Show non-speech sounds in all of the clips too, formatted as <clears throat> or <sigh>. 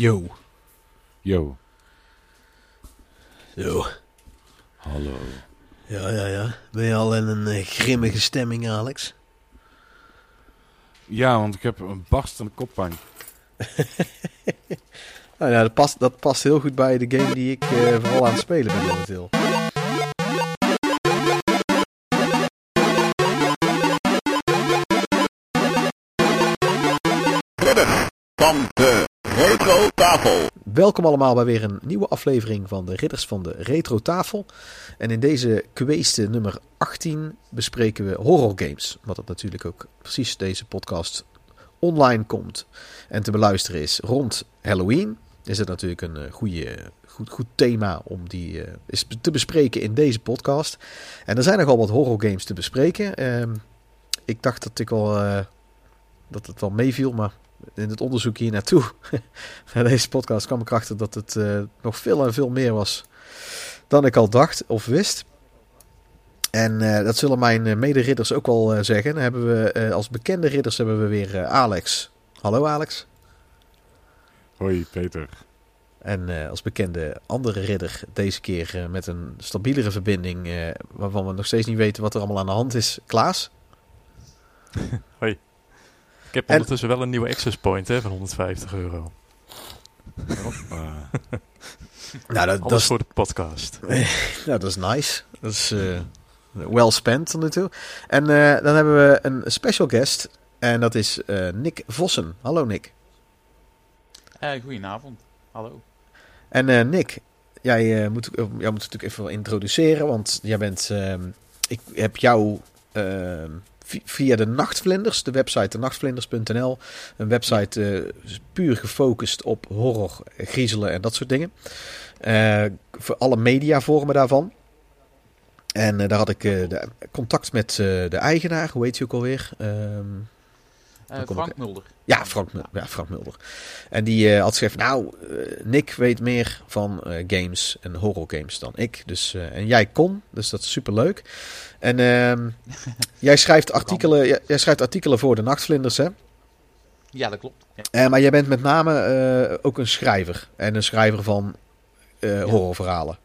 Yo. Yo. Zo. Hallo. Ja, ja, ja. Ben je al in een eh, grimmige stemming, Alex? Ja, want ik heb een barstende koppijn. <laughs> Nou ja, dat past, dat past heel goed bij de game die ik eh, vooral aan het spelen ben momenteel. van de Retro Tafel. Welkom allemaal bij weer een nieuwe aflevering van de Ridders van de Retro Tafel. En in deze kweeste nummer 18 bespreken we horror games. Wat het natuurlijk ook precies deze podcast online komt en te beluisteren is rond Halloween. Is het natuurlijk een eh, goede, goed, goed thema om die eh, is te bespreken in deze podcast. En er zijn nogal wat horror games te bespreken. Ehm, ik dacht dat ik wel, eh, dat het wel meeviel, maar in het onderzoek hier naartoe, <laughs> naar deze podcast, kwam ik achter dat het eh, nog veel en veel meer was dan ik al dacht of wist. En eh, dat zullen mijn eh, mederidders ook wel zeggen. Dan hebben we als bekende ridders hebben we weer Alex. Hallo Alex. Hoi Peter. En als bekende andere ridder deze keer met een stabielere verbinding, waarvan we nog steeds niet weten wat er allemaal aan de hand is. Klaas. <laughs> Ik heb En- ondertussen wel een nieuwe access point hè, van 150 euro. <laughs> Nou, dat, dat, Alles is, voor de podcast. <laughs> nou, dat is nice. Dat is eh well spent tot nu toe. En eh, dan hebben we een special guest. En dat is eh, Nick Vossen. Hallo Nick. Eh goedenavond. Hallo. En eh, Nick, jij, eh, moet, jij moet natuurlijk even wel introduceren. Want jij bent. ehm, ik heb jou ehm, via de Nachtvlinders, de website denachtvlinders.nl. Een website eh, puur gefocust op horror, griezelen en dat soort dingen. Eh, voor alle mediavormen daarvan. En eh, daar had ik de, contact met de eigenaar, hoe heet hij ook alweer? Ehm, Eh, Frank Mulder. ja, Frank, Mul- ja, Frank Mulder. En die had gezegd, nou, Nick weet meer van games en horror games dan ik. Dus, en jij kon, dus dat is super leuk. En ehm, <laughs> jij, schrijft artikelen, jij, jij schrijft artikelen voor de Nachtvlinders, hè? Ja, dat klopt. Ja. Eh, maar jij bent met name eh, ook een schrijver. En een schrijver van eh, horrorverhalen.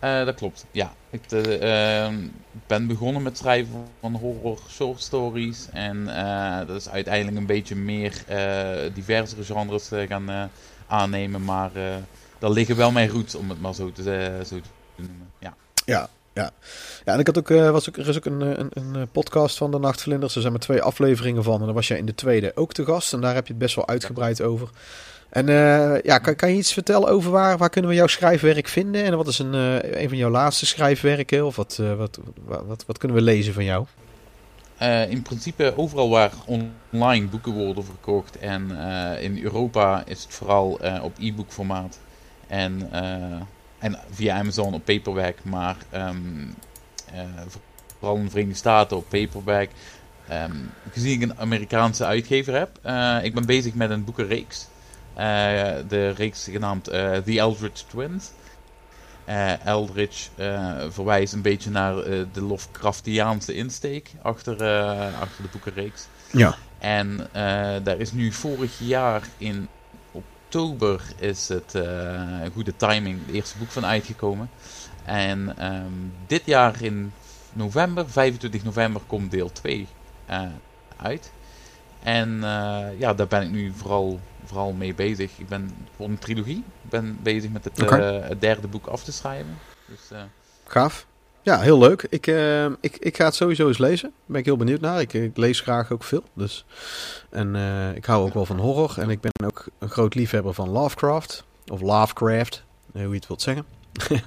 Dat klopt. Ja, ik eh, ehm, ben begonnen met schrijven van horror short stories. En dat is uiteindelijk een beetje meer diversere genres gaan aannemen. Maar daar liggen wel mijn roots, om het maar zo te, zo te noemen. Ja. Ja, ja. Ja, en ik had ook, eh, was ook, er is ook een, eh, een, een eh, podcast van de Nachtvlinders. Er zijn maar twee afleveringen van. En daar was jij in de tweede ook te gast. En daar heb je het best wel uitgebreid over. En ja, kan, kan je iets vertellen over waar, waar kunnen we jouw schrijfwerk vinden? En wat is een, een van jouw laatste schrijfwerken? Of wat, wat, wat, wat, kunnen we lezen van jou? In principe overal waar online boeken worden verkocht. En in Europa is het vooral op e-book formaat. En, en via Amazon op paperback. Maar ehm, eh, vooral in de Verenigde Staten op paperback. Ehm, gezien ik een Amerikaanse uitgever heb. eh, ik ben bezig met een boekenreeks. Eh, de reeks genaamd The Eldritch Twins. Eldritch eh, verwijst een beetje naar eh, de Lovecraftiaanse insteek achter, achter de boekenreeks. Ja. En daar is nu vorig jaar in oktober is het eh, goede timing, het eerste boek van uitgekomen. En ehm, dit jaar in november, 25 november, komt deel 2 eh, uit. En eh, ja, daar ben ik nu vooral, vooral mee bezig. Ik ben voor een trilogie. Ik ben bezig met het, het derde boek af te schrijven. Dus, Gaaf. Ja, heel leuk. Ik, eh, ik, ik ga het sowieso eens lezen. Daar ben ik heel benieuwd naar. Ik, ik lees graag ook veel. Dus. En eh, ik hou ook wel van horror. En ik ben ook een groot liefhebber van Lovecraft. Of Lovecraft, eh, hoe je het wilt zeggen. <laughs>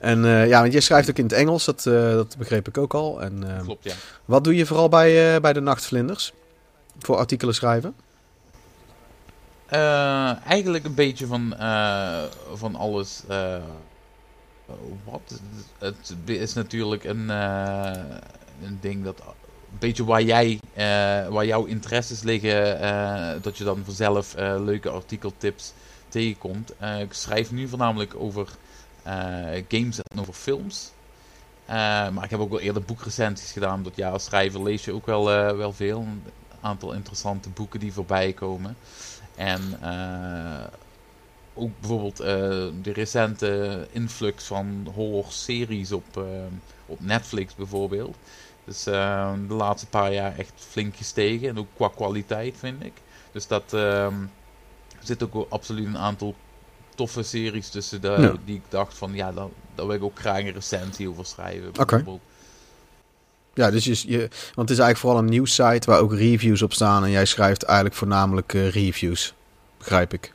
en ja, want jij schrijft ook in het Engels. Dat, dat begreep ik ook al. En, klopt, ja. wat doe je vooral bij, bij de Nachtvlinders? Voor artikelen schrijven? Eigenlijk een beetje van, van alles. Wat? Het is natuurlijk een, eh, een ding dat. Een beetje waar, jij, eh, waar jouw interesses liggen. eh, dat je dan vanzelf eh, leuke artikeltips tegenkomt. Ik schrijf nu voornamelijk over games en over films. Maar ik heb ook wel eerder boekrecensies gedaan. Dat ja, als schrijver lees je ook wel, wel veel. Een aantal interessante boeken die voorbij komen. En ook bijvoorbeeld eh, de recente influx van horror-series op, eh, op Netflix bijvoorbeeld. Dus eh, de laatste paar jaar echt flink gestegen. En ook qua kwaliteit vind ik. Dus dat ehm, zit ook absoluut een aantal toffe series tussen de, Ja. die ik dacht van ja, daar, daar wil ik ook graag een recensie over schrijven. Bijvoorbeeld. Ja, dus je, je, want het is eigenlijk vooral een nieuwssite waar ook reviews op staan. En jij schrijft eigenlijk voornamelijk reviews, begrijp ik.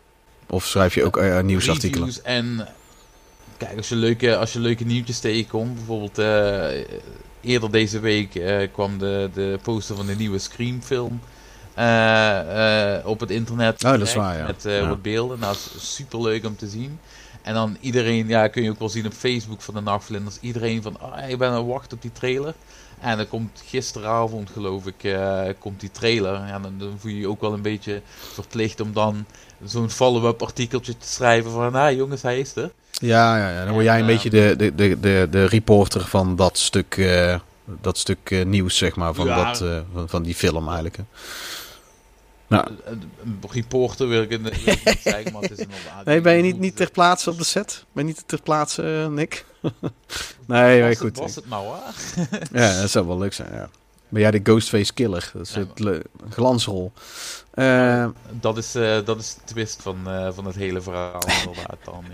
Of schrijf je ook eh, nieuwsartikelen? Reviews en kijk, als je leuke, als je leuke nieuwtjes tegenkomt, bijvoorbeeld eh, eerder deze week kwam de, de poster van de nieuwe Scream film op het internet. Oh, dat is waar, ja. Met Ja. wat beelden. Nou, dat is super leuk om te zien. En dan iedereen, ja, kun je ook wel zien op Facebook van de Nachtvlinders. Iedereen van, ah, ik ben aan het wachten op die trailer. En dan komt gisteravond, geloof ik, komt die trailer. Ja, dan, dan voel je je ook wel een beetje verplicht om dan zo'n follow-up artikeltje te schrijven van, ah jongens, hij is er. Ja, ja, ja, dan word jij een En, beetje de, de, de, de, de reporter van dat stuk, eh, dat stuk eh, nieuws, zeg maar, van, Ja. dat, eh, van, van die film eigenlijk. hè. Nou, Een, een reporter wil ik het wil ik niet zeggen, maar het is inderdaad... nee, ben je niet, niet ter plaatse op de set? Ben je niet ter plaatse, Nick? <laughs> nee, was het, goed. Was het nou? Ja, dat zou wel leuk zijn, ja. Ben jij de Ghostface Killer? Dat is Ja, het glansrol. Eh, Dat is, eh, dat is de twist van, eh, van het hele verhaal <laughs> inderdaad dan,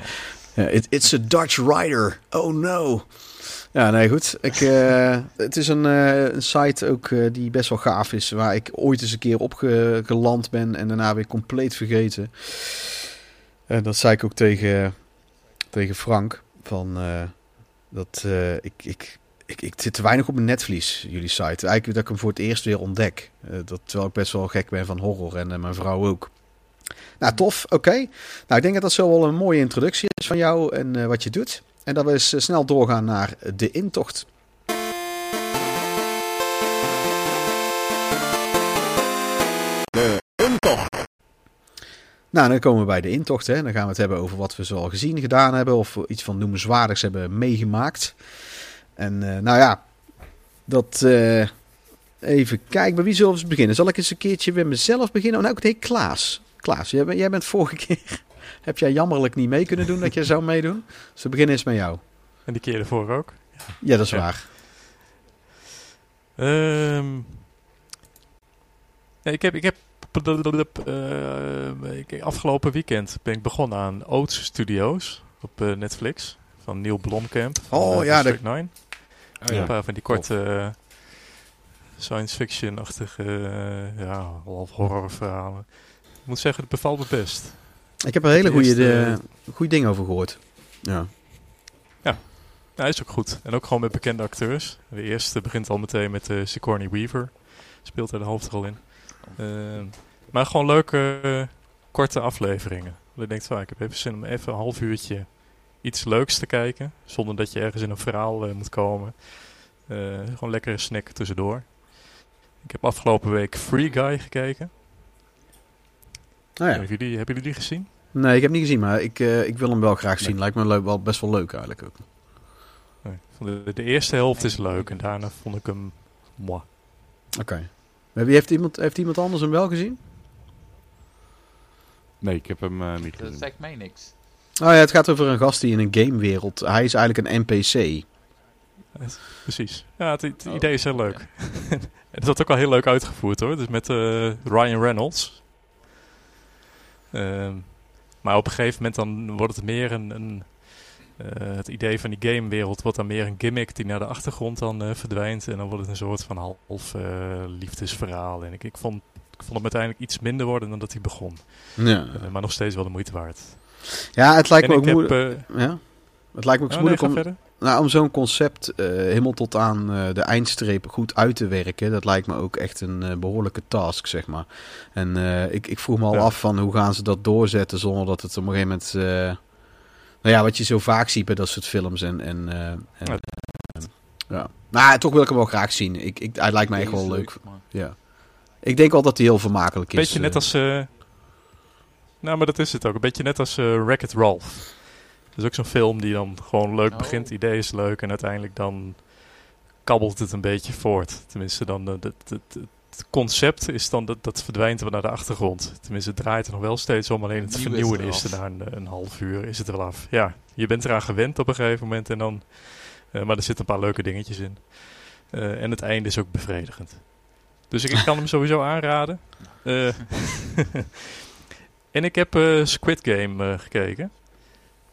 ja. It- it's a Dutch Rider. Oh no. Ja, nee, goed. Ik, <laughs> het is een, een site ook die best wel gaaf is. Waar ik ooit eens een keer op ge- geland ben en daarna weer compleet vergeten. En dat zei ik ook tegen, tegen Frank. Van, dat ik, ik, ik, ik zit te weinig op mijn netvlies, jullie site. Eigenlijk dat ik hem voor het eerst weer ontdek. Eh, dat, terwijl ik best wel gek ben van horror en eh, mijn vrouw ook. Nou, tof. Oké. Nou, ik denk dat dat zo wel een mooie introductie is van jou en eh, wat je doet. En dat we eens snel doorgaan naar de intocht. De intocht. Nou, dan komen we bij de intocht. Hè. Dan gaan we het hebben over wat we zoal gezien gedaan hebben. Of iets van noemenswaardigs hebben meegemaakt. En eh, nou ja, dat... eh, even kijken, bij wie zullen we eens beginnen? Zal ik eens een keertje bij mezelf beginnen? Oh, nou, nee, Klaas. Klaas, jij, bent- jij bent vorige <laughs> keer... Heb jij jammerlijk niet mee kunnen doen dat je zou meedoen? Dus we beginnen eens met jou. En die keer ervoor ook. Ja, dat is Ja. waar. Ehm, nee, ik heb, ik heb eh, afgelopen weekend ben ik begonnen aan Oats Studios op Netflix van Neil Blomkamp. van, Oh, ja, District 9. Oh, ja. Een paar van die korte eh, science fiction-achtige uh, ja, half horror verhalen. Ik moet zeggen, het bevalt me best. Ik heb er hele goede, de, goede dingen over gehoord. Ja. Ja, hij is ook goed. En ook gewoon met bekende acteurs. De eerste begint al meteen met eh Sigourney Weaver. Speelt er de hoofdrol in. Ehm, maar gewoon leuke, eh, korte afleveringen. Dat je denkt, van, ik heb even zin om even een half uurtje iets leuks te kijken. Zonder dat je ergens in een verhaal eh, moet komen. Eh, gewoon lekkere snack tussendoor. Ik heb afgelopen week Free Guy gekeken. Nou ja. Hebben, jullie, hebben jullie die gezien? Nee, ik heb niet gezien, maar ik, eh, ik wil hem wel graag zien. Lijkt me leuk, wel best wel leuk eigenlijk ook. Nee. De, de eerste helft is leuk en daarna vond ik hem... Moi. Oké. Wie heeft iemand, heeft iemand anders hem wel gezien? Nee, ik heb hem eh, niet Dat gezien. zegt mij niks. Oh ja, het gaat over een gast die in een gamewereld... Hij is eigenlijk een NPC. Precies. Ja, het, het Oh, idee is heel leuk. <laughs> het wordt ook wel heel leuk uitgevoerd hoor. Dus met eh, Ryan Reynolds. Ehm, maar op een gegeven moment dan wordt het meer een... een eh, het idee van die gamewereld wordt dan meer een gimmick die naar de achtergrond dan eh, verdwijnt. En dan wordt het een soort van half eh, liefdesverhaal. En ik, ik, vond, ik vond hem uiteindelijk iets minder worden dan dat hij begon. Ja, Eh, maar nog steeds wel de moeite waard. Ja het lijkt en me ook heb... moeilijk... eh, ja? Het lijkt me ook oh, moeilijk nee, om, verder. nou, om zo'n concept eh, helemaal tot aan eh, de eindstreep goed uit te werken. Dat lijkt me ook echt een eh, behoorlijke task, zeg maar. En eh, ik, ik vroeg me al Ja. af van hoe gaan ze dat doorzetten zonder dat het op een gegeven moment... eh, nou ja, wat je zo vaak ziet bij dat soort films en... en, eh, en Ja. ja. Nou, toch wil ik hem wel graag zien. Ik, ik, hij lijkt mij echt wel leuk. Ja. Ik denk wel dat hij heel vermakelijk is. Beetje net eh. als... eh, nou, maar dat is het ook. Een beetje net als eh Wreck-It Ralph. Dat is ook zo'n film die dan gewoon leuk Oh. begint. Het idee is leuk en uiteindelijk dan kabbelt het een beetje voort. Tenminste, dan, eh, het, concept is dan dat, dat verdwijnt wel naar de achtergrond. Tenminste, het draait er nog wel steeds om. Alleen het vernieuwen is er na een, een half uur is het er wel af. Ja, je bent eraan gewend op een gegeven moment. En dan, eh, maar er zitten een paar leuke dingetjes in. Eh, en het einde is ook bevredigend. Dus ik, ik kan hem sowieso aanraden. Eh, <laughs> <laughs> en ik heb eh, Squid Game eh, gekeken.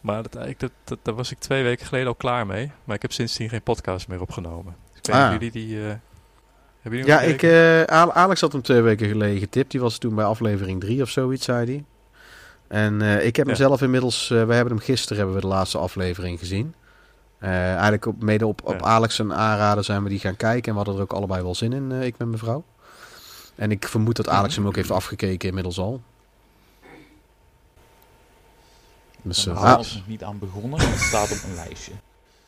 Maar dat, dat, dat, daar was ik twee weken geleden al klaar mee. Maar ik heb sindsdien geen podcast meer opgenomen. Dus ik weet Ah. jullie die... eh, hebben jullie Ja, ik, Alex had hem twee weken geleden getipt. Die was toen bij aflevering 3 of zoiets, zei hij. En ik heb hem Ja. zelf inmiddels... wij hebben hem gisteren hebben we de laatste aflevering gezien. Eigenlijk op, mede op, op Ja. Alex en aanraden zijn we die gaan kijken. En we hadden er ook allebei wel zin in, ik met mijn vrouw. En ik vermoed dat Alex hem ook heeft afgekeken inmiddels al. Dus, ah, zelfs nog niet aan begonnen, maar het staat op een lijstje.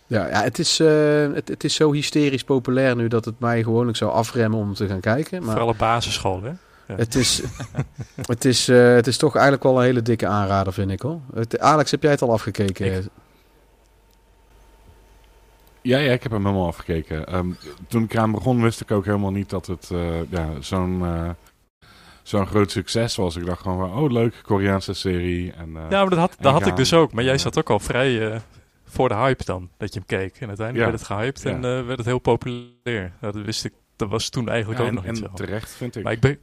ja, ja, het, is, eh, het, het is zo hysterisch populair nu dat het mij gewoonlijk zou afremmen om te gaan kijken. Maar Vooral op basisschool, hè? Het is, <laughs> het, is, eh, het is toch eigenlijk wel een hele dikke aanrader, vind ik hoor. Het- Alex, heb jij het al afgekeken? Ja, ja, ik heb hem helemaal afgekeken. Ehm, toen ik eraan begon wist ik ook helemaal niet dat het eh, ja, zo'n eh, zo'n groot succes was. Ik dacht gewoon van, oh leuk, Koreaanse serie. En, eh, Ja, maar dat had, dat had ik dus ook. Maar jij zat ook al vrij eh, voor de hype dan, dat je hem keek. En uiteindelijk werd het gehyped en eh, werd het heel populair. Nou, dat wist ik, dat was toen eigenlijk ook en, nog niet en zo. terecht vind ik. Maar ik ben...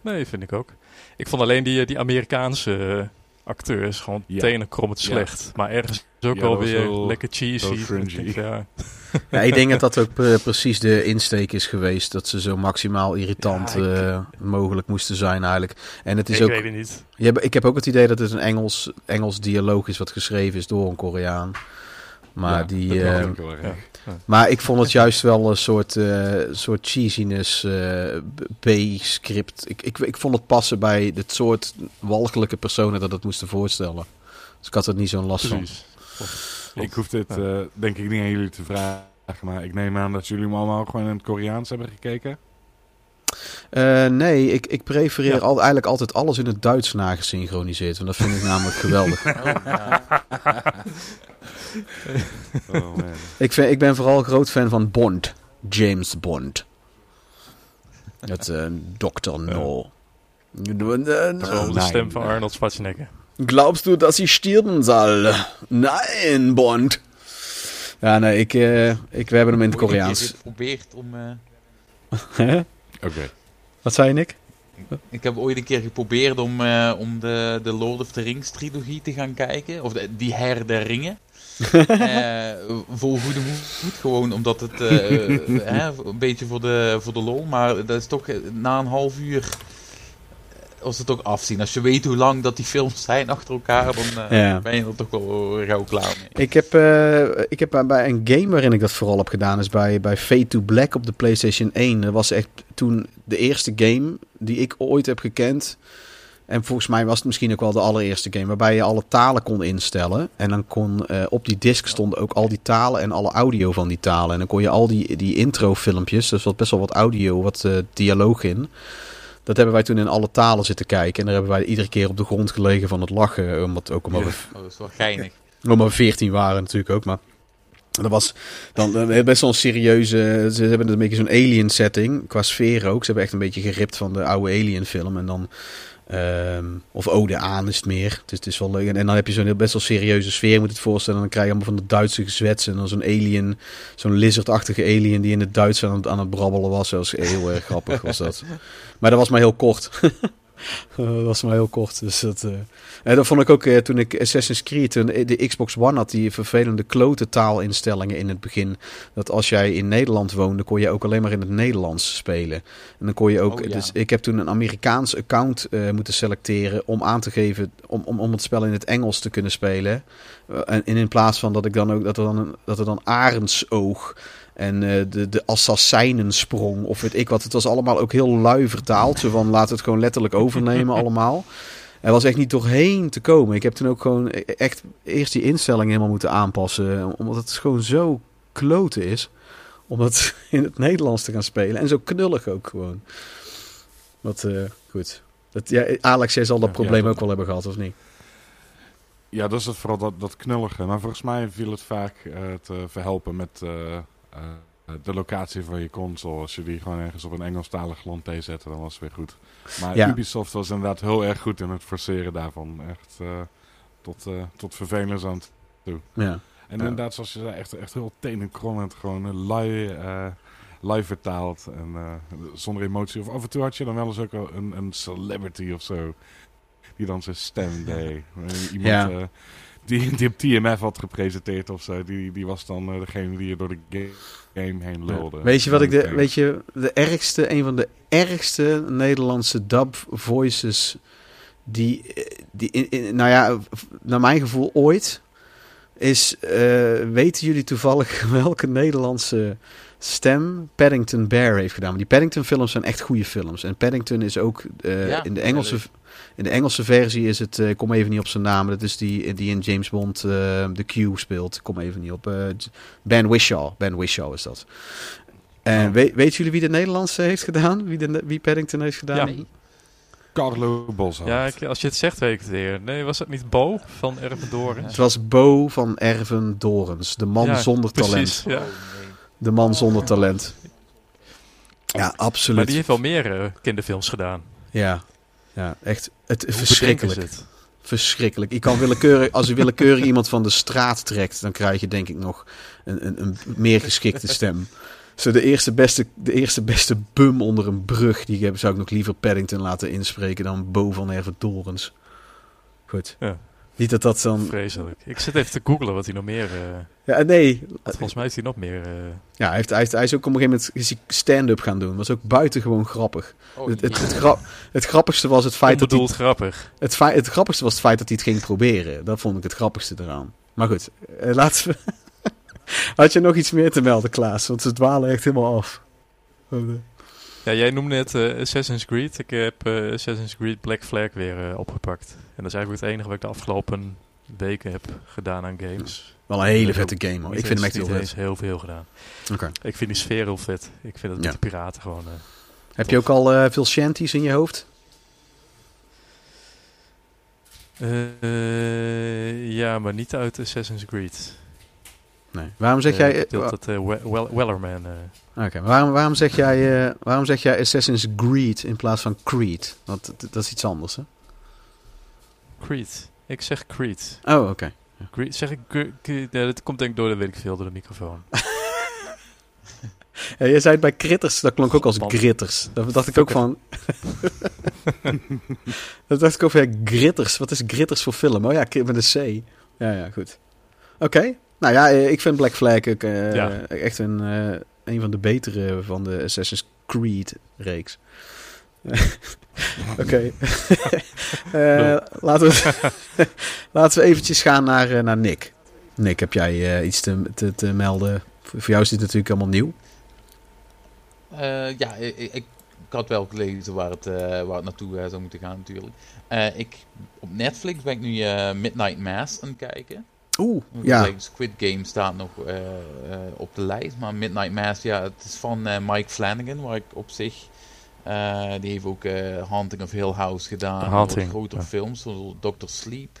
Nee, vind ik ook. Ik vond alleen die, die Amerikaanse acteurs gewoon Ja. tenen krommend Ja. slecht. Maar ergens is ook Ja, wel weer heel- lekker cheesy. denk, Ja, <laughs> Ja, ik denk dat dat ook eh, precies de insteek is geweest. Dat ze zo maximaal irritant Ja, ik- eh, mogelijk moesten zijn eigenlijk. En het is ik ook, weet het niet. je hebt- ik heb ook het idee dat het een Engels, Engels dialoog is wat geschreven is door een Koreaan. Maar, Ja, die, eh, ja. maar ik vond het juist wel een soort, eh, soort cheesiness eh, B-script. Ik, ik, ik vond het passen bij het soort walgelijke personen dat het moesten voorstellen. Dus ik had er niet zo'n last van. Ik hoef dit Ja. eh, denk ik niet aan jullie te vragen. Maar ik neem aan dat jullie hem allemaal gewoon in het Koreaans hebben gekeken. Eh, nee, ik, ik prefereer Ja. al, eigenlijk altijd alles in het Duits nagesynchroniseerd. Want dat vind ik namelijk <laughs> geweldig. Oh, ja. <laughs> Oh, man. Ik, vind, ik ben vooral groot fan van Bond. James Bond. Het uh, Dr. No. Dat is wel de Nee. stem van Arnold Schwarzenegger. Glaubst du, dass ich sterben zal? Nein, Bond. Ja, nee, ik, eh, ik, we hebben hem in het Ooit een keer Koreaans. geprobeerd om... eh? Oké. Wat zei je, Nick? Ik heb ooit een keer geprobeerd om, eh, om de, de Lord of the Rings trilogie te gaan kijken. Of de, die Her der Ringen. <laughs> Eh, vol goede moed. Gewoon omdat het <laughs> eh, hè, een beetje voor de, voor de lol. Maar dat is toch na een half uur... Was het ook afzien. Als je weet hoe lang dat die films zijn achter elkaar, dan eh, Ja. ben je er toch wel gauw klaar mee. Ik heb, eh, ik heb bij- een game waarin ik dat vooral heb gedaan, is bij, bij Fade to Black op de PlayStation 1. Dat was echt toen de eerste game die ik ooit heb gekend. En volgens mij was het misschien ook wel de allereerste game waarbij je alle talen kon instellen. En dan kon eh, op die disc stonden ook al die talen en alle audio van die talen. En dan kon je al die, die intro filmpjes, dus wat best wel wat audio, wat dialoog in. Dat hebben wij toen in alle talen zitten kijken. En daar hebben wij iedere keer op de grond gelegen van het lachen. Omdat, ook omdat dat is wel geinig. <laughs> we 14 waren natuurlijk ook, maar... Dat was dan eh, best wel een serieuze... Ze hebben een beetje zo'n alien setting, qua sfeer ook. Ze hebben echt een beetje geript van de oude alien film. En dan... ehm, of ode aan is het meer. Is, het is wel leuk. En, dan heb je zo'n best wel serieuze sfeer, moet het voorstellen. En dan krijg je allemaal van de Duitse gezwets. En dan zo'n alien, zo'n lizardachtige alien die in het Duits aan het, aan het brabbelen was. Dat was heel erg grappig, was dat. Maar dat was maar heel kort. <laughs> <laughs> dat was maar heel kort. Dus dat, eh, en dat vond ik ook eh, toen ik Assassin's Creed, de Xbox One had, die vervelende klote taalinstellingen in het begin. Dat als jij in Nederland woonde, kon je ook alleen maar in het Nederlands spelen. En dan kon je ook. Oh, ja. Dus ik heb toen een Amerikaans account eh, moeten selecteren om aan te geven. Om, om, om het spel in het Engels te kunnen spelen. Eh, en, in plaats van dat ik dan ook dat er dan, dat er dan arendsoog. En eh, de, de assassijnensprong, of weet ik wat. Het was allemaal ook heel lui vertaald. Zo van, laten we het gewoon letterlijk overnemen <laughs> allemaal. Er was echt niet doorheen te komen. Ik heb toen ook gewoon e- echt eerst die instellingen helemaal moeten aanpassen. Omdat het gewoon zo kloten is. Om het <laughs> in het Nederlands te gaan spelen. En zo knullig ook gewoon. Wat, eh, goed. Dat, ja, Alex, jij zal dat Ja, probleem ja, ook wel hebben gehad, of niet? Ja, dat is het vooral dat, dat knullige. Maar volgens mij viel het vaak eh, te verhelpen met de locatie van je console. Als je die gewoon ergens op een Engelstalig land zette, dan was het weer goed. Maar Ja. Ubisoft was inderdaad heel erg goed in het forceren daarvan. Echt eh, tot, eh tot vervelens aan toe. Ja. En Ja. inderdaad, zoals je zei, echt, echt heel tenenkrommend. Gewoon eh, lui, eh lui vertaald en eh, zonder emotie. Of af en toe had je dan wel eens ook een, een celebrity of zo. Die dan zijn stem deed. Eh, <laughs> Iemand Ja. Eh, die, die op TMF had gepresenteerd of zo. Die, die was dan eh, degene die je door de ga- game heen lulde. Weet je wat ik de, weet je, de ergste, een van de ergste Nederlandse dub voices die, die in, in- nou ja, naar mijn gevoel ooit is, eh, weten jullie toevallig <laughs> welke Nederlandse stem Paddington Bear heeft gedaan? Maar die Paddington films zijn echt goede films. En Paddington is ook eh, Ja, in de Engelse... In de Engelse versie is het, eh, ik kom even niet op zijn naam, dat is die, die in James Bond eh, de Q speelt. Ik kom even niet op. eh, ben Wishaw. Ben Wishaw is dat. En Oh. weet, weten jullie wie de Nederlandse heeft gedaan? Wie, de, wie Paddington heeft gedaan? Ja. Nee. Carlo Boshart. Ja, ik- als je het zegt, weet ik het weer. Nee, was het niet Bo van Ervendoren? Het was Bo van Erven Dorens. De man Ja, zonder talent. Precies, ja. Oh. De man zonder talent. Ja, Maar absoluut. die heeft wel meer eh, kinderfilms gedaan. Ja. Ja, echt het, Hoe verschrikkelijk. het? Verschrikkelijk. Je kan willekeurig, als je willekeurig iemand van de straat trekt, dan krijg je denk ik nog een, een, een meer geschikte stem. Zo de eerste beste, de eerste beste bum onder een brug, die heb- zou ik nog liever Paddington laten inspreken dan Bo van Dorens. Goed. Ja. Niet dat dat dan... Vreselijk. Ik zit even te googlen wat hij nog meer... eh, Ja, nee. volgens mij heeft hij nog meer... eh, Ja, hij, heeft, hij, heeft, hij is ook op een gegeven moment is stand-up gaan doen. was ook buitengewoon grappig. Oh, het, het, het, gra- het grappigste was het feit dat hij grappig. Het, feit, het grappigste was het feit dat hij het ging proberen. Dat vond ik het grappigste eraan. Maar goed, eh, laten we... <laughs> Had je nog iets meer te melden, Klaas? Want ze dwalen echt helemaal af. Ja, jij noemde net eh, Assassin's Creed. Ik heb Assassin's Creed Black Flag weer opgepakt. En dat is eigenlijk het enige wat ik de afgelopen weken heb gedaan aan games. Wel een hele vette game hoor. Ik vind hem echt heel vet. heel veel gedaan. Oké. Ik vind die sfeer heel vet. Ik vind het Ja. met de piraten gewoon... eh, Heb je ook al eh, veel shanties in je hoofd? eh, ja, maar niet uit Assassin's Creed. Nee. Waarom zeg jij... dat eh, We- Wel- Wellerman... Oké, waarom, waarom, zeg jij, waarom zeg jij Assassin's Creed in plaats van Creed? Want dat, dat is iets anders, hè? Creed. Ik zeg Creed. Oh, oké. Creed zeg ik... Cre- Cre- ja, dat komt denk ik door, dat weet ik veel, door de microfoon. <laughs> Ja, jij zei het bij Critters, dat klonk ook als. Gritters. Dat dacht ik ook van... <laughs> dat dacht ik ook van, ja, Gritters. Wat is Gritters voor film? Oh ja, met een C. Ja, ja, goed. Oké. Nou ja, eh, ik vind Black Flag ook, eh, Ja. echt een, eh, een van de betere van de Assassin's Creed reeks. <laughs> Oké. <laughs> Eh, laten, we, <laughs> laten we eventjes gaan naar, eh, naar Nick. Nick, heb jij eh, iets te, te, te melden? Voor voor jou is dit natuurlijk allemaal nieuw. Eh, ja, ik, ik, ik had wel gelezen waar het, eh, waar het naartoe zou moeten gaan natuurlijk. Eh, ik, op Netflix ben ik nu eh, Midnight Mass aan het kijken. Oeh, ja. Squid Game staat nog op de lijst, maar Midnight Mass, ja, het is van Mike Flanagan, waar ik op zich... eh, die heeft ook eh Haunting of Hill House gedaan. Haunting, grotere ja. films, zoals Doctor Sleep.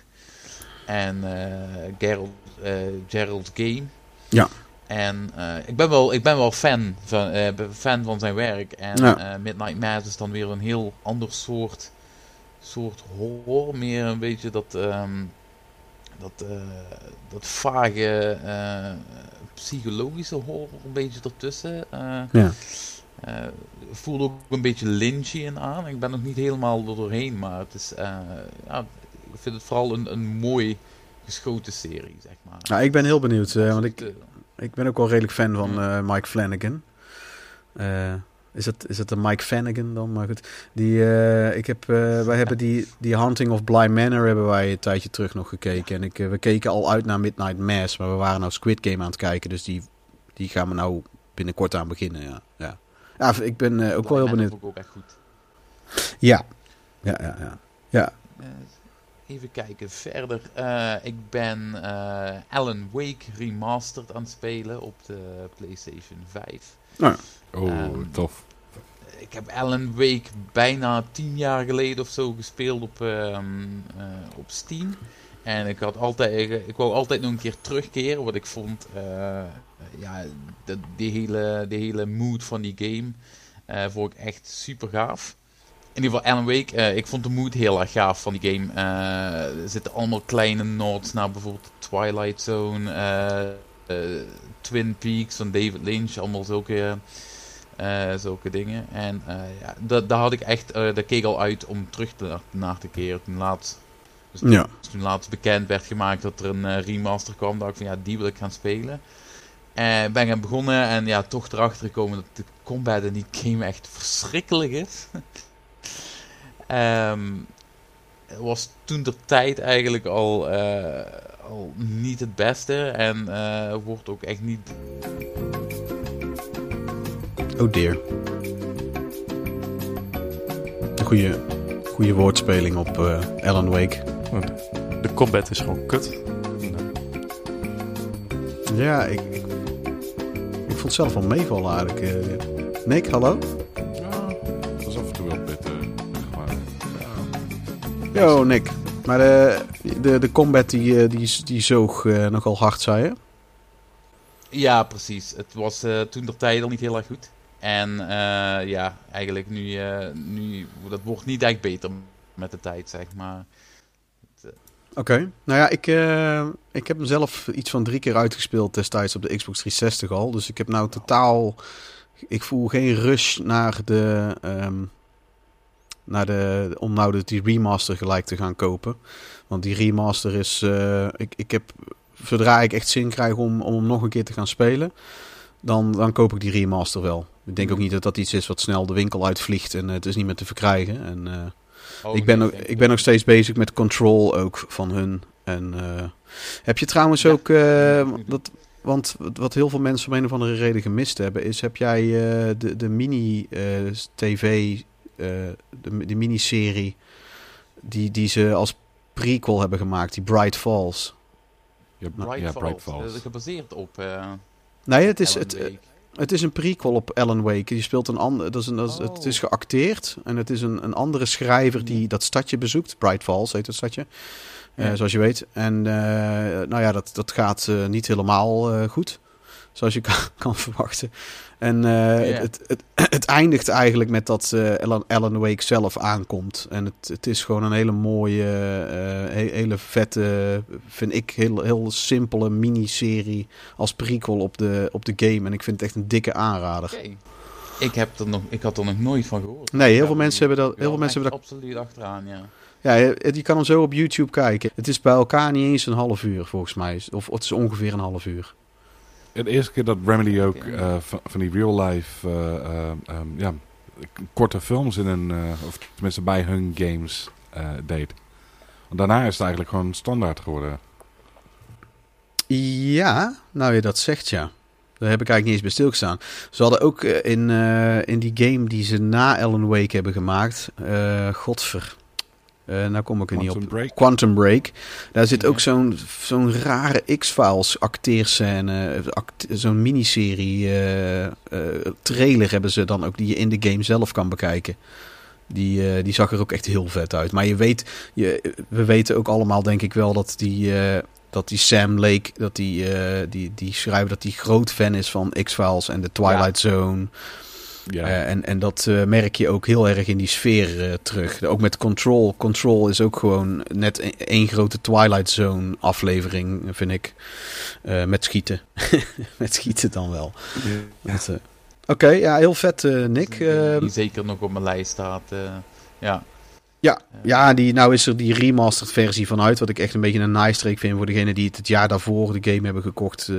En eh Gerald, eh, Gerald's Game. Ja. En eh, ik, ben wel, ik ben wel fan van, eh, ben fan van zijn werk. En Ja. eh, Midnight Mass is dan weer een heel ander soort, soort horror. Meer een beetje dat, ehm, dat, eh, dat vage eh, psychologische horror een beetje ertussen. Eh Ja. Eh, voelde ook een beetje lynchy in aan. Ik ben nog niet helemaal er doorheen, maar het is, eh, ja, ik vind het vooral een, een mooi geschoten serie, zeg maar. Nou, ik ben heel benieuwd, eh, want ik, ik ben ook wel redelijk fan van Mm. Mike Flanagan. Is, het, is het een Mike Flanagan dan? Maar goed, die, ik heb, wij hebben die, die Haunting of Bly Manor hebben wij een tijdje terug nog gekeken. En ik, we keken al uit naar Midnight Mass, maar we waren nou Squid Game aan het kijken. Dus die, die gaan we nou binnenkort aan beginnen, ja. Ja, ja ik ben eh, ook wel heel benieuwd. ook echt goed. Ja, ja, ja. ja. Eh, even kijken verder. Eh, ik ben eh, Alan Wake Remastered aan het spelen op de PlayStation 5. Oh, Ehm, tof. Ik heb Alan Wake bijna tien jaar geleden of zo gespeeld op, ehm, eh, op Steam. En ik had altijd, ik wou altijd nog een keer terugkeren, wat ik vond, eh, ja, de, die, hele, die hele mood van die game eh vond ik echt super gaaf. In ieder geval Alan Wake, eh, ik vond de mood heel erg gaaf van die game. Eh, er zitten allemaal kleine nods naar bijvoorbeeld Twilight Zone, eh, eh, Twin Peaks van David Lynch, allemaal zulke, eh, zulke dingen. En eh, ja, da- daar had ik echt, eh daar keek ik al uit om terug te, naar te keren. Toen laatst, dus toen, Ja. toen laatst bekend werd gemaakt dat er een eh, remaster kwam, dacht ik van ja, die wil ik gaan spelen. En ben gaan begonnen en ja, toch erachter gekomen dat de combat in die game echt verschrikkelijk is. <laughs> Ehm het was toen de tijd eigenlijk al, eh, al niet het beste en eh, wordt ook echt niet Oh dear. Een goede, woordspeling op eh, Alan Wake. De combat is gewoon kut. Ja, ik, ik, ik vond het zelf wel meevallen eigenlijk. eh. Nick, hallo? Ja, dat is af en toe wel bitter. Maar, ja. Yo, Nick. Maar de, de, de combat die, eh, die, die zoog eh, nogal hard, zei je? Ja, precies. Het was eh, toen de tijd al niet heel erg goed. En eh, ja, eigenlijk nu, eh, nu, dat wordt niet echt beter met de tijd, zeg maar. Oké. Nou ja, ik, eh, ik heb hem zelf iets van drie keer uitgespeeld destijds op de Xbox 360 al. Dus ik heb nou totaal... Ik voel geen rush naar de... ehm, naar de om nou de, die remaster gelijk te gaan kopen. Want die remaster is... eh, ik, ik heb... Zodra ik echt zin krijg om, om hem nog een keer te gaan spelen... Dan, dan koop ik die remaster wel. Ik denk ook niet dat dat iets is wat snel de winkel uitvliegt en het is niet meer te verkrijgen. En, eh, Oh, ik, ben nee, ook, ik ben nog steeds bezig met Control ook van hun. En eh, heb je trouwens ook, eh, dat, want wat heel veel mensen om een of andere reden gemist hebben, is heb jij eh, de, de mini-tv, eh, de, de miniserie, die, die ze als prequel hebben gemaakt, die Bright Falls. Ja, Bright ja, Falls. Bright Falls. Dat is gebaseerd op eh Nee, het is, het. Het is een prequel op Alan Wake. Die speelt een ander, dat is een, dat is, Het is Oh. geacteerd en het is een, een andere schrijver die dat stadje bezoekt. Bright Falls heet het stadje. Eh, zoals je weet. En eh, nou ja, dat, dat gaat eh, niet helemaal goed. Zoals je <laughs> kan, kan verwachten. En eh, het, het, het, <clears throat> het eindigt eigenlijk met dat eh, Alan, Alan Wake zelf aankomt. En het, het is gewoon een hele mooie, eh, he- hele vette, vind ik, heel, heel simpele miniserie als prequel op de, op de game. En ik vind het echt een dikke aanrader. Ik, heb er nog, ik had er nog nooit van gehoord. Nee, heel Ja, veel mensen hebben dat. Heel veel mensen hebben dat. absoluut achteraan, ja. Ja, je, je kan hem zo op YouTube kijken. Het is bij elkaar niet eens een half uur volgens mij. Of het is ongeveer een half uur. De eerste keer dat Remedy ook eh, van, van die real-life eh, eh, ehm, ja, korte films in een, eh, of tenminste bij hun games eh, deed. Want daarna is het eigenlijk gewoon standaard geworden. Ja, nou je dat zegt, ja. Daar heb ik eigenlijk niet eens bij stilgestaan. Ze hadden ook in, eh, in die game die ze na Alan Wake hebben gemaakt. eh godver. Eh nou kom ik er niet op. Quantum Break. Quantum Break. Daar zit Ja. ook zo'n zo'n rare X-Files acteerscène. eh, act- zo'n miniserie eh, eh, trailer hebben ze dan ook die je in de game zelf kan bekijken. Die, eh, die zag er ook echt heel vet uit. Maar je weet, je, we weten ook allemaal denk ik wel dat die, eh, dat die Sam Lake, dat die, eh, die, die schrijver, dat die groot fan is van X-Files en de Twilight Zone. Ja. Eh, en, en dat eh, merk je ook heel erg in die sfeer eh, terug. Ook met Control. Control is ook gewoon net een- één grote Twilight Zone aflevering, vind ik. Eh, met schieten. <laughs> met schieten dan wel. Ja. Oké, ja, heel vet, eh, Nick. Die, Eh, die zeker nog op mijn lijst staat. eh, ja. Ja, ja die, nou is er die remastered versie van uit. Wat ik echt een beetje een nice streak vind voor degene die het het jaar daarvoor de game hebben gekocht. eh,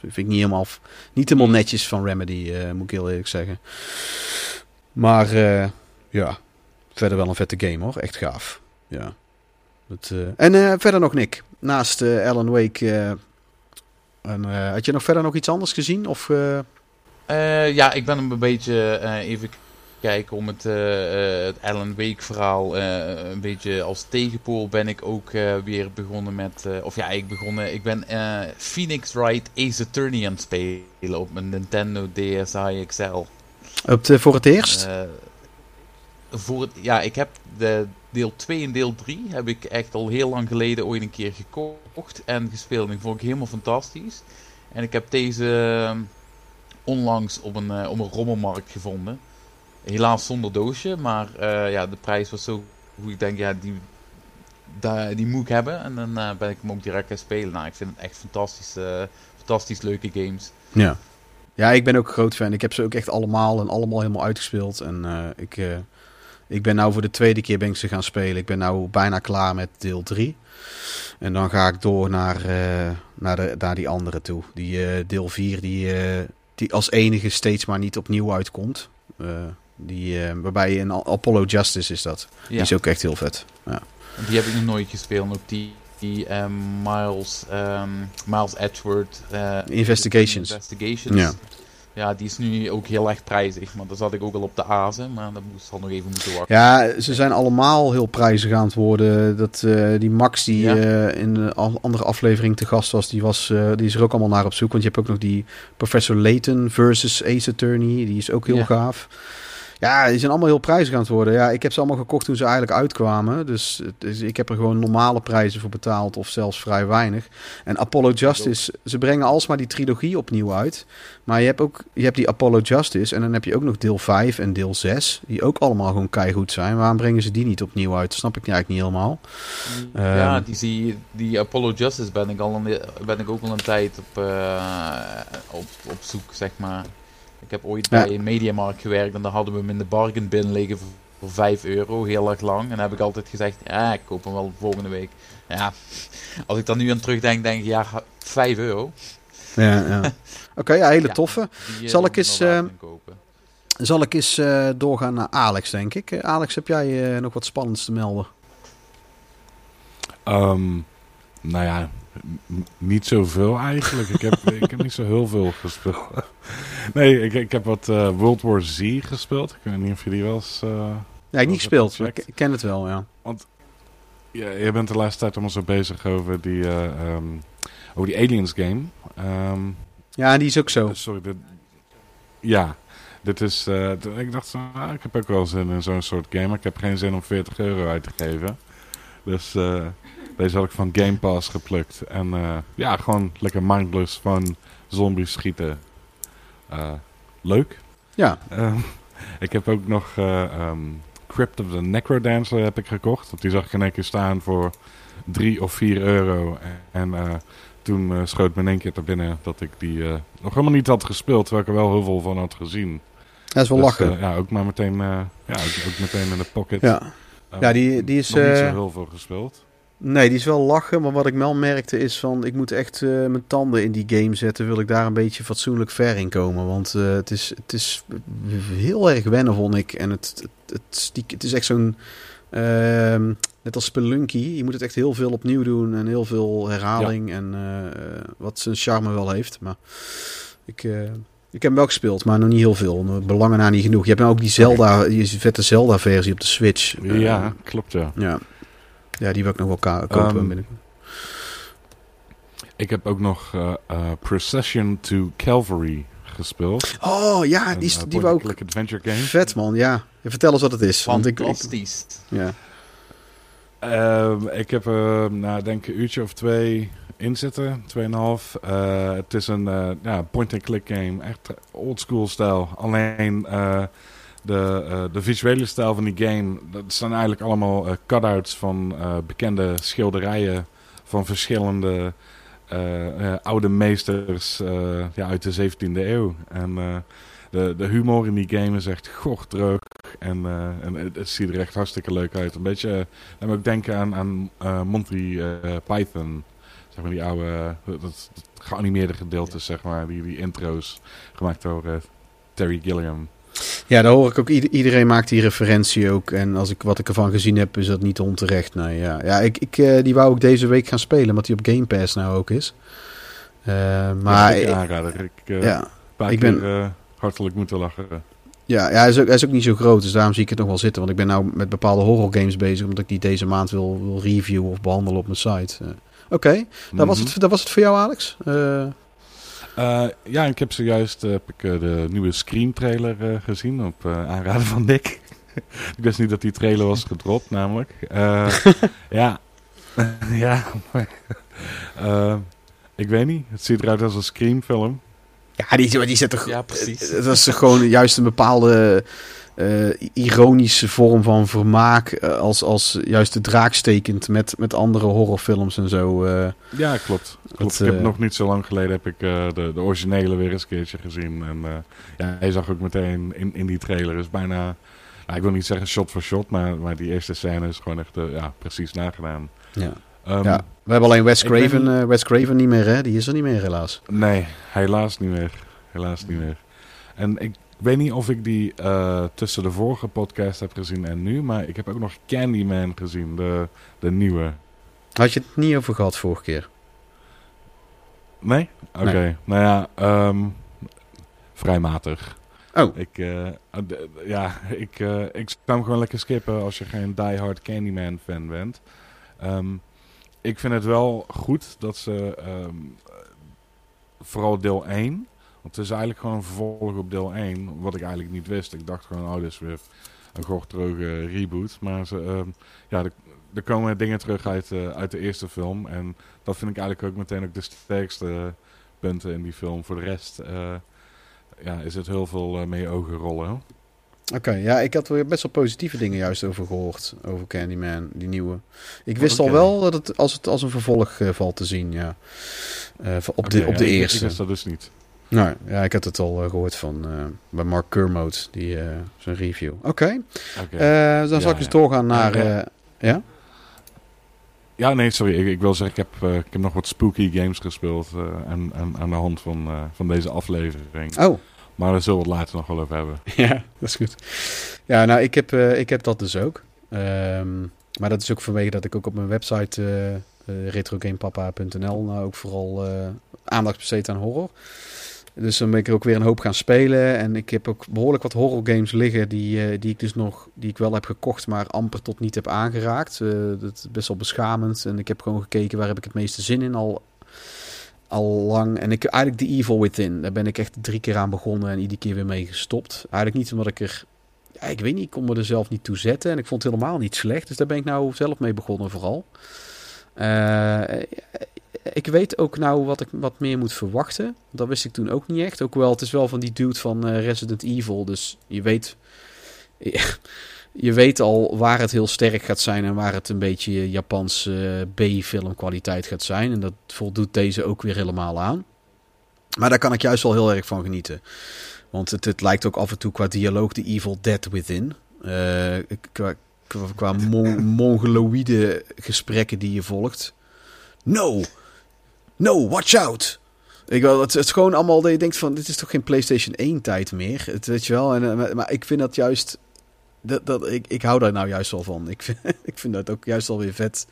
vind ik niet helemaal, niet helemaal netjes van Remedy, eh, moet ik heel eerlijk zeggen. Maar eh, ja, verder wel een vette game hoor. Echt gaaf. Ja. Dat, eh, En eh, verder nog Nick. Naast eh, Alan Wake. eh, en, eh, had je nog verder nog iets anders gezien? Of, eh, Eh, ja, ik ben hem een beetje eh, even kijken om het, eh, eh, het Alan Wake verhaal eh, een beetje als tegenpool ben ik ook weer begonnen met, of ja, ik begonnen, ik ben Phoenix Wright Ace Attorney aan het spelen op mijn Nintendo DSi XL. op de, voor het eerst? Voor het, ja, ik heb de deel 2 en deel 3 heb ik echt al heel lang geleden ooit een keer gekocht en gespeeld. En die vond ik helemaal fantastisch. En ik heb deze ehm, onlangs op een, op een rommelmarkt gevonden. Helaas zonder doosje, maar eh, ja, de prijs was zo hoe ik denk, ja, die, da- die moet ik hebben. En dan eh, ben ik hem ook direct gaan spelen. Nou, ik vind het echt fantastisch, eh, fantastisch leuke games. Ja. ja, ik ben ook groot fan. Ik heb ze ook echt allemaal en allemaal helemaal uitgespeeld. En ik, ik ben nou voor de tweede keer ben ik ze gaan spelen. Ik ben nou bijna klaar met deel 3. En dan ga ik door naar, naar, de, naar die andere toe. Die deel 4 die, die als enige steeds maar niet opnieuw uitkomt. Die, eh, waarbij een Apollo Justice is dat. Die Ja, is ook echt heel vet. Ja. die heb ik nog nooit gespeeld. Ook die, die eh, Miles, ehm, Miles Edgeworth. eh, Investigations. Investigations. Ja. Ja. die is nu ook heel erg prijzig. Maar daar zat ik ook al op de azen. Maar dat moest al nog even moeten wachten. Ja, ze zijn allemaal heel prijzig aan het worden. Dat, eh, die Max die Ja. in al- andere aflevering te gast was, die, was die is er ook allemaal naar op zoek. Want je hebt ook nog die Professor Layton versus Ace Attorney. Die is ook heel Ja. gaaf. Ja, die zijn allemaal heel prijzig aan het worden. Ja, ik heb ze allemaal gekocht toen ze eigenlijk uitkwamen. Dus, dus ik heb er gewoon normale prijzen voor betaald of zelfs vrij weinig. En Apollo Justice, ze brengen alsmaar die trilogie opnieuw uit. Maar je hebt ook je hebt die Apollo Justice en dan heb je ook nog deel 5 en deel 6. Die ook allemaal gewoon keigoed zijn. Waarom brengen ze die niet opnieuw uit? Dat snap ik eigenlijk niet helemaal. ja, Ehm. die, zie, die Apollo Justice ben ik, al een, ben ik ook al een tijd op, eh, op, op zoek, zeg maar. Ik heb ooit Ja. bij een Mediamarkt gewerkt en daar hadden we hem in de bargain bin liggen voor, voor 5 euro, heel erg lang. En dan heb ik altijd gezegd, ja, ik koop hem wel volgende week. Ja, als ik daar nu aan terugdenk, denk ik, ja, 5 euro. Ja, ja. <laughs> Oké, ja, hele toffe. Die, eh, Zal ik eens, eh. Zal ik eens eh, doorgaan naar Alex, denk ik. Eh, Alex, heb jij eh, nog wat spannends te melden? Ehm, nou ja, niet zoveel eigenlijk. ik, heb, <laughs> ik heb niet zo heel veel gespeeld. nee, ik, ik heb wat eh, World War Z gespeeld. Ik weet niet of je die wel eens... eh, Ja, ik niet gespeeld, maar ik ken het wel, ja. ja, je bent de laatste tijd allemaal zo bezig over die, ehm, over die Aliens game. Ehm, Ja, die is ook zo. Sorry, dit, ja. Dit is, ik dacht, ah, ik heb ook wel zin in zo'n soort game, maar ik heb geen zin om 40 euro uit te geven. Dus deze had ik van Game Pass geplukt. En eh, ja, gewoon lekker mindless van zombies schieten. Eh, leuk. Ja, Ehm, <laughs> ik heb ook nog eh, ehm, Crypt of the Necrodancer heb ik gekocht. Want die zag ik in één keer staan voor 3 of 4 euro. En toen schoot me in één keer te binnen dat ik die nog helemaal niet had gespeeld. Terwijl ik er wel heel veel van had gezien. dat is wel Dus, lachen. ja, ook maar meteen, ja, ook, ook meteen in de pocket. ja. Eh, Ja, die- die is, Nog niet zo heel veel gespeeld. Nee, die is wel lachen, maar wat ik wel merkte is van... ik moet echt eh, mijn tanden in die game zetten... wil ik daar een beetje fatsoenlijk ver in komen. Want eh, het, is, het is heel erg wennen, vond ik. En het, het, het, is echt zo'n... ehm, net als Spelunky. Je moet het echt heel veel opnieuw doen en heel veel herhaling. En eh, wat zijn charme wel heeft. Maar ik... ik heb hem wel gespeeld, maar nog niet heel veel. Belangen na niet genoeg. Je hebt nou ook die Zelda, die vette Zelda-versie op de Switch. Ja, klopt ja. ja. Ja, die wil ik nog wel kopen. Ehm, binnenkort. Ik heb ook nog eh, eh, Procession to Calvary gespeeld. Oh ja, die, is, eh, die wou ook adventure game. vet man, ja. Vertel eens wat het is. Want ik, ik, ja. Ehm, ik heb er, nou, denk ik een uurtje of twee in zitten. Tweeënhalf. Eh het is een ja, point-and-click game. Echt oldschool stijl. Alleen eh, de, eh, de visuele stijl van die game... Dat zijn eigenlijk allemaal eh, cutouts van eh, bekende schilderijen... van verschillende oude meesters ja, uit de 17e eeuw. En de, de humor in die game is echt gordroog. En, en het, het ziet er echt hartstikke leuk uit. Een beetje... dan moet ik denken aan, aan Monty Python. Zeg maar die oude, dat, dat geanimeerde gedeeltes, zeg maar. Die, die intro's gemaakt door Terry Gilliam. Ja, daar hoor ik ook. Ieder- iedereen maakt die referentie ook. En als ik wat ik ervan gezien heb, is dat niet onterecht. Nee, ja. Ja, ik, ik, eh, die wou ook deze week gaan spelen, omdat die op Game Pass nou ook is. Eh, maar ik ik- aanrader. Ik eh ja, paar ik keer ben- hartelijk moeten lachen. ja, ja hij, is ook, hij is ook niet zo groot, dus daarom zie ik het nog wel zitten. Want ik ben nou met bepaalde horror games bezig, omdat ik die deze maand wil, wil reviewen of behandelen op mijn site. Oké, dat, was Mhm. het, dat was het voor jou, Alex? Eh, ja, ik heb zojuist eh, heb ik, eh, de nieuwe Scream trailer eh, gezien op eh, aanraden van Nick. <laughs> ik wist niet dat die trailer was gedropt, namelijk. Eh, ja. <laughs> ja. eh, ik weet niet. Het ziet eruit als een Scream-film. Ja, die, die zit toch... Ja, precies. Dat is gewoon juist een bepaalde eh, ironische vorm van vermaak. eh, als, als juist de draak stekend met, met andere horrorfilms en zo. eh. Ja, klopt. klopt. Het, ik heb nog niet zo lang geleden heb ik de, de originele weer eens een keertje gezien. En ja, hij zag ook meteen in, in die trailer. is bijna, nou, ik wil niet zeggen shot voor shot, maar, maar die eerste scène is gewoon echt ja, precies nagedaan. ja. Ehm, ja. We hebben alleen Wes ben Craven, niet- Wes Craven niet meer, hè? Die is er niet meer, helaas. Nee, helaas niet meer. Helaas niet meer. En ik weet niet of ik die eh, tussen de vorige podcast heb gezien en nu, maar ik heb ook nog Candyman gezien, de, de nieuwe. Had je het niet over gehad vorige keer? Nee? Oké. Nee. Nou ja, ehm, vrij matig. Oh, Ik, eh, eh, ja, ik, eh, ik zou hem gewoon lekker skippen als je geen diehard Candyman fan bent. Ehm, ik vind het wel goed dat ze ehm, vooral deel 1, want het is eigenlijk gewoon een vervolg op deel 1, wat ik eigenlijk niet wist. Ik dacht gewoon, oh, dit is weer een gortroge reboot. Maar ze, ehm, ja, er, er komen dingen terug uit, eh, uit de eerste film. En dat vind ik eigenlijk ook meteen ook de sterkste punten in die film. Voor de rest eh, ja, is het heel veel eh, mee ogen rollen. oké. Ja, ik had er best wel positieve dingen juist over gehoord. Over Candyman, die nieuwe. Ik wist al wel dat het als, het als een vervolg valt te zien, ja. Op, de, op de ja, eerste. Ik wist dat dus niet. Nou, ja, ik had het al eh, gehoord van eh, bij Mark Kermode, die, eh, zijn review. Oké, Oké. eh, dan zal Ja, ik eens ja. doorgaan naar... Ja, ja. ja? Ja, nee, sorry. Ik, ik wil zeggen, ik heb, ik heb nog wat spooky games gespeeld eh, aan, de hand van, van deze aflevering. Oh, Maar daar zullen we het later nog wel over hebben. <laughs> ja, dat is goed. Ja, nou, ik heb, ik heb dat dus ook. Ehm, maar dat is ook vanwege dat ik ook op mijn website retrogamepapa.nl nou ook vooral aandacht besteed aan horror. Dus dan ben ik er ook weer een hoop gaan spelen. En ik heb ook behoorlijk wat horror games liggen die, eh, die ik dus nog, die ik wel heb gekocht, maar amper tot niet heb aangeraakt. Eh, dat is best wel beschamend. En ik heb gewoon gekeken waar heb ik het meeste zin in al, al lang. En ik eigenlijk The Evil Within. Daar ben ik echt drie keer aan begonnen en iedere keer weer mee gestopt. Eigenlijk niet omdat ik er, ik weet niet, ik kon me er zelf niet toe zetten. En ik vond het helemaal niet slecht. Dus daar ben ik nou zelf mee begonnen vooral. Eh, ik weet ook nou wat ik wat meer moet verwachten. Dat wist ik toen ook niet echt. Ook wel, het is wel van die dude van eh, Resident Evil. Dus je weet, <laughs> je weet al waar het heel sterk gaat zijn en waar het een beetje Japanse B-film kwaliteit gaat zijn. En dat voldoet deze ook weer helemaal aan. Maar daar kan ik juist wel heel erg van genieten. Want het, het lijkt ook af en toe qua dialoog de Evil Dead Within. Eh, qua qua, qua mon- <laughs> mongoloïde gesprekken die je volgt. No! No, watch out! Ik wel, het, het is gewoon allemaal dat je denkt van, dit is toch geen PlayStation 1 tijd meer? Het, weet je wel, en, eh, maar, ik vind dat juist, dat, dat, ik, ik hou daar nou juist wel van. Ik vind, <laughs> ik vind dat ook juist alweer vet,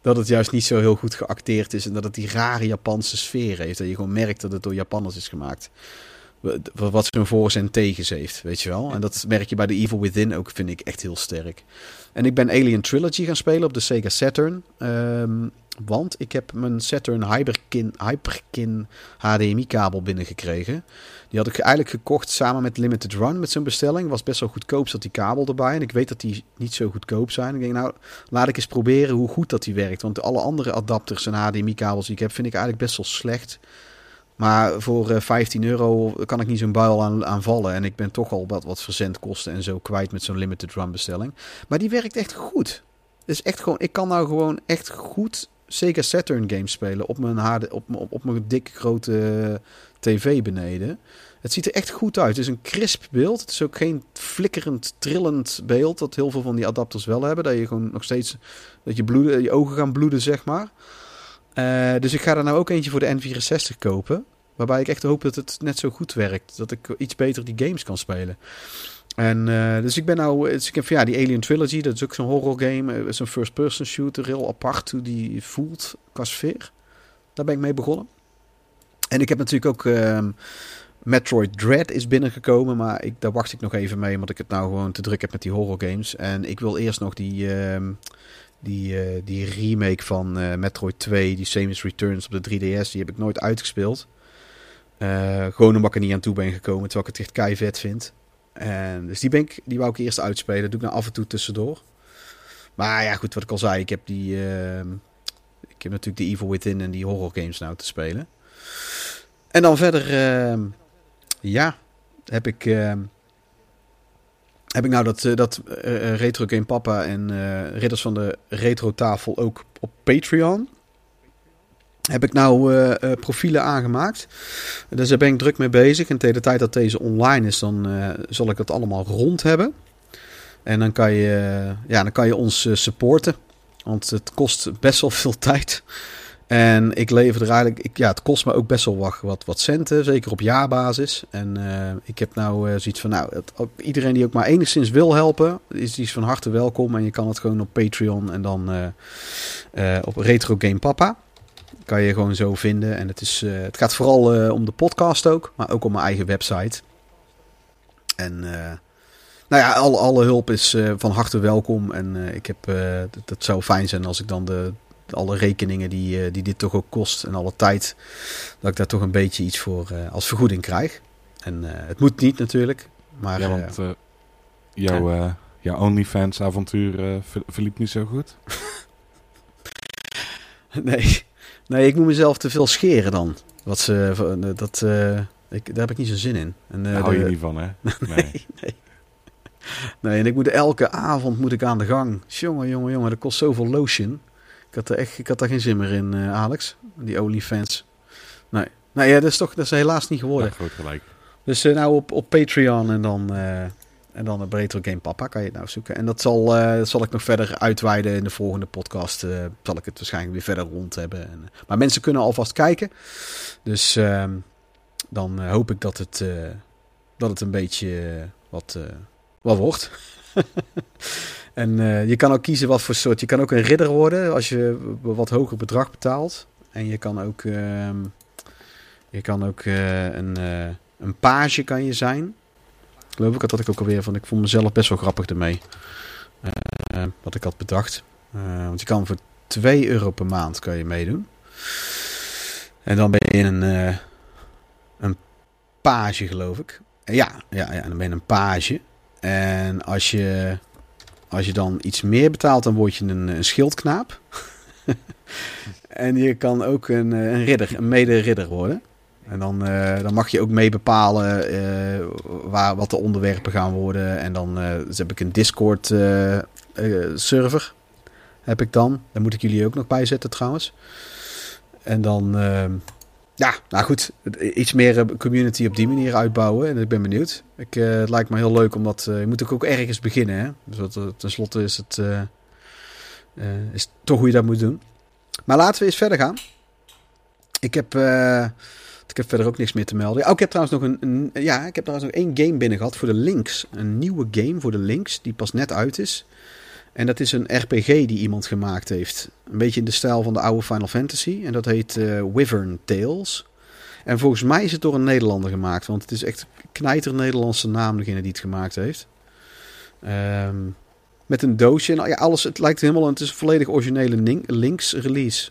dat het juist niet zo heel goed geacteerd is en dat het die rare Japanse sfeer heeft. Dat je gewoon merkt dat het door Japanners is gemaakt. Wat zijn voor's en tegens heeft, weet je wel. En dat merk je bij The Evil Within ook, vind ik echt heel sterk. En ik ben Alien Trilogy gaan spelen op de Sega Saturn. Ehm, want ik heb mijn Saturn Hyperkin, Hyperkin HDMI-kabel binnengekregen. Die had ik eigenlijk gekocht samen met Limited Run met zijn bestelling. Was best wel goedkoop, zat die kabel erbij. En ik weet dat die niet zo goedkoop zijn. Ik denk, nou, laat ik eens proberen hoe goed dat die werkt. Want alle andere adapters en HDMI-kabels die ik heb, vind ik eigenlijk best wel slecht. Maar voor eh, 15 euro kan ik niet zo'n buil aan, aan vallen. En ik ben toch al wat, wat verzendkosten en zo kwijt met zo'n limited run bestelling. Maar die werkt echt goed. Dus echt gewoon, ik kan nou gewoon echt goed Sega Saturn games spelen op mijn, HD, op, op, op mijn dikke grote tv beneden. Het ziet er echt goed uit. Het is een crisp beeld. Het is ook geen flikkerend, trillend beeld. Dat heel veel van die adapters wel hebben. Dat je gewoon nog steeds, dat je, bloeden, je ogen gaan bloeden, zeg maar. Eh, dus ik ga er nou ook eentje voor de N64 kopen. Waarbij ik echt hoop dat het net zo goed werkt. Dat ik iets beter die games kan spelen. En eh, dus ik ben nou... Dus ik heb ja, die Alien Trilogy. Dat is ook zo'n horror game. Het is een first-person shooter. Heel apart hoe die voelt qua sfeer. Daar ben ik mee begonnen. En ik heb natuurlijk ook... ehm, Metroid Dread is binnengekomen, maar ik, daar wacht ik nog even mee, omdat ik het nou gewoon te druk heb met die horror games. En ik wil eerst nog die, ehm, die, eh, die remake van eh, Metroid 2, die Samus Returns op de 3DS, die heb ik nooit uitgespeeld. Eh, gewoon omdat ik er niet aan toe ben gekomen, terwijl ik het echt kei vet vind. Dus die, ben ik, die wou ik eerst uitspelen. Dat doe ik nou af en toe tussendoor. Maar ja, goed, wat ik al zei. Ik heb die... ehm, ik heb natuurlijk de Evil Within en die horror games nou te spelen. En dan verder... ehm, ja, heb ik... ehm, heb ik nou dat, eh, dat eh, eh, Retro Game Papa en Ridders van de Retro Tafel ook op Patreon. Heb ik nou eh, eh, profielen aangemaakt. Dus daar ben ik druk mee bezig. En tegen de tijd dat deze online is, dan eh, zal ik het allemaal rond hebben. En dan kan je, ja, dan kan je ons supporten. Want het kost best wel veel <laughs> tijd. En ik lever er eigenlijk, ik, ja, het kost me ook best wel wat, wat, centen, zeker op jaarbasis. En ik heb nou zoiets van, nou, het, iedereen die ook maar enigszins wil helpen, is, is van harte welkom. En je kan het gewoon op Patreon en dan op Retro Game Papa. Kan je gewoon zo vinden. En het, is, eh, het gaat vooral eh, om de podcast ook, maar ook om mijn eigen website. En eh, nou ja, alle, alle hulp is van harte welkom. En ik heb, dat, dat zou fijn zijn als ik dan de, alle rekeningen die, die dit toch ook kost en alle tijd, dat ik daar toch een beetje iets voor als vergoeding krijg. En het moet niet natuurlijk, maar ja, want jouw, jouw OnlyFans avontuur ver- verliep niet zo goed. <laughs> nee, nee, ik moet mezelf te veel scheren dan. Wat ze, dat, eh, ik, daar heb ik niet zo zin in. En, eh, Daar hou je niet van, hè? <laughs> Nee. Nee, nee. Nee, en ik moet elke avond moet ik aan de gang. Jongen, jongen, jongen, dat kost zoveel lotion. Ik had er echt, ik had daar geen zin meer in, eh, Alex. Die OnlyFans. Nee, nee, ja, dat is toch, dat is helaas niet geworden. Ja, groot gelijk. Dus eh, nou op, op Patreon en dan, eh, en dan op Retro Game Papa kan je het nou zoeken. En dat zal, eh, dat zal ik nog verder uitweiden in de volgende podcast. eh, zal ik het waarschijnlijk weer verder rond hebben. En, eh, maar mensen kunnen alvast kijken. Dus ehm, dan hoop ik dat het, dat het een beetje wat, wat wordt. <laughs> en je kan ook kiezen wat voor soort. Je kan ook een ridder worden als je een wat hoger bedrag betaalt. En je kan ook, ehm, je kan ook een, een page kan je zijn. Geloof ik, dat had ik ook alweer van. Ik vond mezelf best wel grappig ermee. Eh, eh, wat ik had bedacht. Eh, want je kan voor 2 euro per maand kan je meedoen. En dan ben je een, eh, een page, geloof ik. Ja, ja, ja, dan ben je een page. En als je, als je dan iets meer betaalt, dan word je een, een schildknaap. <laughs> en je kan ook een, een ridder, een mede-ridder worden. En dan, eh, dan mag je ook mee bepalen eh, waar, wat de onderwerpen gaan worden. En dan eh, dus heb ik een Discord eh, eh, server. Heb ik dan. Daar moet ik jullie ook nog bij zetten trouwens. En dan, ehm, ja, nou goed. Iets meer community op die manier uitbouwen. En ik ben benieuwd. Ik, het lijkt me heel leuk omdat je moet ook, ook ergens beginnen. Hè? Dus wat, tenslotte is het is toch hoe je dat moet doen. Maar laten we eens verder gaan. Ik heb... ik heb verder ook niks meer te melden. Oh, ik heb trouwens nog een, ja, ik heb trouwens nog één game binnen gehad voor de Links. Een nieuwe game voor de Links die pas net uit is. En dat is een RPG die iemand gemaakt heeft. Een beetje in de stijl van de oude Final Fantasy. En dat heet eh, Wyvern Tales. En volgens mij is het door een Nederlander gemaakt. Want het is echt knijter Nederlandse naam degene die het gemaakt heeft. Ehm, met een doosje en alles. Het lijkt helemaal. Het is een volledig originele Links release.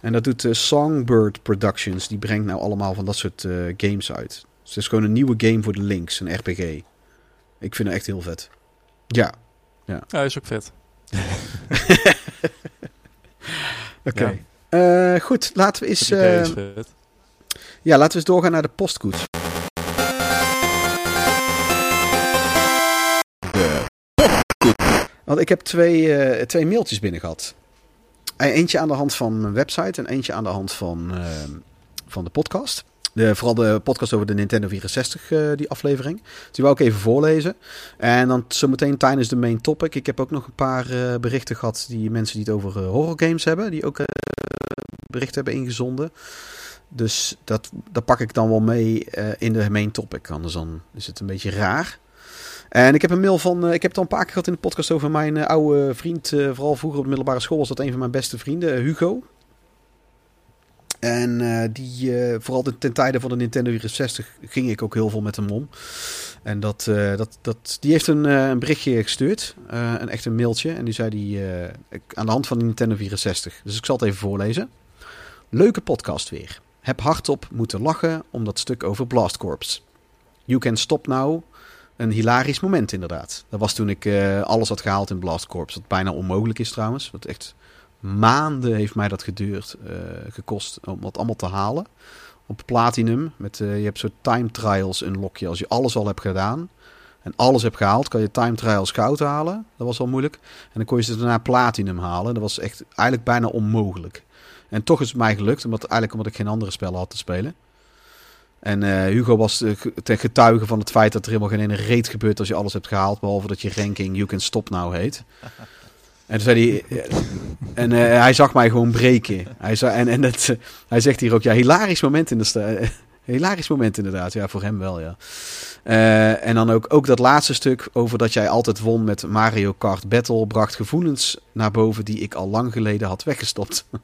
En dat doet eh, Songbird Productions. Die brengt nou allemaal van dat soort eh, games uit. Dus het is gewoon een nieuwe game voor de Links, een RPG. Ik vind het echt heel vet. Ja, Ja, is ook vet. <laughs> oké. Eh, goed, laten we eens, eh, ja, laten we eens doorgaan naar de postkoets. Want ik heb twee, eh, twee mailtjes binnen gehad. Eh, Eentje aan de hand van mijn website en eentje aan de hand van, eh, van de podcast. De, vooral de podcast over de Nintendo 64, eh, die aflevering. Die wou ik even voorlezen. En dan zometeen tijdens de main topic. Ik heb ook nog een paar eh, berichten gehad. Die mensen die het over horror games hebben. Die ook berichten hebben ingezonden. Dus dat, dat pak ik dan wel mee in de main topic. Anders dan is het een beetje raar. En ik heb een mail van. eh, ik heb het al een paar keer gehad in de podcast over mijn eh, oude vriend. eh, vooral vroeger op de middelbare school was dat een van mijn beste vrienden, Hugo. En die, vooral ten, tijde van de Nintendo 64 ging ik ook heel veel met hem om. En dat, dat, dat, die heeft een, een berichtje gestuurd. een echt een mailtje. En die zei die, aan de hand van de Nintendo 64. Dus ik zal het even voorlezen. Leuke podcast weer. Heb hardop moeten lachen om dat stuk over Blast Corps. You can stop now. Een hilarisch moment inderdaad. Dat was toen ik eh, alles had gehaald in Blast Corps. Wat bijna onmogelijk is trouwens. Wat echt maanden heeft mij dat geduurd, eh, gekost om dat allemaal te halen. Op Platinum. Met, eh, je hebt zo time trials unlock je. Als je alles al hebt gedaan en alles hebt gehaald, kan je time trials goud halen. Dat was al moeilijk. En dan kon je ze daarna Platinum halen. Dat was echt eigenlijk bijna onmogelijk. En toch is het mij gelukt, omdat, eigenlijk omdat ik geen andere spellen had te spelen. En eh, Hugo was uh, ten getuige van het feit dat er helemaal geen ene reet gebeurt als je alles hebt gehaald. Behalve dat je ranking You Can Stop Now heet. <laughs> En zei hij. eh, En eh, hij zag mij gewoon breken. Hij, zei, en, en eh, hij zegt hier ook: ja, hilarisch moment in de sta- Hilarisch moment inderdaad. Ja, voor hem wel, ja. Eh, en dan ook, ook dat laatste stuk over dat jij altijd won met Mario Kart Battle. bracht gevoelens naar boven die ik al lang geleden had weggestopt. <laughs>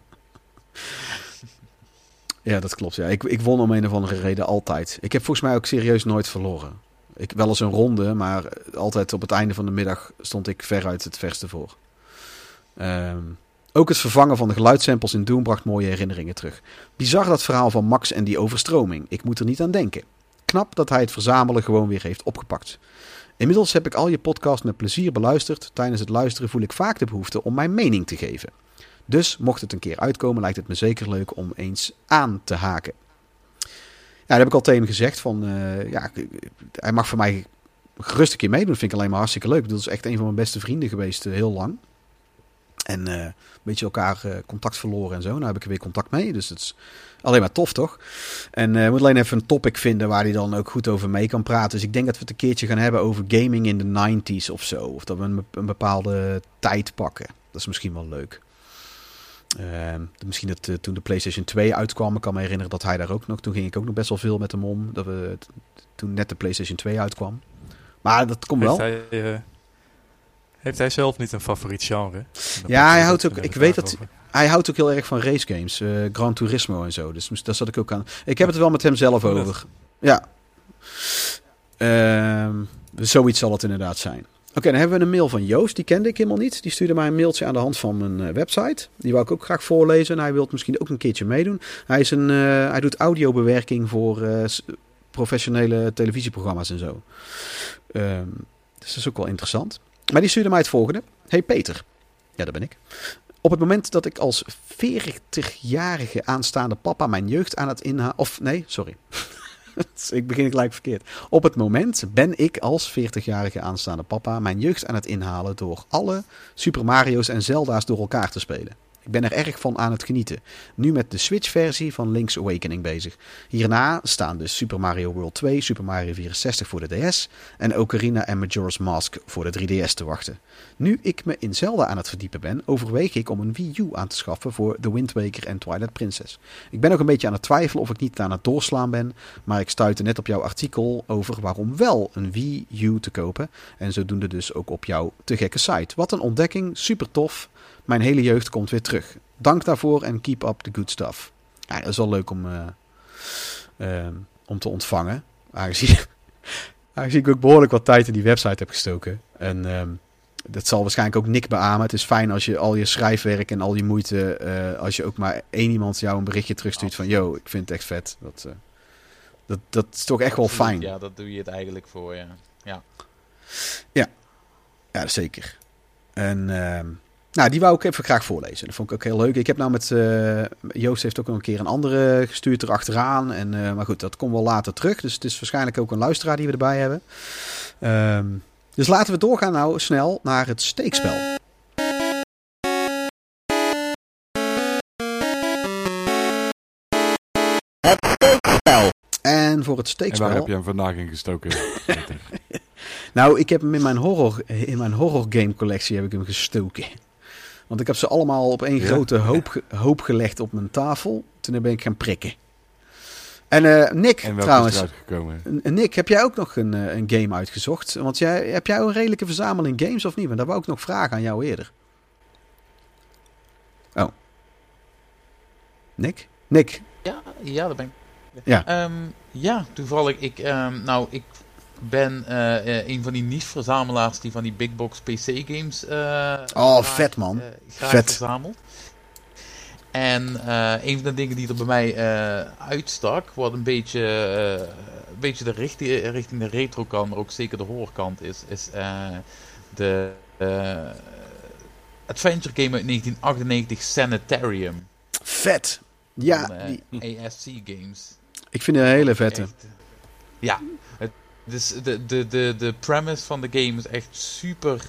ja, dat klopt. Ja. Ik, ik won om een of andere reden altijd. Ik heb volgens mij ook serieus nooit verloren. Ik, wel eens een ronde, maar altijd op het einde van de middag stond ik veruit het verste voor. Ehm, ook het vervangen van de geluidssamples in Doom bracht mooie herinneringen terug. Bizar dat verhaal van Max en die overstroming. Ik moet er niet aan denken. Knap dat hij het verzamelen gewoon weer heeft opgepakt. Inmiddels heb ik al je podcast met plezier beluisterd. Tijdens het luisteren voel ik vaak de behoefte om mijn mening te geven. Dus mocht het een keer uitkomen, lijkt het me zeker leuk om eens aan te haken. Ja, dat heb ik al tegen hem gezegd. Van, eh, ja, hij mag voor mij gerust een keer meedoen. Dat vind ik alleen maar hartstikke leuk. Dat is echt een van mijn beste vrienden geweest, eh, heel lang. En eh, een beetje elkaar contact verloren en zo. Nou heb ik er weer contact mee. Dus het is alleen maar tof, toch? En eh moet alleen even een topic vinden waar hij dan ook goed over mee kan praten. Dus ik denk dat we het een keertje gaan hebben over gaming in de 90s of zo. Of dat we een bepaalde tijd pakken. Dat is misschien wel leuk. Ehm, misschien dat eh, toen de PlayStation 2 uitkwam, ik kan me herinneren dat hij daar ook nog. Toen ging ik ook nog best wel veel met hem om. Dat we, toen net de PlayStation 2 uitkwam. Maar dat komt wel. Heeft hij, eh, heeft hij zelf niet een favoriet genre? Ja, hij houdt ook- ik weet dat- over. Hij houdt ook heel erg van race games, eh, Gran Turismo en zo. Dus daar zat ik ook aan. Ik heb het wel met hem zelf over. Ja. Ehm, zoiets zal het inderdaad zijn. Oké, dan hebben we een mail van Joost. Die kende ik helemaal niet. Die stuurde mij een mailtje aan de hand van mijn eh, website. Die wou ik ook graag voorlezen. En hij wil misschien ook een keertje meedoen. Hij, is een, eh, hij doet audiobewerking voor eh, professionele televisieprogramma's en zo. Ehm, dus dat is ook wel interessant. Maar die stuurde mij het volgende. Hey Peter. Ja, dat ben ik. Op het moment dat ik als 40-jarige aanstaande papa mijn jeugd aan het inhalen... Of nee, sorry. <laughs> <laughs> ik begin gelijk verkeerd. Op het moment ben ik als 40-jarige aanstaande papa mijn jeugd aan het inhalen... door alle Super Mario's en Zelda's door elkaar te spelen. Ik ben er erg van aan het genieten. Nu met de Switch-versie van Link's Awakening bezig. Hierna staan dus Super Mario World 2, Super Mario 64 voor de DS... en Ocarina en Majora's Mask voor de 3DS te wachten. Nu ik me in Zelda aan het verdiepen ben, overweeg ik om een Wii U aan te schaffen voor The Wind Waker en Twilight Princess. Ik ben ook een beetje aan het twijfelen of ik niet aan het doorslaan ben, maar ik stuitte net op jouw artikel over waarom wel een Wii U te kopen. En zodoende dus ook op jouw te gekke site. Wat een ontdekking, super tof. Mijn hele jeugd komt weer terug. Dank daarvoor en keep up the good stuff. Ja, dat is wel leuk om, eh, eh, om te ontvangen. Aangezien, <laughs> aangezien ik ook behoorlijk wat tijd in die website heb gestoken. En ehm, dat zal waarschijnlijk ook Nick beamen. Het is fijn als je al je schrijfwerk en al je moeite, eh, als je ook maar één iemand jou een berichtje terugstuurt van, yo, ik vind het echt vet. Dat, eh, dat, dat is toch echt wel fijn. Ja, dat doe je het eigenlijk voor, ja. Ja, zeker. En ehm, nou, die wou ik even graag voorlezen. Dat vond ik ook heel leuk. Ik heb nou met eh, Joost heeft ook nog een keer een andere gestuurd erachteraan. En, maar goed, dat komt wel later terug. Dus het is waarschijnlijk ook een luisteraar die we erbij hebben. Ehm, dus laten we doorgaan nou snel naar het steekspel. Het steekspel. En voor het En waar steekspel. heb je hem vandaag in gestoken? <laughs> Nou, ik heb hem in mijn horror, in mijn horror game collectie heb ik hem gestoken. Want ik heb ze allemaal op één Ja? grote hoop, hoop gelegd op mijn tafel. Toen ben ik gaan prikken. En eh, Nick, en welke trouwens. Nick, heb jij ook nog een, eh, een game uitgezocht? Want jij, heb jij een redelijke verzameling games of niet? Want daar wou ik nog vragen aan jou eerder. Oh. Nick? Nick? Ja, ja, dat ben ik. Ja. Ehm, ja, toevallig. Ik, ehm, nou, ik ben eh, een van die niche-verzamelaars die van die big box PC-games. Oh, vet, man. graag Vet. verzamelt. En eh, een van de dingen die er bij mij eh, uitstak, wat een beetje, eh, een beetje de richting, richting de retro kant, maar ook zeker de horrorkant is, is de adventure game uit 1998 Sanitarium Vet. Ja, van die- ASC Games. ik vind het een hele vette. Echt, ja, het, dus de, de, de, de premise van de game is echt super.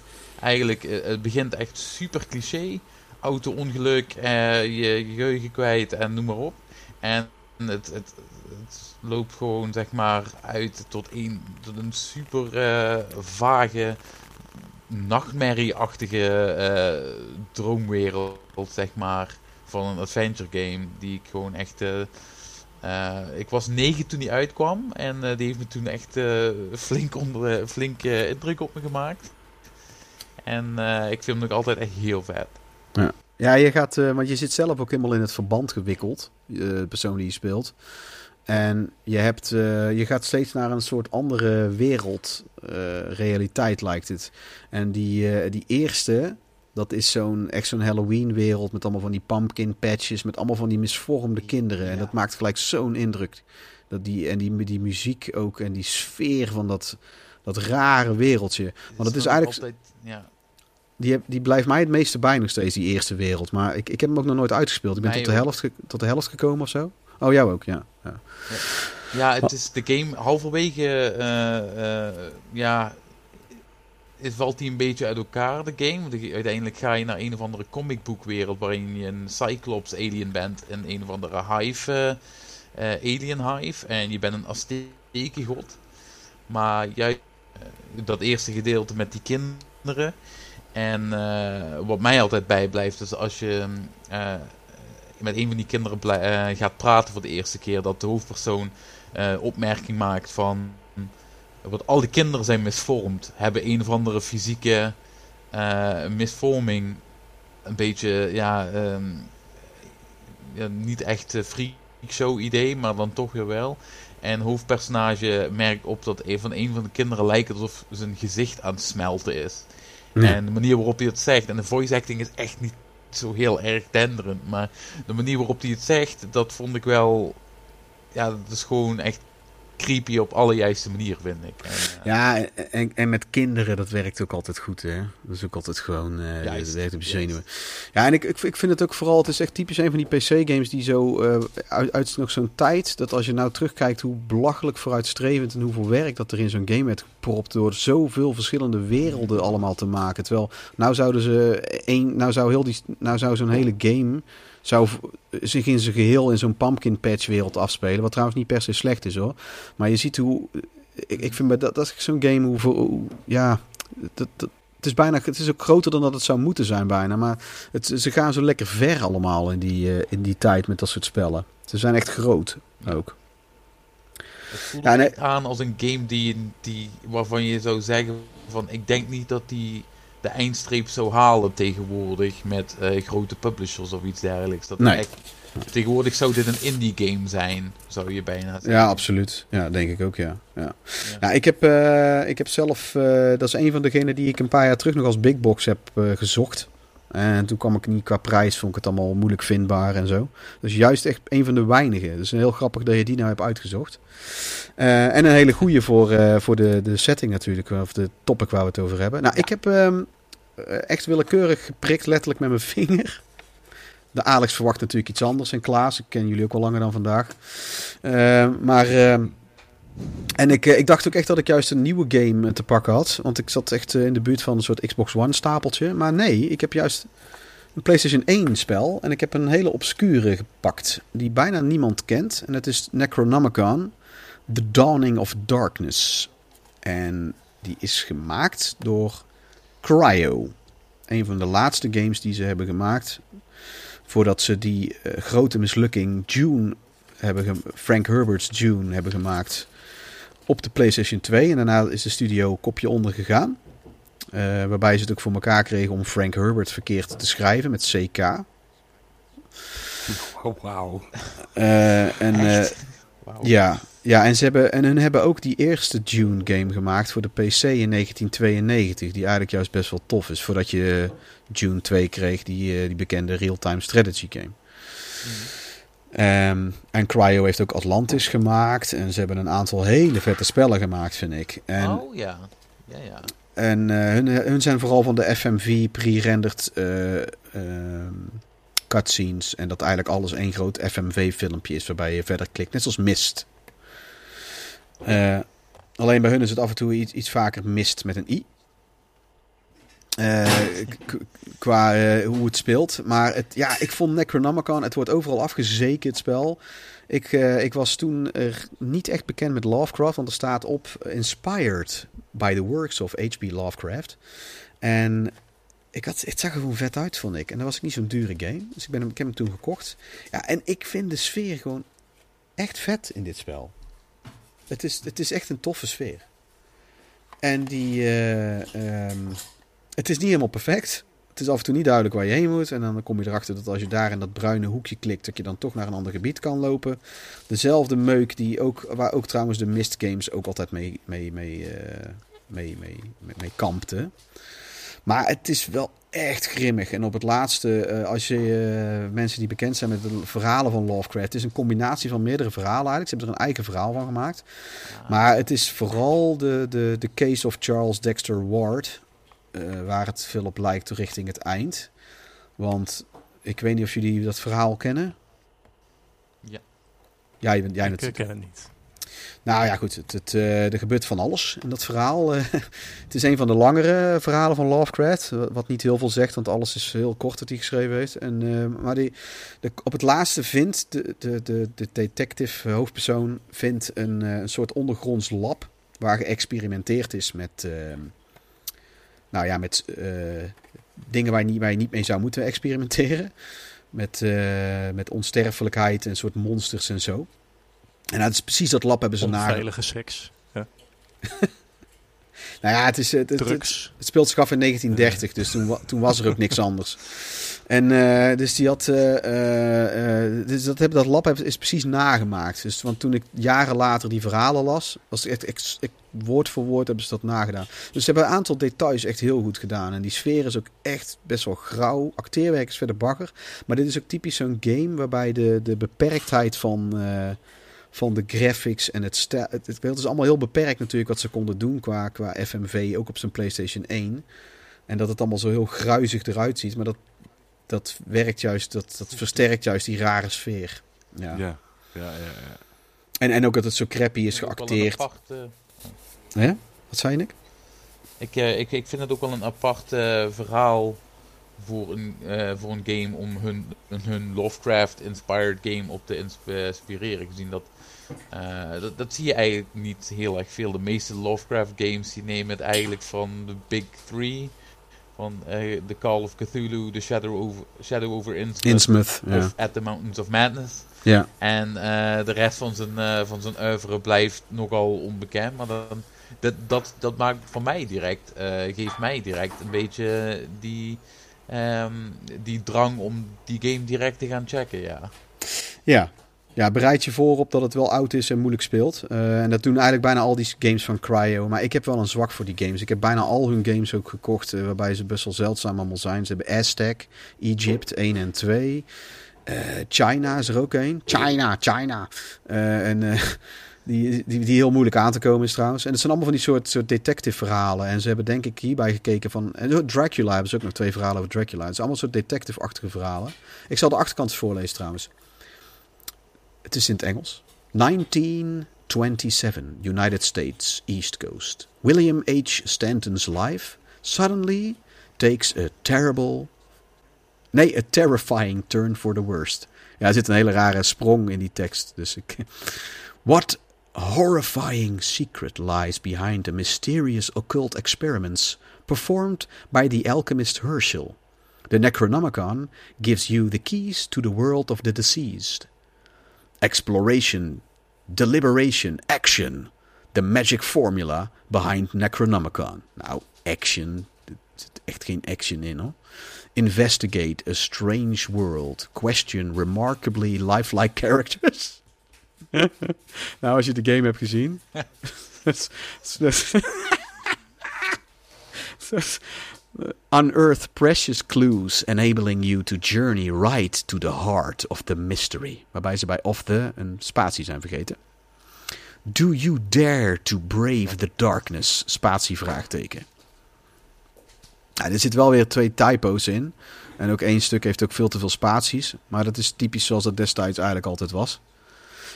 Eigenlijk, het begint echt super cliché. Auto-ongeluk, eh, je, geheugen kwijt en noem maar op. En het, het, het loopt gewoon zeg maar uit tot een, tot een super eh, vage, nachtmerrieachtige eh, droomwereld, zeg maar. Van een adventure game die ik gewoon echt. ik was negen toen die uitkwam en die heeft me toen echt flink, onder, flink indruk op me gemaakt. En ik vind hem nog altijd echt heel vet. Ja, je gaat, eh, want je zit zelf ook helemaal in het verband gewikkeld, eh, de persoon die je speelt. En je, hebt, eh, je gaat steeds naar een soort andere wereld, eh, realiteit lijkt het. En die, eh, die eerste, dat is zo'n echt zo'n Halloween-wereld met allemaal van die pumpkin patches, met allemaal van die misvormde kinderen. En Ja. dat maakt gelijk zo'n indruk. Dat die, en die, die muziek ook en die sfeer van dat, dat rare wereldje. Want het is nog eigenlijk- Altijd, ja, Die, heb- die blijft mij het meeste bij nog steeds, die eerste wereld. Maar ik, ik heb hem ook nog nooit uitgespeeld. Ik ben tot de, helft tot de helft gekomen of zo. Oh, jou ook, ja. ja. ja, het is de game halverwege. eh, eh, ja, het valt die een beetje uit elkaar, de game. Uiteindelijk ga je naar een of andere comicboekwereld waarin je een Cyclops alien bent in een of andere hive, eh, alien hive. En je bent een Aztekengod. Maar juist dat eerste gedeelte met die kinderen. En eh, wat mij altijd bijblijft, is als je eh, met een van die kinderen eh, gaat praten voor de eerste keer, dat de hoofdpersoon opmerking maakt van. Want al die kinderen zijn misvormd, hebben een of andere fysieke misvorming. Een beetje, ja, ehm, ja niet echt een freakshow idee, maar dan toch weer wel. En hoofdpersonage merkt op dat een van, een van de kinderen lijkt alsof zijn gezicht aan het smelten is. En de manier waarop hij het zegt, en de voice acting is echt niet zo heel erg denderend, maar de manier waarop hij het zegt, dat vond ik wel, ja, dat is gewoon echt creepy op alle juiste manier, vind ik. En, eh, Ja, en, en met kinderen, dat werkt ook altijd goed, hè. Dat is ook altijd gewoon, eh Juist, dat werkt op je zenuwen. Ja, en ik, ik, ik vind het ook vooral, het is echt typisch een van die PC-games die zo, eh, uit, uit nog zo'n tijd, dat als je nou terugkijkt hoe belachelijk vooruitstrevend en hoeveel werk dat er in zo'n game werd gepropt door zoveel verschillende werelden allemaal te maken. Terwijl, nou zouden ze één, nou zou heel die, nou zou zo'n hele game zou zich in zijn geheel in zo'n pumpkin patch wereld afspelen. Wat trouwens niet per se slecht is hoor. Maar je ziet hoe. Ik, ik vind bij dat, dat is zo'n game hoe, hoe- Ja. Dat, dat, het is bijna. Het is ook groter dan dat het zou moeten zijn, bijna. Maar het, ze gaan zo lekker ver allemaal in die, eh, in die tijd met dat soort spellen. Ze zijn echt groot ook. Het voelt Ja, nee. aan als een game die, die, waarvan je zou zeggen van, ik denk niet dat die de eindstreep zou halen tegenwoordig met eh, grote publishers of iets dergelijks. Dat Nee. echt, tegenwoordig zou dit een indie game zijn, zou je bijna zeggen. Ja, absoluut. Ja, denk ik ook, ja. ja. Ja. ja ik, heb, eh, ik heb zelf... eh, dat is een van degenen die ik een paar jaar terug nog als big box heb gezocht. En toen kwam ik niet qua prijs, vond ik het allemaal moeilijk vindbaar en zo. Dus juist echt een van de weinigen. Dus heel grappig dat je die nou hebt uitgezocht. En een hele goede voor, voor de, de setting natuurlijk, of de topic waar we het over hebben. Nou, ik heb ehm, eh, echt willekeurig geprikt, letterlijk met mijn vinger. De Alex verwacht natuurlijk iets anders en Klaas, ik ken jullie ook al langer dan vandaag. Eh, maar... ehm, en ik, eh, ik dacht ook echt dat ik juist een nieuwe game eh, te pakken had. Want ik zat echt eh, in de buurt van een soort Xbox One stapeltje. Maar nee, ik heb juist een PlayStation 1 spel. En ik heb een hele obscure gepakt. Die bijna niemand kent. En dat is Necronomicon. The Dawning of Darkness. En die is gemaakt door Cryo. Een van de laatste games die ze hebben gemaakt. Voordat ze die eh, grote mislukking June hebben Frank Herbert's June hebben gemaakt op de PlayStation 2. En daarna is de studio kopje onder gegaan. Eh, waarbij ze het ook voor elkaar kregen om Frank Herbert verkeerd te schrijven met CK. Oh, wauw. Eh, en ja, ja, en ze hebben en hun hebben ook die eerste Dune game gemaakt voor de PC in 1992, die eigenlijk juist best wel tof is, voordat je Dune 2 kreeg, die, eh, die bekende real-time strategy game. Ehm, en Cryo heeft ook Atlantis gemaakt. En ze hebben een aantal hele vette spellen gemaakt, vind ik. En, oh ja, ja, ja. en eh, hun, hun zijn vooral van de FMV pre-rendered eh, ehm, cutscenes. En dat eigenlijk alles één groot FMV-filmpje is waarbij je verder klikt. Net zoals Mist. Eh, alleen bij hun is het af en toe iets, iets vaker Mist met een i. Eh, qua eh, hoe het speelt. Maar het, ja, ik vond Necronomicon, het wordt overal afgezeken, het spel. Ik, ik was toen er niet echt bekend met Lovecraft, want er staat op inspired by the works of H.P. Lovecraft. En ik het zag er gewoon vet uit, vond ik. En dat was niet zo'n dure game. Dus ik, ben hem, heb hem toen gekocht. Ja, en ik vind de sfeer gewoon echt vet in dit spel. Het is, het is echt een toffe sfeer. En die... eh, ehm, het is niet helemaal perfect. Het is af en toe niet duidelijk waar je heen moet. En dan kom je erachter dat als je daar in dat bruine hoekje klikt, dat je dan toch naar een ander gebied kan lopen. Dezelfde meuk die ook, waar ook trouwens de Mist Games ook altijd mee, mee, mee, eh, mee, mee, mee, mee kampten. Maar het is wel echt grimmig. En op het laatste, eh, als je eh, mensen die bekend zijn met de verhalen van Lovecraft, het is een combinatie van meerdere verhalen eigenlijk. Ze hebben er een eigen verhaal van gemaakt. Maar het is vooral de, de, de case of Charles Dexter Ward, eh, waar het veel op lijkt richting het eind. Want ik weet niet of jullie dat verhaal kennen. Ja. Jij, bent- jij ik natuurlijk. ken het niet. Nou ja, goed. Het, het, eh, er gebeurt van alles in dat verhaal. <laughs> Eh, het is een van de langere verhalen van Lovecraft. wa- Wat niet heel veel zegt, want alles is heel kort dat hij geschreven heeft. En, eh, maar die, op het laatste vindt de, de, de, de detective eh, hoofdpersoon vindt een, eh, een soort ondergronds lab. Waar geëxperimenteerd is met, eh, nou ja, met eh, dingen waar je, niet, waar niet mee zou moeten experimenteren. Met, eh, met onsterfelijkheid en soort monsters en zo. En dat is precies dat lab hebben ze naar. Onveilige seks, <laughs> Nou ja, het, is, het, het, het, drugs. het speelt zich af in 1930, dus toen, toen was er ook niks anders. En eh, dus die had, eh, eh, dus dat, heb, dat lab heb- is precies nagemaakt. Dus, want toen ik jaren later die verhalen las, was het echt, echt, echt woord voor woord hebben ze dat nagedaan. Dus ze hebben een aantal details echt heel goed gedaan. En die sfeer is ook echt best wel grauw. Acteerwerk is verder bagger. Maar dit is ook typisch zo'n game waarbij de, de beperktheid van, van de graphics en het stijl... Het, het, het is allemaal heel beperkt natuurlijk wat ze konden doen qua, qua FMV, ook op zijn PlayStation 1. En dat het allemaal zo heel gruizig eruit ziet. Maar dat, dat werkt juist, dat, dat versterkt juist die rare sfeer. Ja. Ja, ja, ja. ja. En, en ook dat het zo crappy is geacteerd. apart, eh, Hè? Wat zei je, Nick? Ik, eh, ik, ik vind het ook wel een apart eh, verhaal voor een, eh, voor een game om hun, hun- Lovecraft-inspired game op te eh, inspireren. Gezien dat, eh, dat, dat zie je eigenlijk niet heel erg veel. De meeste Lovecraft games die nemen het eigenlijk van de Big Three. Van The Call of Cthulhu, The Shadow over, Shadow over Innsmouth, of At the Mountains of Madness. ja. En de rest van zijn, van zijn oeuvre blijft nogal onbekend. Maar dan, dat, dat, dat maakt voor mij direct, geeft mij direct een beetje die, ehm, die drang om die game direct te gaan checken. Ja. Ja. Ja, bereid je voor op dat het wel oud is en moeilijk speelt. Eh, en dat doen eigenlijk bijna al die games van Cryo. Maar ik heb wel een zwak voor die games. Ik heb bijna al hun games ook gekocht, eh, waarbij ze best wel zeldzaam allemaal zijn. Ze hebben Aztec, Egypt 1 en 2. Eh, China is er ook een. China, China. En die, die, die heel moeilijk aan te komen is trouwens. En het zijn allemaal van die soort, soort detective verhalen. En ze hebben denk ik hierbij gekeken van... En Dracula hebben ze ook nog twee verhalen over Dracula. Het zijn allemaal soort detective-achtige verhalen. Ik zal de achterkant voorlezen trouwens. Het is in het Engels. 1927, United States, East Coast. William H. Stanton's life suddenly takes a terrible... Nee, a terrifying turn for the worst. Ja, er zit een hele rare sprong in die tekst. Dus ik... <laughs> What horrifying secret lies behind the mysterious occult experiments performed by the alchemist Herschel? The Necronomicon gives you the keys to the world of the deceased. Exploration, deliberation, action. The magic formula behind Necronomicon. Nou, action. Er echt geen action in hoor. Investigate a strange world. Question remarkably lifelike <laughs> characters. <laughs> nou, als je de game hebt gezien. <laughs> Unearth precious clues enabling you to journey right to the heart of the mystery. Waarbij ze bij of the een spatie zijn vergeten. Do you dare to brave the darkness? Spatie vraagteken. Nou, er zit wel weer twee typo's in. En ook één stuk heeft ook veel te veel spaties. Maar dat is typisch zoals dat destijds eigenlijk altijd was.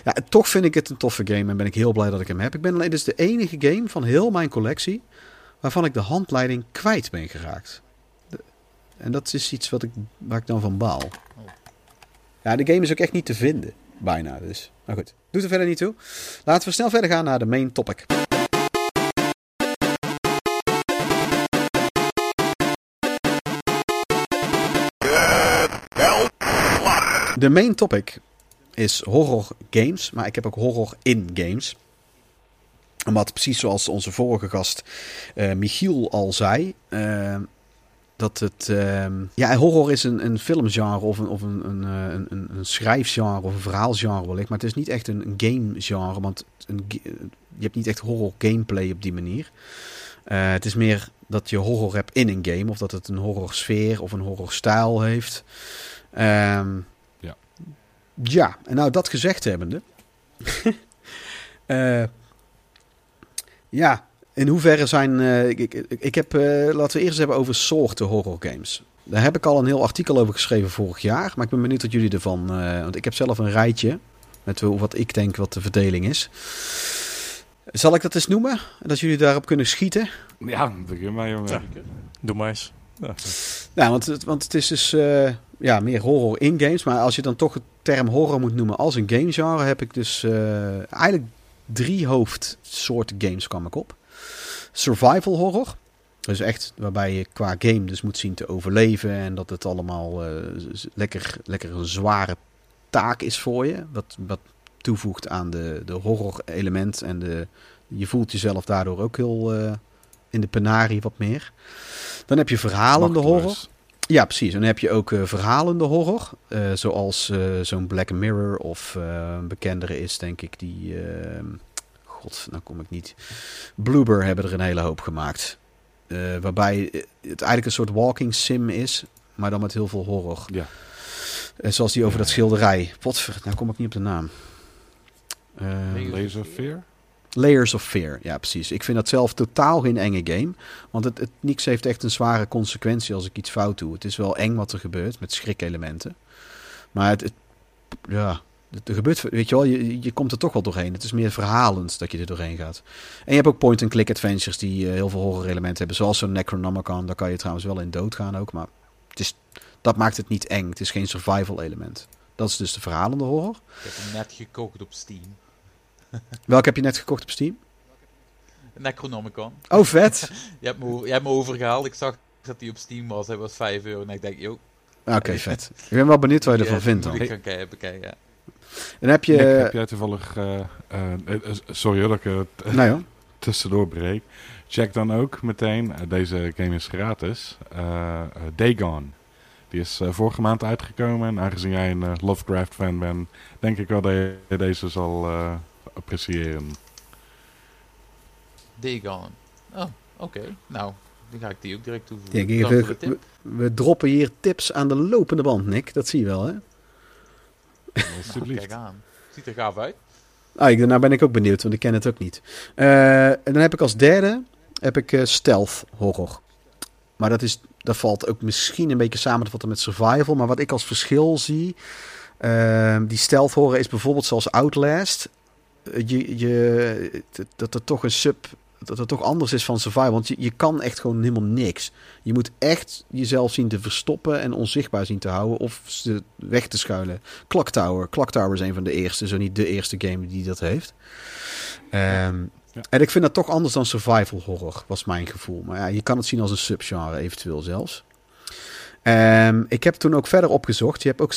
Ja, en toch vind ik het een toffe game en ben ik heel blij dat ik hem heb. Ik ben alleen dus de enige game van heel mijn collectie waarvan ik de handleiding kwijt ben geraakt. De- en dat is iets wat ik, waar ik dan van baal. Ja, de game is ook echt niet te vinden, bijna. Dus, nou goed, doet er verder niet toe. Laten we snel verder gaan naar de main topic. De main topic is horror games, maar ik heb ook horror in games. Omdat precies zoals onze vorige gast eh, Michiel al zei, eh, dat het... ehm, ja, horror is een, een filmgenre of, een, of een, een, eh, een, een, een schrijfgenre of een verhaalgenre wellicht. Maar het is niet echt een, een gamegenre, want een, je hebt niet echt horror gameplay op die manier. Eh, het is meer dat je horror hebt in een game, of dat het een horror sfeer of een horror stijl heeft. Ehm, Ja. En nou dat gezegd hebbende. <laughs> Eh, ja, in hoeverre zijn. eh, ik, ik, ik heb. eh, laten we eerst hebben over soorten horror games. Daar heb ik al een heel artikel over geschreven vorig jaar. Maar ik ben benieuwd wat jullie ervan. eh, want ik heb zelf een rijtje. Met wat ik denk wat de verdeling is. Zal ik dat eens noemen? Dat jullie daarop kunnen schieten? Ja, begin maar jongen. Ja. Doe maar eens. Ja. Nou, want, het- want het is dus eh, ja, meer horror in games. Maar als je dan toch het term horror moet noemen als een gamegenre, heb ik dus eh, eigenlijk drie hoofdsoorten games kwam ik op. Survival horror. Dus echt waarbij je qua game dus moet zien te overleven. En dat het allemaal eh, lekker, lekker een zware taak is voor je. Wat, wat toevoegt aan de, de horror element. En de, je voelt jezelf daardoor ook heel eh, in de penarie wat meer. Dan heb je verhalende horror. Ja, precies. En dan heb je ook eh, verhalende horror. eh, zoals eh, zo'n Black Mirror of eh, een bekendere is, denk ik, die... eh, God, nou kom ik niet. Bloober hebben er een hele hoop gemaakt. Eh, waarbij het eigenlijk een soort walking sim is, maar dan met heel veel horror. Ja. En zoals die over Ja, dat ja. schilderij. Potver, nou kom ik niet op de naam. Eh, Nee. Laser Fear? Layers of Fear, ja precies. Ik vind dat zelf totaal geen enge game. Want het, het, niks heeft echt een zware consequentie als ik iets fout doe. Het is wel eng wat er gebeurt met schrikelementen. Maar het, ja, er gebeurt, weet je wel, je, je komt er toch wel doorheen. Het is meer verhalend dat je er doorheen gaat. En je hebt ook point-and-click adventures die eh, heel veel horror elementen hebben. Zoals zo'n Necronomicon, daar kan je trouwens wel in doodgaan ook. Maar het is, dat maakt het niet eng. Het is geen survival element. Dat is dus de verhalende horror. Ik heb net gekocht op Steam. Welke heb je net gekocht op Steam? Necronomicon. Oh, vet. <laughs> Je hebt, me, je hebt me overgehaald. Ik zag dat hij op Steam was. Hij was 5 euro. En ik denk, joh. Oké, vet. Ik ben wel benieuwd wat je die, ervan vindt dan. Ik gaan kijken, bekijken. ja. En dan heb je... Nick, heb jij toevallig... eh, eh, eh, sorry hoor dat ik het Nou <laughs> ja. tussendoor breek. Check dan ook meteen, deze game is gratis, eh, eh, Dagon. Die is vorige maand uitgekomen. En aangezien jij een Lovecraft-fan bent, denk ik wel dat je deze zal eh, appreciëren. Dagon. Oh, oké. Nou, dan ga ik die ook direct toevoegen. Ja, we, droppen hier tips aan de lopende band, Nick. Dat zie je wel, hè? Nou, Alsjeblieft. kijk aan. Ziet er gaaf uit. Ah, ik, nou ben ik ook benieuwd, want ik ken het ook niet. Eh, en dan heb ik als derde heb ik eh, stealth horror. Maar dat, is, dat valt ook misschien een beetje samen te vatten met survival. Maar wat ik als verschil zie... eh, die stealth horror is bijvoorbeeld zoals Outlast. Je, je, dat er toch een sub... Dat het toch anders is van survival. Want je, je kan echt gewoon helemaal niks. Je moet echt jezelf zien te verstoppen en onzichtbaar zien te houden. Of ze weg te schuilen. Clock Tower. Clock Tower is een van de eerste, zo niet de eerste game die dat heeft. Ehm, Ja. En ik vind dat toch anders dan survival horror, was mijn gevoel. Maar ja, je kan het zien als een subgenre, eventueel zelfs. Ehm, ik heb toen ook verder opgezocht. Je hebt ook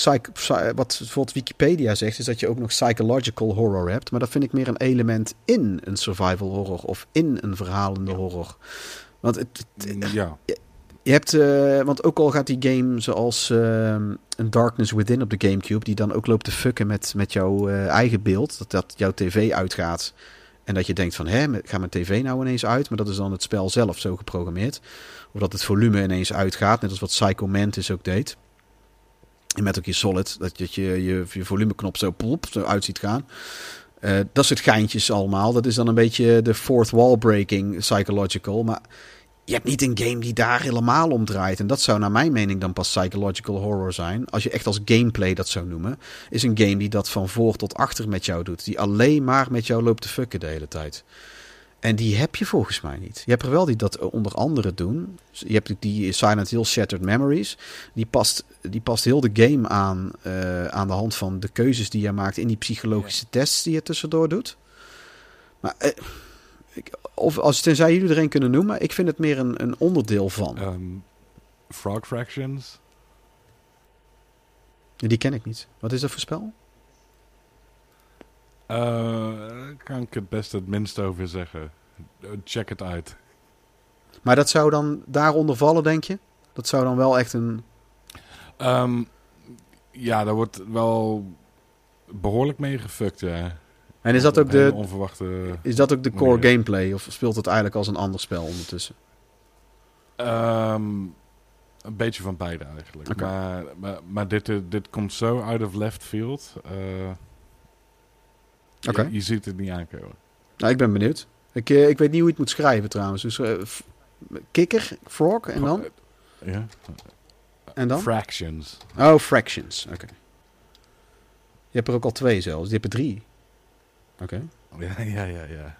wat bijvoorbeeld Wikipedia zegt, is dat je ook nog psychological horror hebt. Maar dat vind ik meer een element in een survival horror of in een verhalende horror. Want het, het- Ja, je hebt, eh, want ook al gaat die game zoals ehm, een Darkness Within op de Gamecube, die dan ook loopt te fucken met, met jouw eh, eigen beeld, dat, dat jouw tv uitgaat En dat je denkt van, hè, gaat mijn tv nou ineens uit? Maar dat is dan het spel zelf zo geprogrammeerd. Of dat het volume ineens uitgaat, net als wat Psycho Mantis ook deed. In Metal Gear Solid, dat je je, je, je volumeknop zo plop, uit ziet gaan. Eh, dat soort geintjes allemaal. Dat is dan een beetje de fourth wall breaking psychological. Maar je hebt niet een game die daar helemaal om draait. En dat zou naar mijn mening dan pas psychological horror zijn. Als je echt als gameplay dat zou noemen. Is een game die dat van voor tot achter met jou doet. Die alleen maar met jou loopt te fucken de hele tijd. En die heb je volgens mij niet. Je hebt er wel die dat onder andere doen. Je hebt die Silent Hill Shattered Memories. Die past, die past heel de game aan, uh, aan de hand van de keuzes die je maakt in die psychologische tests die je tussendoor doet. Maar uh, ik, of als tenzij jullie er een kunnen noemen, ik vind het meer een, een onderdeel van. Um, Frog Fractions. Die ken ik niet. Wat is dat voor spel? Uh, kan ik het best het minst over zeggen. Check het uit. Maar dat zou dan daaronder vallen, denk je? Dat zou dan wel echt een. Um, ja, daar wordt wel behoorlijk mee gefukt, ja. En is dat ook de. Onverwachte is dat ook de core manier. gameplay? Of speelt het eigenlijk als een ander spel ondertussen? Um, een beetje van beide eigenlijk. Okay. Maar, maar, maar, dit, dit komt zo out of left field. Uh, Oké. Okay. Je, je, ziet het niet aankomen. Nou, ik ben benieuwd. Ik, uh, ik weet niet hoe je het moet schrijven trouwens. Dus uh, kikker, frog en dan? Ja. En dan? Fractions. Oh, fractions. Oké. Okay. Je hebt er ook al twee zelfs. Je hebt er drie. Oké. Okay. Ja, ja, ja, ja.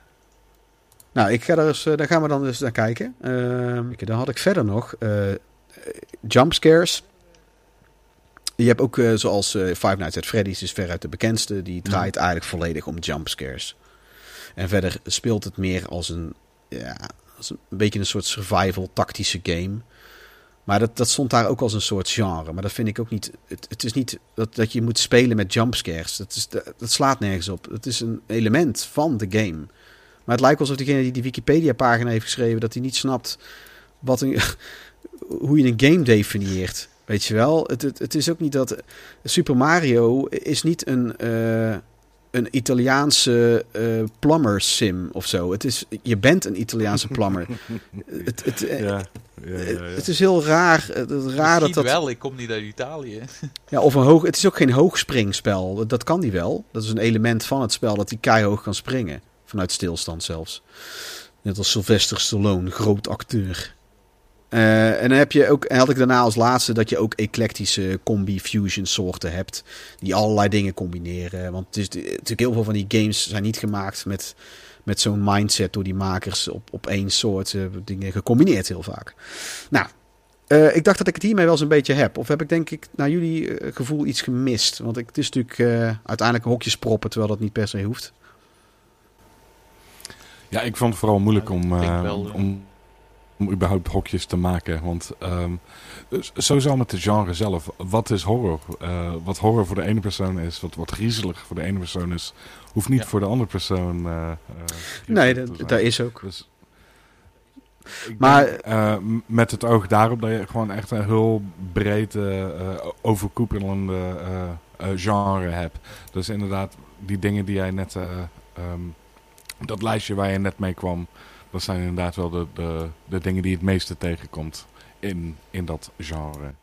Nou, ik ga er eens, daar gaan we dan eens naar kijken. Uh, dan had ik verder nog uh, jumpscares. Je hebt ook, uh, zoals uh, Five Nights at Freddy's is veruit de bekendste. Die draait eigenlijk volledig om jumpscares. En verder speelt het meer als een, ja, als een, een beetje een soort survival tactische game. Maar dat, dat stond daar ook als een soort genre. Maar dat vind ik ook niet. Het, het is niet dat, dat je moet spelen met jumpscares. Dat, is, dat, dat slaat nergens op. Het is een element van de game. Maar het lijkt alsof degene die die Wikipedia-pagina heeft geschreven. dat hij niet snapt wat een, <laughs> hoe je een game definieert. Weet je wel? Het, het, het is ook niet dat. Super Mario is niet een. Uh, een Italiaanse uh, plumber sim of zo. Het is, je bent een Italiaanse plumber. <laughs> het, het, ja, ja, ja, het is heel raar. Het, raar dat dat... wel, ik kom niet uit Italië. <laughs> ja, of een hoog. Het is ook geen hoogspringspel. Dat kan die wel. Dat is een element van het spel dat hij keihard kan springen. Vanuit stilstand zelfs. Net als Sylvester Stallone, groot acteur. Uh, en dan heb je ook, en had ik daarna als laatste dat je ook eclectische combi-fusion soorten hebt. Die allerlei dingen combineren. Want het is natuurlijk heel veel van die games zijn niet gemaakt met, met zo'n mindset door die makers op, op één soort uh, dingen gecombineerd heel vaak. Nou, uh, ik dacht dat ik het hiermee wel eens een beetje heb. Of heb ik denk ik naar jullie gevoel iets gemist? Want ik, het is natuurlijk uiteindelijk hokjes proppen, terwijl dat niet per se hoeft. Ja, ik vond het vooral moeilijk om, wel, om om überhaupt hokjes te maken. Want um, sowieso met de genre zelf. Wat is horror? Uh, wat horror voor de ene persoon is, wat, wat griezelig voor de ene persoon is, hoeft niet ja. voor de andere persoon. Uh, nee, dat, daar is ook. Dus, maar denk, uh, met het oog daarop dat je gewoon echt een heel breed overkoepelende genre hebt. Dus inderdaad, die dingen die jij net, um, dat lijstje waar je net mee kwam, dat zijn inderdaad wel de, de, dingen die het meeste tegenkomt in, in dat genre.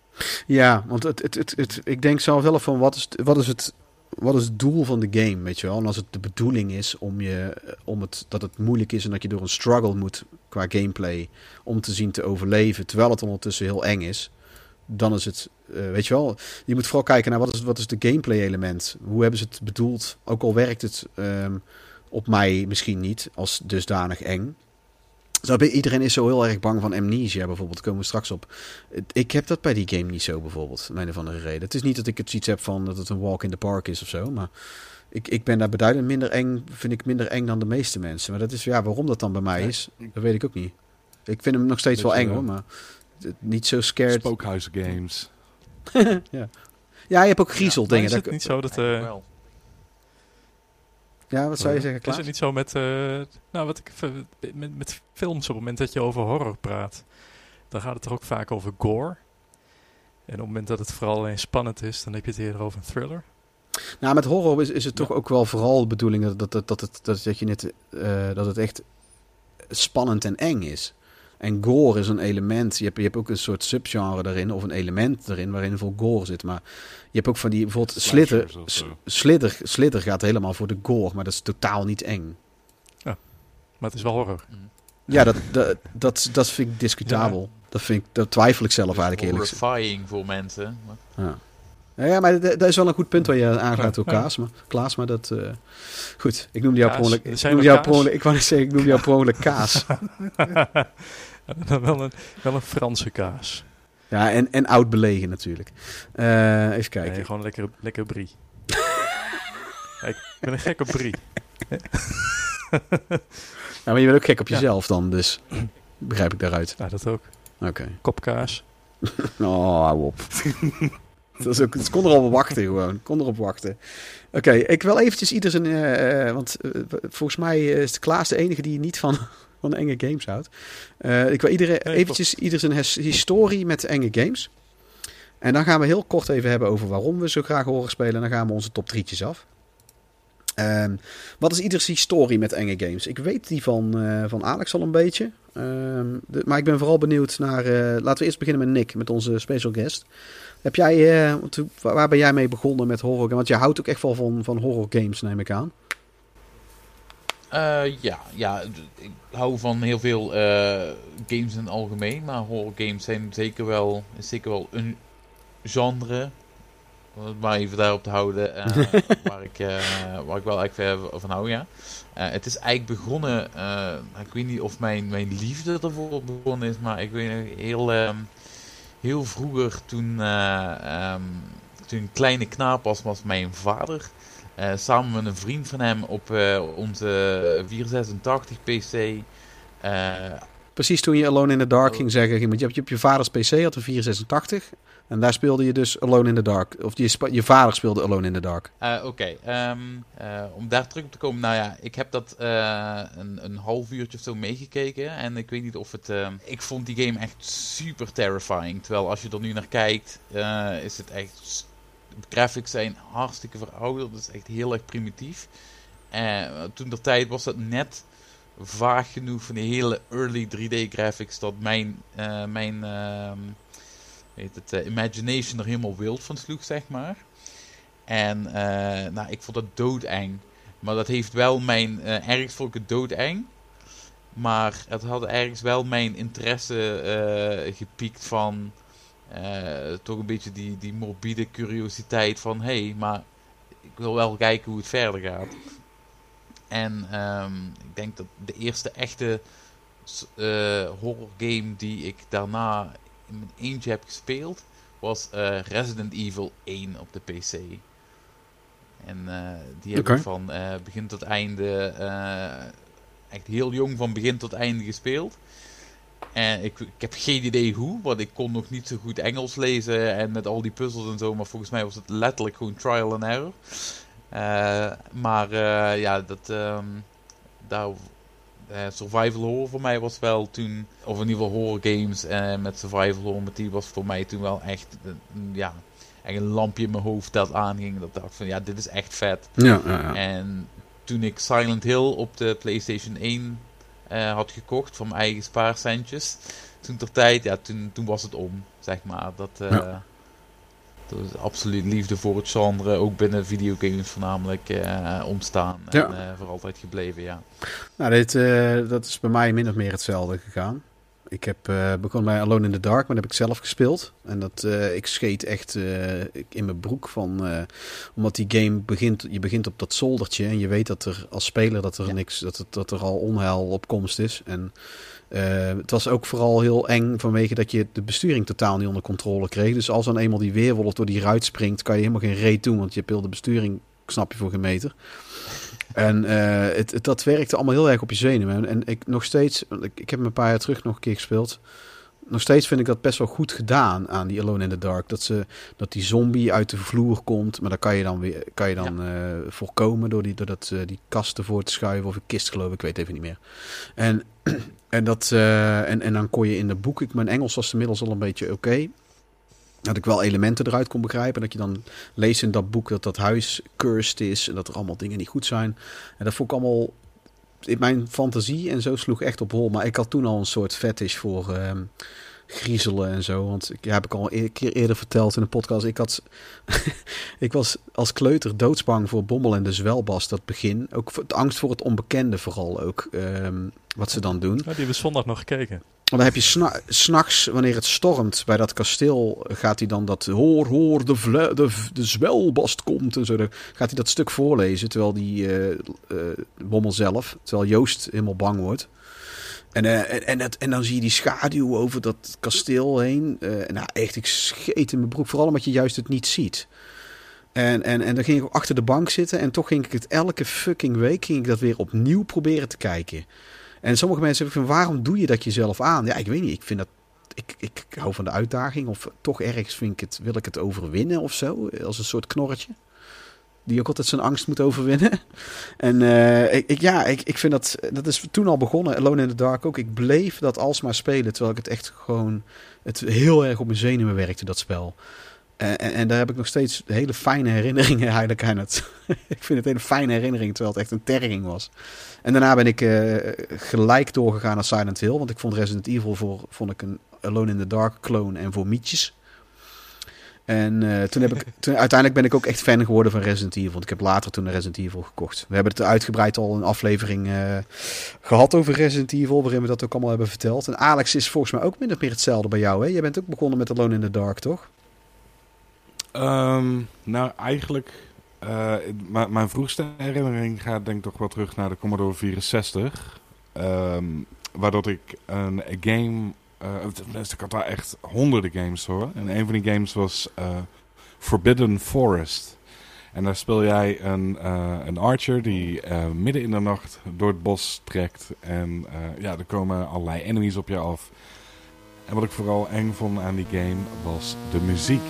Ja, want het, het, het, het, ik denk zelf zelf van wat is, wat, is het, wat is het doel van de game, weet je wel? En als het de bedoeling is om je, om het, dat het moeilijk is en dat je door een struggle moet qua gameplay om te zien te overleven, terwijl het ondertussen heel eng is, dan is het, uh, weet je wel, je moet vooral kijken naar wat is, wat is de gameplay element? Hoe hebben ze het bedoeld? Ook al werkt het um, op mij misschien niet als dusdanig eng. Zo, iedereen is zo heel erg bang van amnesia bijvoorbeeld. Daar komen we straks op. Ik heb dat bij die game niet zo bijvoorbeeld. Om een of andere reden. Het is niet dat ik het iets heb van dat het een walk in the park is of zo. Maar ik, ik ben daar beduidend minder eng. Vind ik minder eng dan de meeste mensen. Maar dat is ja, waarom dat dan bij mij is. Dat weet ik ook niet. Ik vind hem nog steeds wel eng hoor. Maar niet zo scared. Spookhuis games. <laughs> ja. ja, je hebt ook griezeldingen. Ja, is het niet zo dat... Uh, ja, wat zou je zeggen, Klaas? Is het niet zo met, uh, nou, wat ik, met, met films, op het moment dat je over horror praat, dan gaat het er ook vaak over gore. En op het moment dat het vooral alleen spannend is, dan heb je het eerder over een thriller. Nou, met horror is, is het toch ook wel vooral de bedoeling dat, dat, dat, dat, het, dat, dat, je net, eh, dat het echt spannend en eng is. En gore is een element. Je hebt, je hebt ook een soort subgenre daarin, of een element erin, waarin veel gore zit. Maar je hebt ook van die, bijvoorbeeld zo. Slither, Slither gaat helemaal voor de gore, maar dat is totaal niet eng. Maar het is wel horror. Ja, dat, dat, dat, dat vind ik discutabel. Dat, vind ik, dat twijfel ik zelf eigenlijk eerlijk gezegd. Horrifying voor mensen. Ja. Ja, ja, maar dat dat is wel een goed punt waar je aangaat door Klaas. Maar, Klaas, maar dat... eh, goed, ik noemde jou per Kaas. ongeluk... Ik Zijn noemde jou per kaas? ongeluk... Ik wou net zeggen, ik noemde jou per ongeluk <laughs> <laughs> <laughs> Wel, een, wel een Franse kaas. Ja, en, en oud belegen natuurlijk. Eh, even kijken. Nee, gewoon lekker, lekker brie. <laughs> Ik ben een gek op brie. <laughs> Ja, maar je bent ook gek op Ja. jezelf dan, dus begrijp ik daaruit. Ja, dat ook. Oké. Kopkaas. Oh, hou op. dat is ook, het kon erop wachten gewoon. Kon erop wachten. Oké, ik wil eventjes ieder zijn... eh, eh, want volgens mij is Klaas de enige die niet van, van enge games houdt. Eh, ik wil iedereen Nee, eventjes ieder zijn his- historie met enge games. En dan gaan we heel kort even hebben over waarom we zo graag horen spelen. En dan gaan we onze top drietjes af. Ehm, wat is ieders historie met enge games? Ik weet die van, eh, van Alex al een beetje. Ehm, de- maar ik ben vooral benieuwd naar... eh, laten we eerst beginnen met Nick, met onze special guest. Heb jij, waar ben jij mee begonnen met horror? Want jij houdt ook echt wel van, van horror games, neem ik aan. Eh, ja, ja, ik hou van heel veel eh, games in het algemeen, maar horror games zijn zeker wel, is zeker wel een genre. Om het maar even daarop te houden, eh, <laughs> waar, ik, waar ik wel echt eh, van hou, ja. Het is eigenlijk begonnen, ik weet niet of mijn, mijn liefde ervoor begonnen is, maar ik weet nog heel, ehm, heel vroeger toen, ehm, toen een kleine knaap was, was mijn vader eh, samen met een vriend van hem op eh, onze 486 PC. eh, Precies toen je Alone in the Dark ging zeggen. Want je hebt je, op je vaders PC had een 486. En daar speelde je dus Alone in the Dark. Of je, je vader speelde Alone in the Dark. Oké, ehm, eh, om daar terug op te komen. Nou ja, ik heb dat een, een half uurtje of zo meegekeken. En ik weet niet of het... ik vond die game echt super terrifying. Terwijl als je er nu naar kijkt, is het echt... De graphics zijn hartstikke verouderd. Het is echt heel erg primitief. Eh, toen de tijd was dat net vaag genoeg van die hele early 3D graphics dat mijn, eh, mijn ehm, heet het, eh, imagination er helemaal wild van sloeg, zeg maar. En nou, ik vond dat doodeng. Maar dat heeft wel mijn, ergens vond ik het doodeng. Maar het had ergens wel mijn interesse gepiekt van toch een beetje die, die morbide curiositeit van hé, hey, maar ik wil wel kijken hoe het verder gaat. En ehm, ik denk dat de eerste echte eh, horror game die ik daarna in mijn eentje heb gespeeld was eh, Resident Evil 1 op de PC. En eh, die heb ik van eh, begin tot einde, eh, echt heel jong van begin tot einde gespeeld. En ik, ik heb geen idee hoe, want ik kon nog niet zo goed Engels lezen en met al die puzzels en zo, maar volgens mij was het letterlijk gewoon trial and error. Eh, maar eh, ja, dat, ehm, daar, eh, survival horror voor mij was wel toen, of in ieder geval horror games met survival horror, met die was voor mij toen wel echt, een- ja, echt een lampje in mijn hoofd dat aanging. Dat dacht van ja, dit is echt vet. Ja, ja, ja. En toen ik Silent Hill op de PlayStation 1 eh, had gekocht van mijn eigen spaarcentjes, toen ter tijd, ja, toen, toen was het om, zeg maar. Dat, eh Ja. dat is absoluut liefde voor het genre, ook binnen videogames voornamelijk eh, ontstaan en Ja. voor altijd gebleven, ja. Nou, dit, dat is bij mij min of meer hetzelfde gegaan. Ik heb eh begonnen bij Alone in the Dark, maar dat heb ik zelf gespeeld. En dat, eh, ik scheet echt eh, in mijn broek van... omdat die game begint... Je begint op dat zoldertje en je weet dat er als speler dat er, Ja. niks, dat, het, dat er al onheil op komst is. En het was ook vooral heel eng vanwege dat je de besturing totaal niet onder controle kreeg. Dus als dan eenmaal die weerwolf door die ruit springt, kan je helemaal geen reet doen. Want je hebt heel de besturing, snap je, voor geen meter. En eh, het, het- dat werkte allemaal heel erg op je zenuwen. En, en ik nog steeds, ik, ik heb hem een paar jaar terug nog een keer gespeeld. Nog steeds vind ik dat best wel goed gedaan aan die Alone in the Dark. Dat, ze, dat die zombie uit de vloer komt. Maar dat kan je dan weer kan je dan, eh, voorkomen door, die, door dat, eh, die kast ervoor te schuiven. Of een kist geloof ik, ik weet even niet meer. En, <clears throat> en, dat, en, en dan kon je in de boek... Ik, mijn Engels was inmiddels al een beetje oké. Dat ik wel elementen eruit kon begrijpen. Dat je dan leest in dat boek dat dat huis cursed is. En dat er allemaal dingen niet goed zijn. En dat vond ik allemaal in mijn fantasie en zo sloeg echt op hol. Maar ik had toen al een soort fetish voor ehm, griezelen en zo. Want ik heb ik al een keer eerder verteld in de podcast. Ik, had, <laughs> ik was als kleuter doodsbang voor Bommel en de Zwelbast. Dat begin. Ook de angst voor het onbekende vooral ook. ehm, wat ze dan doen. Ja, die hebben we zondag nog gekeken. Want dan heb je sna- s'nachts, wanneer het stormt bij dat kasteel, gaat hij dan dat hoor, hoor, de, vle- de, de zwelbast komt en zo. Gaat hij dat stuk voorlezen, terwijl die eh, Bommel zelf, terwijl Joost helemaal bang wordt. En, eh, en, en, het, en dan zie je die schaduw over dat kasteel heen. Nou, echt, ik scheet in mijn broek. Vooral omdat je juist het niet ziet. En, en, en dan ging ik achter de bank zitten. En toch ging ik het elke fucking week ging ik dat weer opnieuw proberen te kijken. En sommige mensen hebben van waarom doe je dat jezelf aan? Ja, ik weet niet. Ik vind dat. Ik, ik hou van de uitdaging. Of toch ergens vind ik het, wil ik het overwinnen of zo. Als een soort knorretje. Die ook altijd zijn angst moet overwinnen. <laughs> En eh, ik, ja, ik, ik vind dat. Dat is toen al begonnen. Alone in the Dark ook. Ik bleef dat alsmaar spelen. Terwijl ik het echt gewoon. Het heel erg op mijn zenuwen werkte, dat spel. En, en, en daar heb ik nog steeds hele fijne herinneringen <laughs> eigenlijk aan het. <laughs> ik vind het hele fijne herinnering, terwijl het echt een terging was. En daarna ben ik eh, gelijk doorgegaan naar Silent Hill. Want ik vond Resident Evil voor, vond ik een Alone in the Dark clone en voor mietjes. En eh, toen heb ik, <laughs> toen, uiteindelijk ben ik ook echt fan geworden van Resident Evil. Want ik heb later toen Resident Evil gekocht. We hebben het uitgebreid al een aflevering eh, gehad over Resident Evil. Waarin we dat ook allemaal hebben verteld. En Alex is volgens mij ook min of meer hetzelfde bij jou. Hè? Je bent ook begonnen met Alone in the Dark, toch? Ehm, nou, eigenlijk... eh, mijn vroegste herinnering gaat denk ik toch wel terug naar de Commodore 64. Ehm waardoor ik een game... eh, ik had daar echt honderden games hoor. En een van die games was eh, Forbidden Forest. En daar speel jij een, een archer die midden in de nacht door het bos trekt. En ja, er komen allerlei enemies op je af. En wat ik vooral eng vond aan die game was de muziek.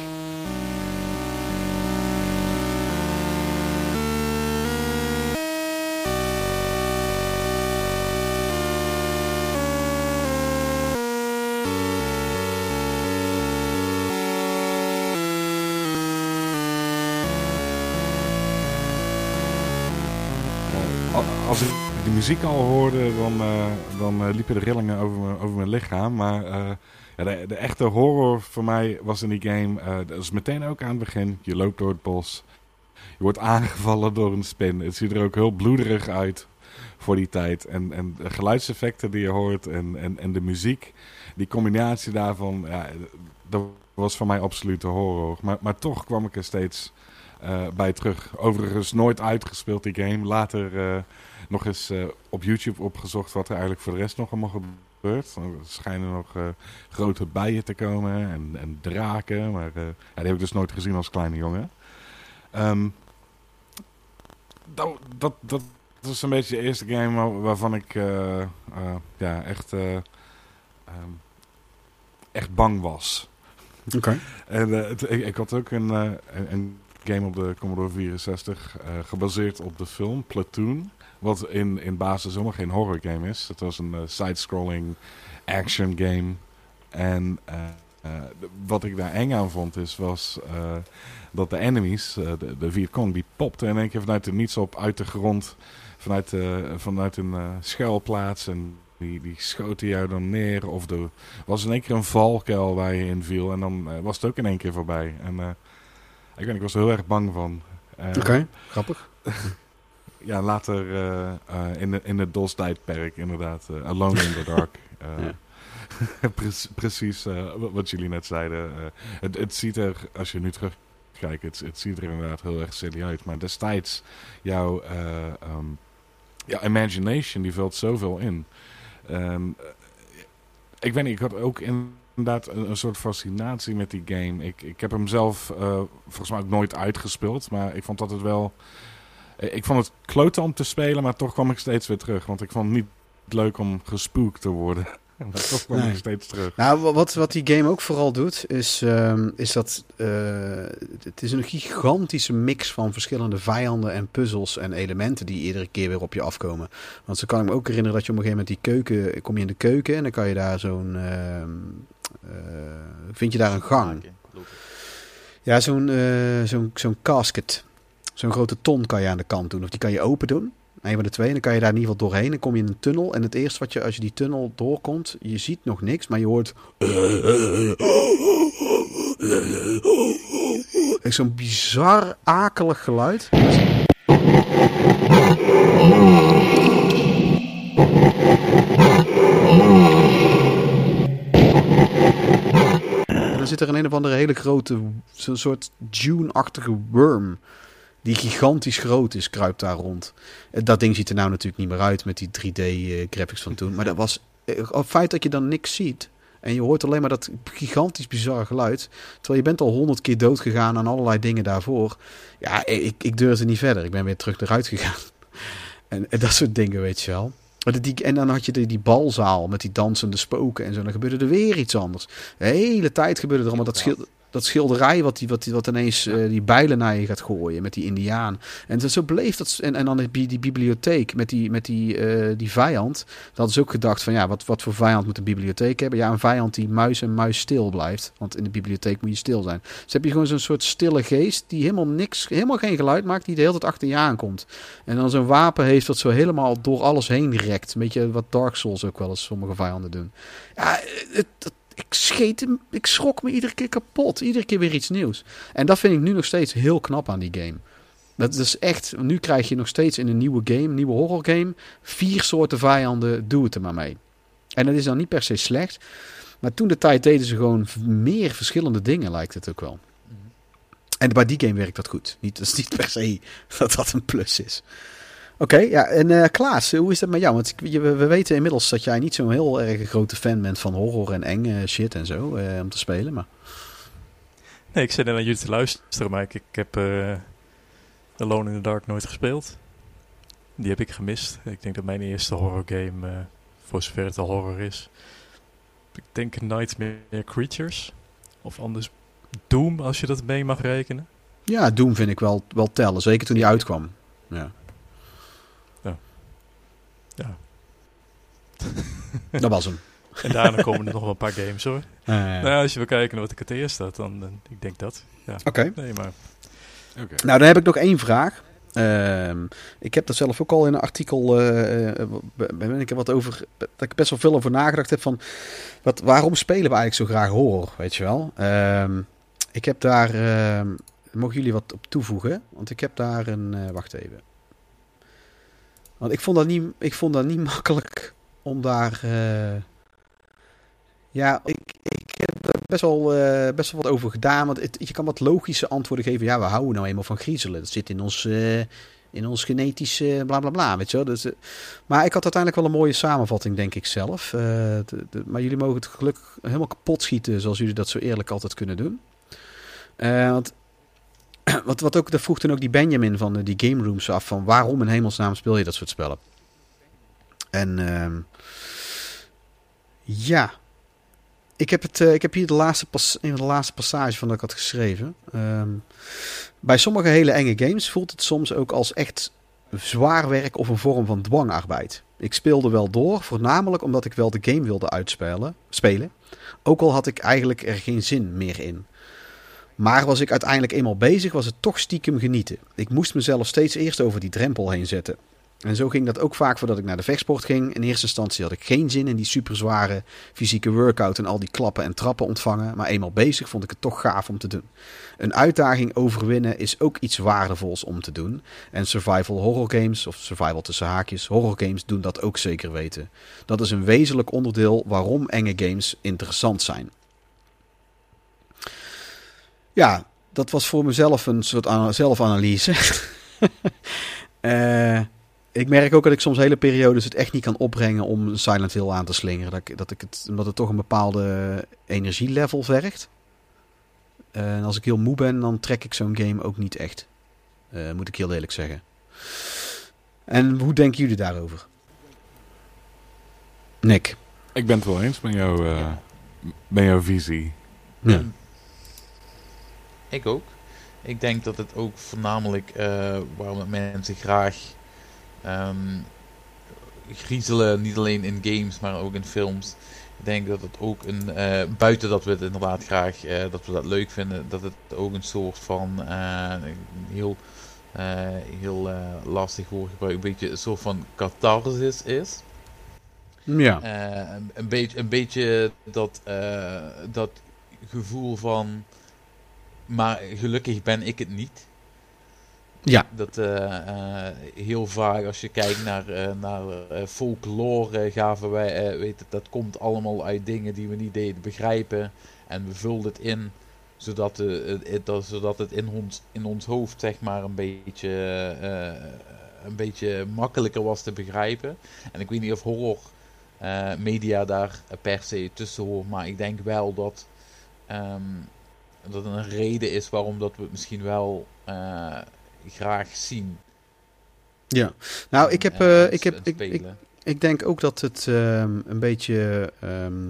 Muziek al hoorde, dan, eh, dan eh, liepen de rillingen over, over mijn lichaam. Maar eh, ja, de, de echte horror voor mij was in die game. dat is meteen ook aan het begin. Je loopt door het bos. Je wordt aangevallen door een spin. Het ziet er ook heel bloederig uit voor die tijd. En, en de geluidseffecten die je hoort en, en, en de muziek. Die combinatie daarvan, ja, dat was voor mij absolute horror. Maar, maar toch kwam ik er steeds bij terug. Overigens nooit uitgespeeld die game. Later nog eens eh, op YouTube opgezocht wat er eigenlijk voor de rest nog allemaal gebeurt. Er schijnen nog eh, grote bijen te komen en, en draken. Maar eh, ja, die heb ik dus nooit gezien als kleine jongen. Ehm, dat, dat, dat was een beetje de eerste game waar- waarvan ik ja, echt, eh, ehm, echt bang was. Oké. En het- ik, ik had ook een, een, game op de Commodore 64 eh, gebaseerd op de film Platoon. Wat in, in basis helemaal geen horror game is. Het was een eh, side-scrolling action game. En eh, eh, wat ik daar eng aan vond is, was eh, dat de enemies, de, de Vietcong, die popten in één keer vanuit de niets op uit de grond. Vanuit, eh, vanuit een eh, schuilplaats. En die, die schoten jou dan neer. Of er was in één keer een valkuil waar je in viel. En dan was het ook in één keer voorbij. En eh, ik, weet, ik was er heel erg bang van. Oké, grappig. <laughs> Ja, later eh, eh, in, de, in het DOS-tijdperk inderdaad. eh, Alone in the Dark. <laughs> <laughs> Pre- precies wat- jullie net zeiden. het, het ziet er, als je nu terugkijkt, het, het ziet er inderdaad heel erg silly uit. Maar destijds, jouw eh, ehm, ja, imagination, die vult zoveel in. Ehm, eh, ik weet niet, ik had ook inderdaad een, een soort fascinatie met die game. Ik, ik heb hem zelf eh, volgens mij ook nooit uitgespeeld. Maar ik vond dat het wel... eh, Ik vond het klote om te spelen, maar toch kwam ik steeds weer terug. Want ik vond het niet leuk om gespookt te worden. <laughs> Maar toch kwam Nee. ik steeds terug. Nou, wa- wat, wat die game ook vooral doet, is, ehm, is dat eh, het is een gigantische mix van verschillende vijanden en puzzels en elementen die iedere keer weer op je afkomen. Want zo kan ik me ook herinneren dat je op een gegeven moment die keuken, kom je in de keuken en dan kan je daar zo'n, ehm, eh, vind je daar een gang. Ja, zo'n zo'n zo'n casket. Zo'n grote ton kan je aan de kant doen. Of die kan je open doen. Een van de twee. En dan kan je daar in ieder geval doorheen. Dan kom je in een tunnel. En het eerste wat je, als je die tunnel doorkomt, je ziet nog niks, maar je hoort. <laughs> Zo'n bizar akelig geluid. En dan zit er een een of andere hele grote, zo'n soort Dune-achtige worm. Die gigantisch groot is, kruipt daar rond. En Dat ding ziet er nou natuurlijk niet meer uit met die 3D-graphics van toen. Maar dat was. eh, Het feit dat je dan niks ziet. En je hoort alleen maar dat gigantisch bizarre geluid. Terwijl je bent al honderd keer dood gegaan aan allerlei dingen daarvoor. Ja, ik, ik durfde niet verder. Ik ben weer terug eruit gegaan. <laughs> En, en dat soort dingen, weet je wel. Die, en dan had je die, die balzaal met die dansende spoken en zo. Dan gebeurde er weer iets anders. De hele tijd gebeurde er allemaal dat, schil, dat schilderij wat, die, wat, die, wat ineens eh, die bijlen naar je gaat gooien met die indiaan. En zo bleef dat. En, en dan die, die bibliotheek met die, met die, eh, die vijand. Dat hadden ze ook gedacht van ja, wat, wat voor vijand moet een bibliotheek hebben? Ja, een vijand die muis en muis stil blijft. Want in de bibliotheek moet je stil zijn. Dus heb je gewoon zo'n soort stille geest die helemaal niks, helemaal geen geluid maakt, die de hele tijd achter je aankomt. En dan zo'n wapen heeft dat zo helemaal door alles heen rekt. Een beetje wat Dark Souls ook wel eens sommige vijanden doen. Ja, het, het ik scheet hem, ik schrok me iedere keer kapot. Iedere keer weer iets nieuws. En dat vind ik nu nog steeds heel knap aan die game. Dat is echt, nu krijg je nog steeds in een nieuwe game, nieuwe horror game, vier soorten vijanden, doe het er maar mee. En dat is dan niet per se slecht. Maar toen de tijd deden ze gewoon meer verschillende dingen, lijkt het ook wel. En bij die game werkt dat goed. Niet, dat is niet per se <laughs> dat dat een plus is. Oké, ja, en uh, Klaas, hoe is dat met jou? Want we, we weten inmiddels dat jij niet zo'n heel erg grote fan bent van horror en enge shit en zo, uh, om te spelen, maar... Nee, ik zit naar jullie te luisteren, maar ik, ik heb Alone in the Dark nooit gespeeld. Die heb ik gemist. Ik denk dat mijn eerste horror game, voor zover het al horror is, ik denk Nightmare Creatures. Of anders Doom, als je dat mee mag rekenen. Ja, Doom vind ik wel, wel tellen, zeker toen die uitkwam. Ja. Ja. <laughs> Dat was hem. En daarna komen er nog wel een paar games hoor. Uh, nou als je wil kijken naar wat ik het eerst had, dan, dan ik denk dat. Ja. Oké. Okay. Nee, maar... Okay. Nou, dan heb ik nog één vraag. Uh, ik heb dat zelf ook al in een artikel. Uh, ben ik er wat over. Dat ik best wel veel over nagedacht heb. Van wat, waarom spelen we eigenlijk zo graag horror? Weet je wel. Uh, ik heb daar. ehm, mogen jullie wat op toevoegen? Want ik heb daar een. eh, wacht even. Want ik vond dat niet, ik vond dat niet <laughs> makkelijk om daar. eh, ja, ik, ik heb er best wel, eh, best wel wat over gedaan. Want je kan wat logische antwoorden geven. Ja, we houden nou eenmaal van griezelen. Dat zit in ons, eh, in ons genetische bla bla bla. Weet je wel? Dus, maar ik had uiteindelijk wel een mooie samenvatting, denk ik zelf. Maar jullie mogen het gelukkig helemaal kapot schieten. Zoals jullie dat zo eerlijk altijd kunnen doen. Want <clears throat> wat, wat ook, dat vroeg toen ook die Benjamin van eh, die Game Rooms af. Van waarom in hemelsnaam speel je dat soort spellen? En ehm, ja, ik heb, het, eh, ik heb hier de laatste pas, van de laatste van dat ik had geschreven. Ehm, bij sommige hele enge games voelt het soms ook als echt zwaar werk of een vorm van dwangarbeid. Ik speelde wel door, voornamelijk omdat ik wel de game wilde uitspelen. Spelen, ook al had ik eigenlijk er geen zin meer in. Maar was ik uiteindelijk eenmaal bezig, was het toch stiekem genieten. Ik moest mezelf steeds eerst over die drempel heen zetten. En zo ging dat ook vaak voordat ik naar de vechtsport ging. In eerste instantie had ik geen zin in die superzware fysieke workout en al die klappen en trappen ontvangen. Maar eenmaal bezig vond ik het toch gaaf om te doen. Een uitdaging overwinnen is ook iets waardevols om te doen. En survival horror games, of survival tussen haakjes, horror games doen dat ook zeker weten. Dat is een wezenlijk onderdeel waarom enge games interessant zijn. Ja, dat was voor mezelf een soort ana- zelfanalyse. <laughs> Eh, ik merk ook dat ik soms hele periodes het echt niet kan opbrengen om Silent Hill aan te slingeren. Dat ik, dat ik het, omdat het toch een bepaalde energielevel vergt. Eh, en als ik heel moe ben, dan trek ik zo'n game ook niet echt. Eh, moet ik heel eerlijk zeggen. En hoe denken jullie daarover? Nick. Ik ben het wel eens met, jou, eh, met jouw visie. Ja. Ik ook. Ik denk dat het ook voornamelijk eh waarom mensen graag ehm, griezelen, niet alleen in games, maar ook in films, Ik denk dat het ook een, eh, buiten dat we het inderdaad graag, eh, dat we dat leuk vinden, dat het ook een soort van eh, heel, heel lastig woord gebruik, een beetje een soort van catharsis is. Ja. Een, een, beetje, een beetje dat, dat gevoel van, maar gelukkig ben ik het niet. Ja. Dat eh, eh, heel vaak als je kijkt naar, eh, naar folklore gaven wij, weet het, dat komt allemaal uit dingen die we niet deden begrijpen. En we vulden het in zodat, de, het- het, dat, zodat het in ons, in ons hoofd zeg maar een beetje, een beetje makkelijker was te begrijpen. En ik weet niet of horror media daar per se tussen hoort, maar ik denk wel dat, ehm, dat het een reden is waarom dat we het misschien wel eh, graag zien. ja. Nou, ik heb, eh, en ik, heb ik, ik, denk ook dat het ehm, een beetje ehm,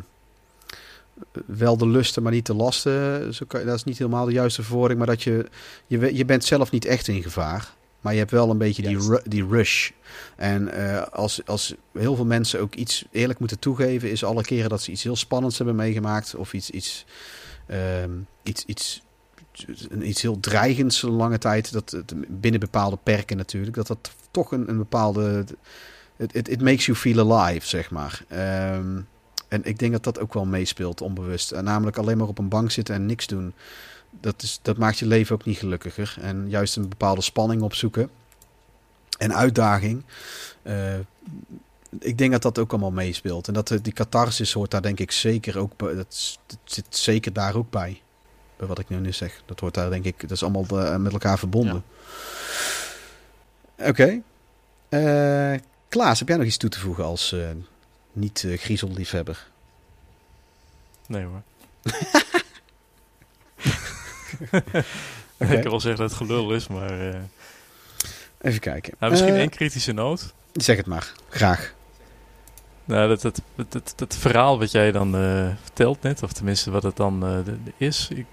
wel de lusten, maar niet de lasten. Zo kan, dat is niet helemaal de juiste verwoording, maar dat je, je, je bent zelf niet echt in gevaar. Maar je hebt wel een beetje die, ru- die rush. En eh, als, als heel veel mensen ook iets eerlijk moeten toegeven, is alle keren dat ze iets heel spannends hebben meegemaakt. Of iets, iets, ehm, iets, iets, iets heel dreigends lange tijd. Dat, het- binnen bepaalde perken natuurlijk. Dat dat toch een, een bepaalde. Het makes you feel alive, zeg maar. Ehm, en ik denk dat dat ook wel meespeelt, onbewust. En namelijk alleen maar op een bank zitten en niks doen. Dat, is, dat maakt je leven ook niet gelukkiger. En juist een bepaalde spanning opzoeken. En uitdaging. Eh, ik denk dat dat ook allemaal meespeelt. En dat eh, die catharsis hoort daar denk ik zeker ook bij. Dat, zit zeker daar ook bij. Bij wat ik nu net zeg. Dat hoort daar denk ik. Dat is allemaal eh, met elkaar verbonden. Oké. Eh, Klaas, heb jij nog iets toe te voegen als niet eh griezelliefhebber? Nee hoor. <laughs> Ik kan wel zeggen dat het gelul is, maar... Even kijken. nou, misschien één kritische noot. Zeg het maar. Graag. Nou, dat, dat, dat, dat, dat verhaal wat jij dan eh, vertelt net, of tenminste wat het dan eh, is, ik,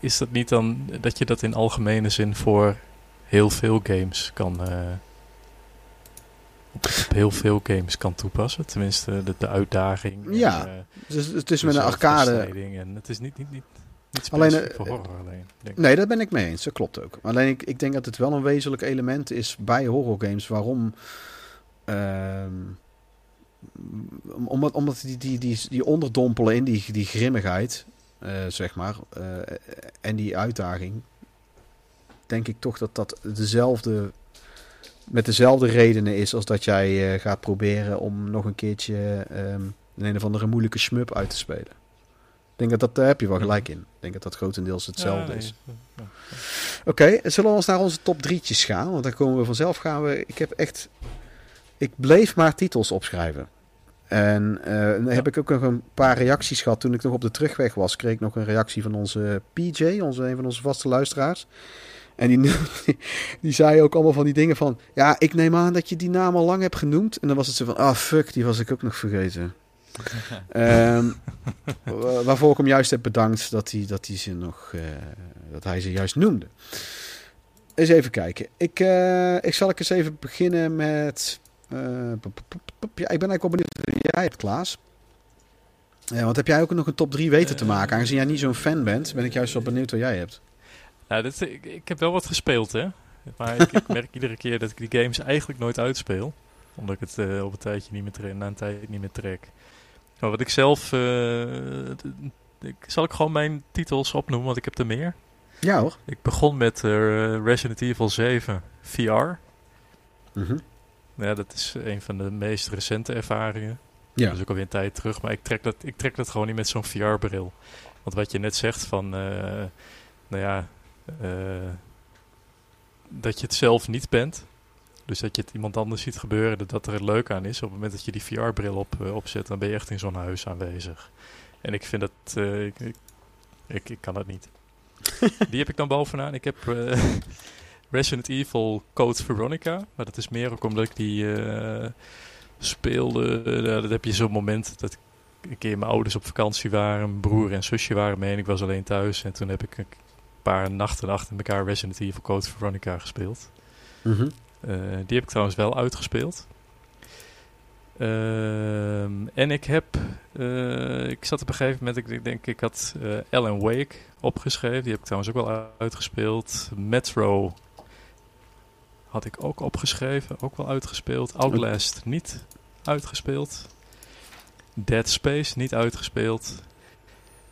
is dat niet dan dat je dat in algemene zin voor heel veel games kan, eh, op, heel veel games kan toepassen? Tenminste, de, de uitdaging. Ja, Dus het is met een arcade. En het is niet, niet, niet, niet Alleen, voor horror alleen. Denk. Nee, daar ben ik mee eens. Dat klopt ook. Alleen ik, ik denk dat het wel een wezenlijk element is bij horrorgames. Waarom? ehm, omdat, omdat die, die, die, die onderdompelen in die, die grimmigheid, eh, zeg maar, eh, en die uitdaging, denk ik toch dat dat dezelfde, met dezelfde redenen is als dat jij eh, gaat proberen om nog een keertje ehm, een een of andere moeilijke shmup uit te spelen. Ik denk dat dat, daar heb je wel gelijk in. Ik denk dat dat grotendeels hetzelfde is. Oké, zullen we ons naar onze top drietjes gaan? Want dan komen we vanzelf gaan we. Ik heb echt. Ik bleef maar titels opschrijven. En eh, dan heb ik ook nog een paar reacties gehad. Toen ik nog op de terugweg was, kreeg ik nog een reactie van onze PJ, onze, een van onze vaste luisteraars. En die, <laughs> die, zei ook allemaal van die dingen van... Ja, ik neem aan dat je die naam al lang hebt genoemd. En dan was het zo van... Ah, fuck, die was ik ook nog vergeten. <laughs> Ehm, wa- waarvoor ik hem juist heb bedankt dat hij, dat hij, ze, nog, eh, dat hij ze juist noemde. Eens even kijken. Ik, eh, ik zal ik eens even beginnen met... eh, ja, ik ben eigenlijk wel benieuwd wie jij hebt, Klaas. Ja, want heb jij ook nog een top 3 weten te Eh. maken? Aangezien jij niet zo'n fan bent, ben ik juist wel benieuwd wat jij hebt. Nou, dit, ik, ik heb wel wat gespeeld, hè. Maar ik, ik merk iedere keer dat ik die games eigenlijk nooit uitspeel. Omdat ik het eh, op een tijdje niet meer trek, na een tijd niet meer trek. Maar wat ik zelf... eh, ik, zal ik gewoon mijn titels opnoemen, want ik heb er meer. Ja hoor. Ik begon met eh, Resident Evil 7 VR. Mhm. Ja, dat is een van de meest recente ervaringen. Ja. Dat is ook alweer een tijd terug. Maar ik trek dat, ik trek dat gewoon niet met zo'n VR-bril. Want wat je net zegt van... eh, nou ja... eh, dat je het zelf niet bent. Dus dat je het iemand anders ziet gebeuren. Dat dat er het leuk aan is. Op het moment dat je die VR-bril op, eh, opzet... dan ben je echt in zo'n huis aanwezig. En ik vind dat... ik, ik, ik, ik kan dat niet. <laughs> Die heb ik dan bovenaan. Ik heb... Resident Evil Code Veronica. Maar dat is meer ook omdat ik die eh, speelde. Dat heb je zo'n moment dat een keer mijn ouders op vakantie waren. Mijn broer en zusje waren mee en ik was alleen thuis. En toen heb ik een paar nachten achter elkaar Resident Evil Code Veronica gespeeld. Mhm. Eh, die heb ik trouwens wel uitgespeeld. Ehm, en ik heb, eh, ik zat op een gegeven moment, ik, ik denk ik had Alan Wake opgeschreven. Die heb ik trouwens ook wel uitgespeeld. Metro had ik ook opgeschreven, ook wel uitgespeeld. Outlast niet uitgespeeld. Dead Space niet uitgespeeld.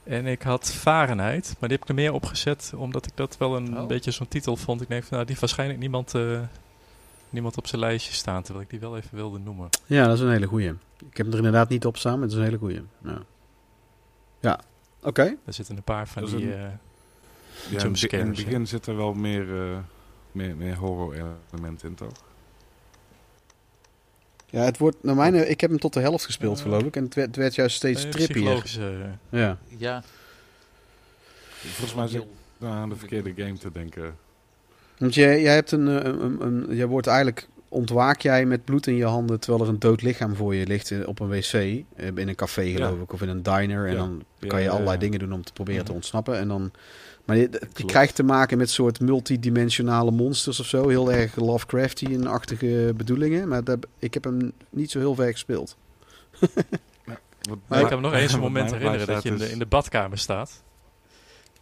En ik had Fahrenheit, maar die heb ik er meer opgezet omdat ik dat wel een Oh. beetje zo'n titel vond. Ik denk van, nou, die heeft waarschijnlijk niemand, eh, niemand op zijn lijstje staan, terwijl ik die wel even wilde noemen. Ja, dat is een hele goeie. Ik heb hem er inderdaad niet op staan, maar het is een hele goeie. Ja, ja. oké. Er zitten een paar van die... een- eh, Ja, in, het begin zit er wel meer, eh, meer, meer horror-elementen in, toch? Ja, het wordt, naar mijn, ik heb hem tot de helft gespeeld, Ja. geloof ik. En het werd, het werd juist steeds eh, trippier. psychologische, eh, Ja. Ja. Volgens mij zit ik aan de verkeerde game te denken. Want jij, jij hebt een, eh, een, een, een- jij wordt eigenlijk ontwaak jij met bloed in je handen terwijl er een dood lichaam voor je ligt in- op een wc eh, in een café geloof Ja. ik of in een diner en Ja. dan Ja, kan je ja, allerlei ja. dingen doen om te proberen te Mhm. ontsnappen en dan maar je, krijgt te maken met soort multidimensionale monsters of zo, heel erg Lovecraftian-achtige bedoelingen, maar dat, ik heb hem niet zo heel ver gespeeld. Maar ik kan me nog eens <laughs> een moment herinneren dat je in de, in de badkamer staat.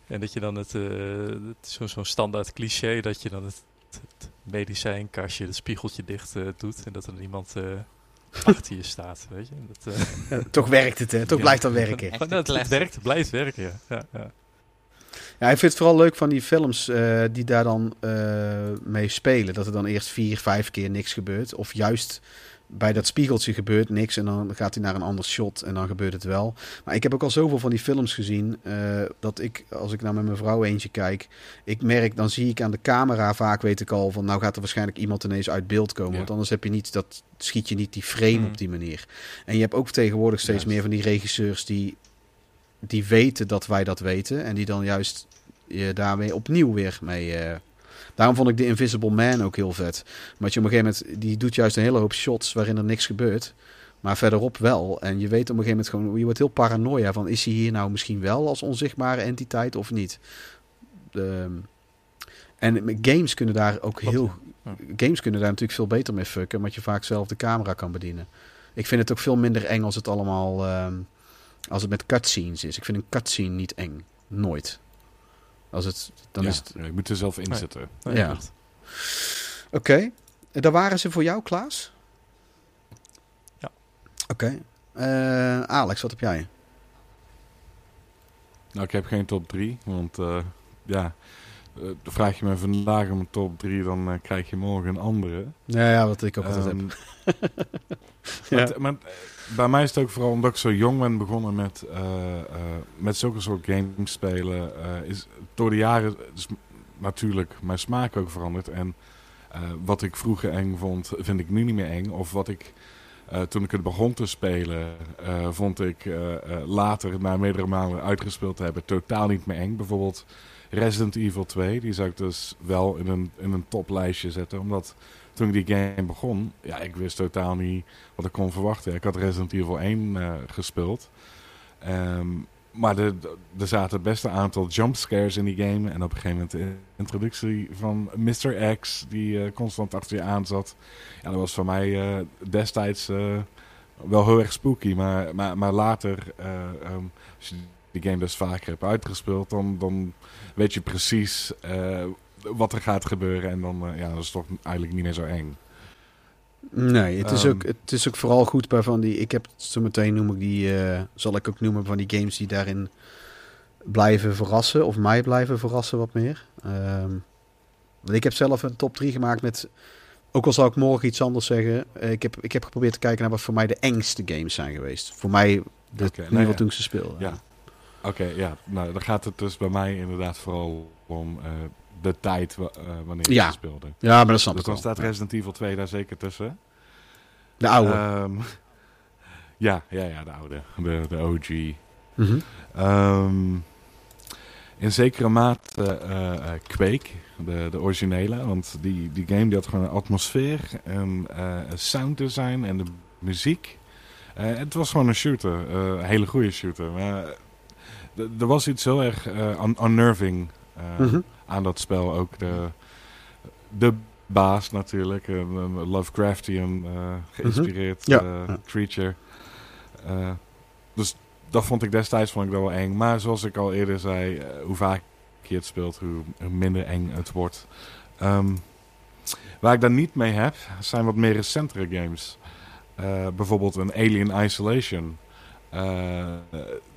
En dat je dan het, eh, het zo- zo'n standaard cliché, dat je dan het, het medicijnkastje, het spiegeltje dicht eh, doet. En dat er iemand eh, achter je staat, weet je. Dat, eh, Ja, toch werkt het, hè? Toch Ja. blijft dat werken. <laughs> Dat classic. werkt, blijft werken, ja. ja, ja. Ik vind het vooral leuk van die films eh, die daar dan eh, mee spelen. Dat er dan eerst vier, vijf keer niks gebeurt. Of juist bij dat spiegeltje gebeurt niks en dan gaat hij naar een ander shot en dan gebeurt het wel. Maar ik heb ook al zoveel van die films gezien eh, dat ik, als ik naar met mijn vrouw eentje kijk, ik merk, dan zie ik aan de camera vaak, weet ik al, van nou gaat er waarschijnlijk iemand ineens uit beeld komen. Ja. Want anders heb je niet, dat schiet je niet die frame Hmm. op die manier. En je hebt ook tegenwoordig steeds Juist. meer van die regisseurs die, die weten dat wij dat weten en die dan juist je daarmee opnieuw weer mee. eh, Daarom vond ik de Invisible Man ook heel vet. Maar je op een gegeven moment, die doet juist een hele hoop shots waarin er niks gebeurt. Maar verderop wel. En je weet op een gegeven moment gewoon, je wordt heel paranoia van, is hij hier nou misschien wel als onzichtbare entiteit of niet? Ehm, en games kunnen daar ook Klopt, heel, games kunnen daar natuurlijk veel beter mee fucken, omdat je vaak zelf de camera kan bedienen. Ik vind het ook veel minder eng als het allemaal, ehm, als het met cutscenes is. Ik vind een cutscene niet eng. Nooit. Als het, dan ja, is het, ja, je moet er zelf in zitten. Nee, Ja. Oké. En Daar waren ze voor jou, Klaas? Ja. Oké. Eh, Alex, wat heb jij? Nou, ik heb geen top 3, want eh, ja, eh, vraag je me vandaag om een top 3, dan eh, krijg je morgen een andere. Ja, ja wat ik ook altijd heb. <laughs> Ehm, Ja. maar, eh, bij mij is het ook vooral omdat ik zo jong ben begonnen met, eh, eh, met zulke soort games spelen. eh, is door de jaren natuurlijk mijn smaak ook veranderd. En wat ik vroeger eng vond, vind ik nu niet meer eng. Of wat ik toen ik het begon te spelen, vond ik later, na meerdere malen uitgespeeld te hebben, totaal niet meer eng. Bijvoorbeeld Resident Evil 2, die zou ik dus wel in een, in een toplijstje zetten. Omdat toen die game begon, ja, ik wist totaal niet wat ik kon verwachten. Ik had Resident Evil 1 eh, gespeeld. Ehm, maar er, er zaten best een aantal jumpscares in die game. En op een gegeven moment de introductie van Mr. X, die eh, constant achter je aan zat. Ja, dat was voor mij eh, destijds wel heel erg spooky. Maar, maar, maar later, eh, ehm, als je die game dus vaker hebt uitgespeeld, dan, dan weet je precies wat er gaat gebeuren. En dan eh, ja, dat is toch eigenlijk niet meer zo eng. Nee, het is, Ehm. ook, het is ook vooral goed bij van die... Ik heb zo meteen noem ik die... eh, zal ik ook noemen van die games die daarin blijven verrassen. Of mij blijven verrassen wat meer. Ehm, want ik heb zelf een top 3 gemaakt met... Ook al zal ik morgen iets anders zeggen. eh, ik, heb, ik heb geprobeerd te kijken naar wat voor mij de engste games zijn geweest. Voor mij, de, in nou ja. toen ik ze speelde. Ja. Oké, ja. Nou, dan gaat het dus bij mij inderdaad vooral om de tijd eh, wanneer Ja. ze speelde. Ja, maar dat snap Dus ik dan wel. staat. Resident Evil 2 daar zeker tussen. De oude. Ehm, <laughs> ja, ja, ja, de oude. De, de OG. Mhm. Ehm, in zekere mate eh, eh, Quake, de, de originele. Want die, die game die had gewoon een atmosfeer en eh, een sound design en de muziek. Eh, het was gewoon een shooter, eh, een hele goede shooter. Maar eh, er was iets heel erg eh, un- unnerving eh, Mhm. Aan dat spel ook. De, de baas natuurlijk. Een, een Lovecraftian eh, geïnspireerd Ja, eh, ja. creature. Eh, dus dat vond ik destijds vond ik dat wel eng. Maar zoals ik al eerder zei, hoe vaak je het speelt, hoe, minder eng het wordt. Ehm, waar ik daar niet mee heb, zijn wat meer recentere games. Bijvoorbeeld een Alien Isolation.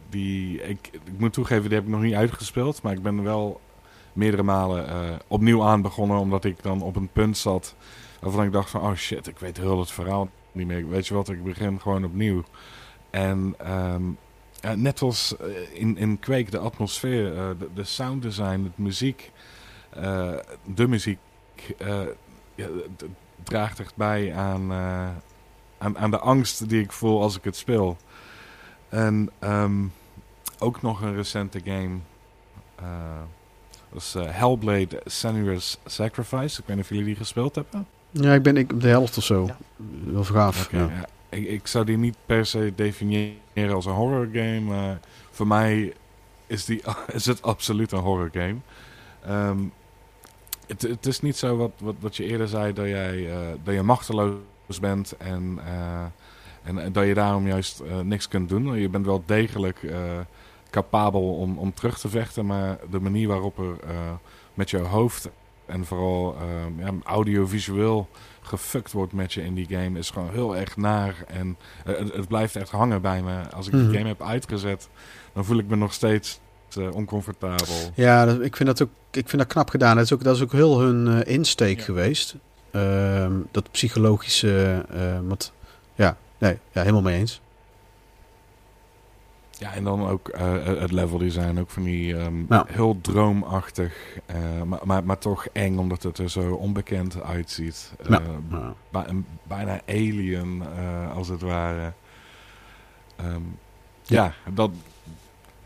Die, ik, ik moet toegeven, die heb ik nog niet uitgespeeld. Maar ik ben wel meerdere malen eh, opnieuw aan begonnen. Omdat ik dan op een punt zat waarvan ik dacht van... Oh shit, ik weet heel het verhaal niet meer. Weet je wat, ik begin gewoon opnieuw. En ehm, eh, net als eh, in, in Quake, de atmosfeer, eh, de, de sound design, het muziek... de muziek ja, draagt echt bij aan, aan, aan de angst die ik voel als ik het speel. En ehm, ook nog een recente game. Dat is eh, Hellblade Senua's Sacrifice. Ik weet niet of jullie die gespeeld hebben. Ja, ik ben ik, op de helft of zo. Ja. Wel gaaf. Ja. ja. Ik, ik zou die niet per se definiëren als een horror game. Maar voor mij is, die, <laughs> is het absoluut een horror game. Ehm, het, het is niet zo wat, wat, wat je eerder zei, dat, jij, eh, dat je machteloos bent en, eh, en, en dat je daarom juist eh, niks kunt doen. Je bent wel degelijk eh, capabel om, om terug te vechten, maar de manier waarop er eh, met je hoofd en vooral eh, ja, audiovisueel gefukt wordt met je in die game is gewoon heel erg naar. En eh, het, het blijft echt hangen bij me. Als ik Mhm. die game heb uitgezet, dan voel ik me nog steeds eh, oncomfortabel. Ja, dat- ik vind dat ook ik vind dat knap gedaan. Dat is ook, dat is ook heel hun insteek Ja. geweest. Ehm, dat psychologische. wat, ja, nee, ja, helemaal mee eens. Ja, en dan ook eh, het level design, ook van die ehm, heel droomachtig, eh, maar, maar, maar toch eng omdat het er zo onbekend uitziet. Eh, bijna alien, eh, als het ware. Ehm, Ja. ja, dat,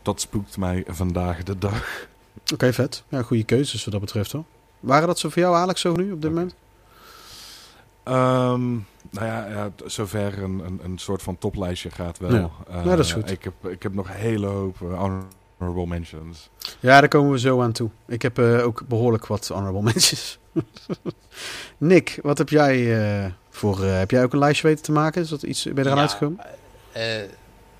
dat spoekt mij vandaag de dag. Oké, vet. Ja, goede keuzes wat dat betreft hoor. Waren dat zo voor jou, Alex, zo nu op dit moment? Ehm, nou ja, zover een, een, een soort van toplijstje gaat wel. Ja. Eh, Ja, dat is goed. Ik heb, ik heb nog een hele hoop eh, honorable mentions. Ja, daar komen we zo aan toe. Ik heb eh, ook behoorlijk wat honorable <laughs> mentions. Nick, wat heb jij eh, voor... eh, heb jij ook een lijstje weten te maken? Is dat iets, ben je eraan Ja, uitgekomen? eh,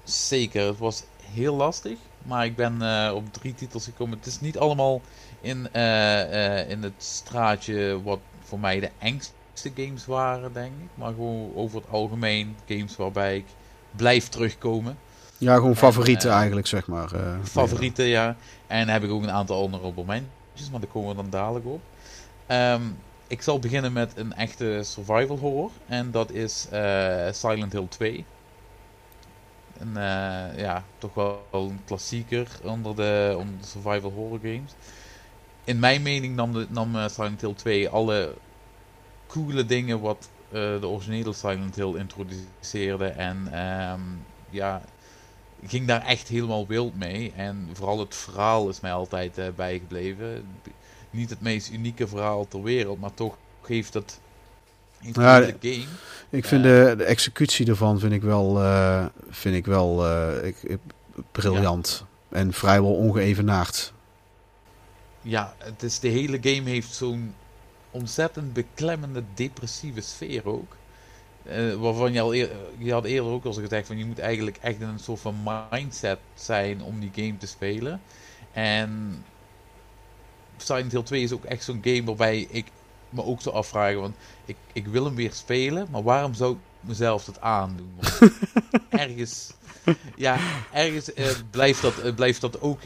zeker, het was heel lastig. Maar ik ben eh, op drie titels gekomen. Het is niet allemaal in, eh, eh, in het straatje wat voor mij de engste games waren, denk ik. Maar gewoon over het algemeen games waarbij ik blijf terugkomen. Ja, gewoon favorieten eh, eigenlijk, zeg maar. eh. Favorieten, ja. En heb ik ook een aantal honorable mentions, maar daar komen we dan dadelijk op. Ehm, ik zal beginnen met een echte survival horror. En dat is eh, Silent Hill 2. Een, eh, ja, toch wel een klassieker onder de, onder de survival horror games. In mijn mening nam, de, nam Silent Hill 2 alle coole dingen wat eh, de originele Silent Hill introduceerde. En ehm, ja, ging daar echt helemaal wild mee. En vooral het verhaal is mij altijd eh, bijgebleven. Niet het meest unieke verhaal ter wereld, maar toch geeft het Ja, de game. Ik vind Eh. de, de executie ervan vind ik wel, vind ik wel ik, ik- briljant. En vrijwel ongeëvenaard. Ja, het is, de hele game heeft zo'n ontzettend beklemmende depressieve sfeer ook. Eh, waarvan je al eer- je had eerder ook al gezegd van je moet eigenlijk echt in een soort van mindset zijn om die game te spelen. En Silent Hill 2 is ook echt zo'n game waarbij ik me ook zou afvragen, want ik, ik wil hem weer spelen, maar waarom zou ik mezelf dat aandoen? Want <laughs> ergens, ja, ergens eh, blijft, dat, eh, blijft dat ook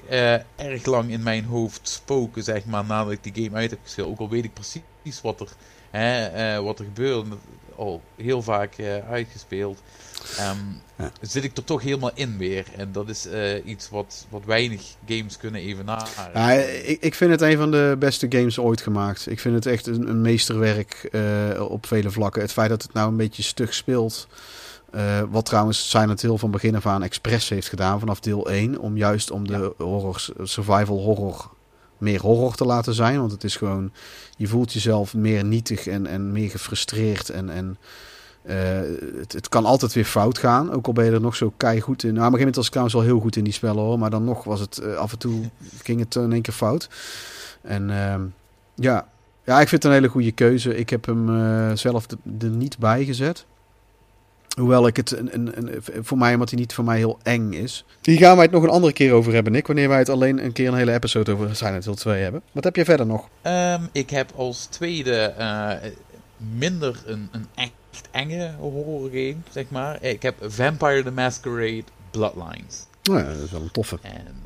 erg lang in mijn hoofd spoken, zeg maar, nadat ik die game uit heb gespeeld. Ook al weet ik precies wat er, hè, eh, wat er gebeurt, al heel vaak eh, uitgespeeld. Ehm, Ja. Zit ik er toch helemaal in weer. En dat is eh, iets wat, wat weinig games kunnen evenaren. Ja, ik, ik vind het een van de beste games ooit gemaakt. Ik vind het echt een, een meesterwerk op vele vlakken. Het feit dat het nou een beetje stug speelt. wat trouwens Silent Hill van begin af aan expres heeft gedaan vanaf deel 1. Om juist om de horror, survival horror meer horror te laten zijn. Want het is gewoon, je voelt jezelf meer nietig en, en meer gefrustreerd. En, en eh, het, het kan altijd weer fout gaan. Ook al ben je er nog zo keigoed in. Nou, op een gegeven moment was ik trouwens wel heel goed in die spellen hoor. Maar dan nog was het eh, af en toe ging het in één keer fout. En ehm, ja, Ja, ik vind het een hele goede keuze. Ik heb hem eh, zelf er niet bij gezet. Hoewel ik het een, een, een, voor mij, omdat hij niet voor mij heel eng is. Hier gaan wij het nog een andere keer over hebben, Nick. Wanneer wij het alleen een keer een hele episode over Silent Hill 2 hebben. Wat heb je verder nog? Ehm, ik heb als tweede eh, minder een, een echt enge horror game, zeg maar. Ik heb Vampire the Masquerade Bloodlines. Nou ja, dat is wel een toffe. En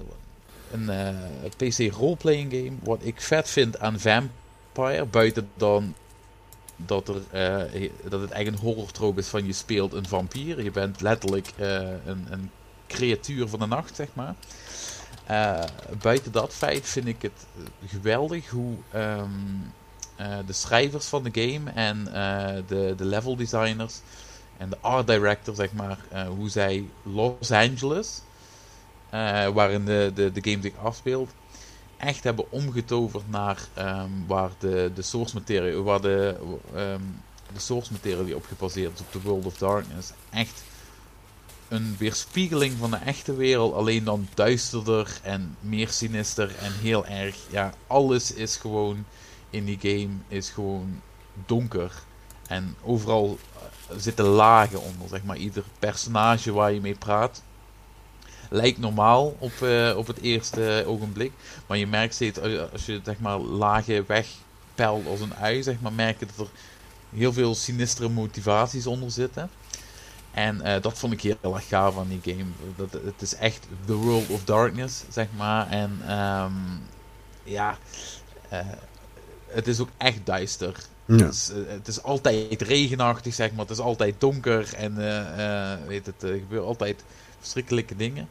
een eh, PC roleplaying game. Wat ik vet vind aan Vampire, buiten dan dat, er, eh, dat het echt een horrortroop is van je speelt een vampier. Je bent letterlijk eh, een, een creatuur van de nacht, zeg maar. Eh, buiten dat feit vind ik het geweldig hoe ehm, eh, de schrijvers van de game en de, de level designers en de art director, zeg maar, hoe zij Los Angeles, waarin de, de, de game zich afspeelt, echt hebben omgetoverd naar ehm, waar de, de source materie, waar de, ehm, de source materie op gebaseerd is, op de World of Darkness. Echt een weerspiegeling van de echte wereld, alleen dan duisterder en meer sinister en heel erg. Ja, alles is gewoon in die game is gewoon donker. En overal eh, zitten lagen onder, zeg maar. Ieder personage waar je mee praat lijkt normaal op, eh, op het eerste ogenblik. Maar je merkt steeds, eh, als je zeg maar lagen wegpelt als een ui, zeg maar, merk je dat er heel veel sinistere motivaties onder zitten. En eh, dat vond ik heel erg gaaf aan die game. Dat, het is echt The World of Darkness, zeg maar. En ehm, ja, het is ook echt duister. Ja. Het, is, het is altijd regenachtig, zeg maar. Het is altijd donker en weet het, er gebeuren altijd verschrikkelijke dingen.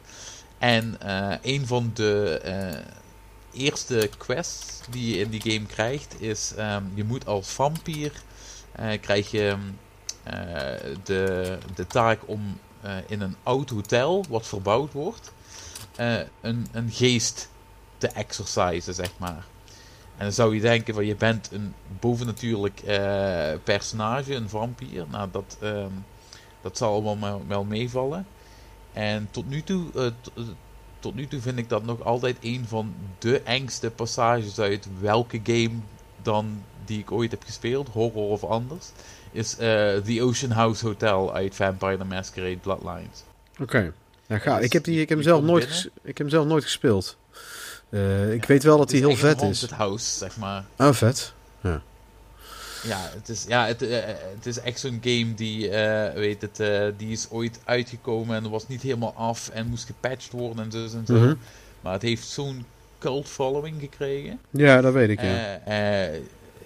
En eh, een van de eh, eerste quests die je in die game krijgt is: ehm, je moet als vampier eh, krijg je eh, de, de taak om in een oud hotel wat verbouwd wordt, een, een geest te exercisen, zeg maar. En dan zou je denken van je bent een bovennatuurlijk personage, een vampier. Nou, dat, ehm, dat zal allemaal wel meevallen. En tot nu toe, eh, eh, tot nu toe vind ik dat nog altijd een van de engste passages uit welke game dan die ik ooit heb gespeeld, horror of anders, is eh, The Ocean House Hotel uit Vampire the Masquerade Bloodlines. Oké. Ja, ga. Dus Ik heb, die, ik heb, hem zelf nooit, ges- ik heb hem zelf nooit gespeeld. Ik Ja, weet wel dat Het hij heel vet is. haunted house, zeg maar. Oh, vet. Ja, het is, ja, het, eh, het is echt zo'n game die, eh, weet het, eh, die is ooit uitgekomen en was niet helemaal af en moest gepatcht worden en zo en zo. Mhm. Maar het heeft zo'n cult following gekregen. Ja, dat weet ik, ja.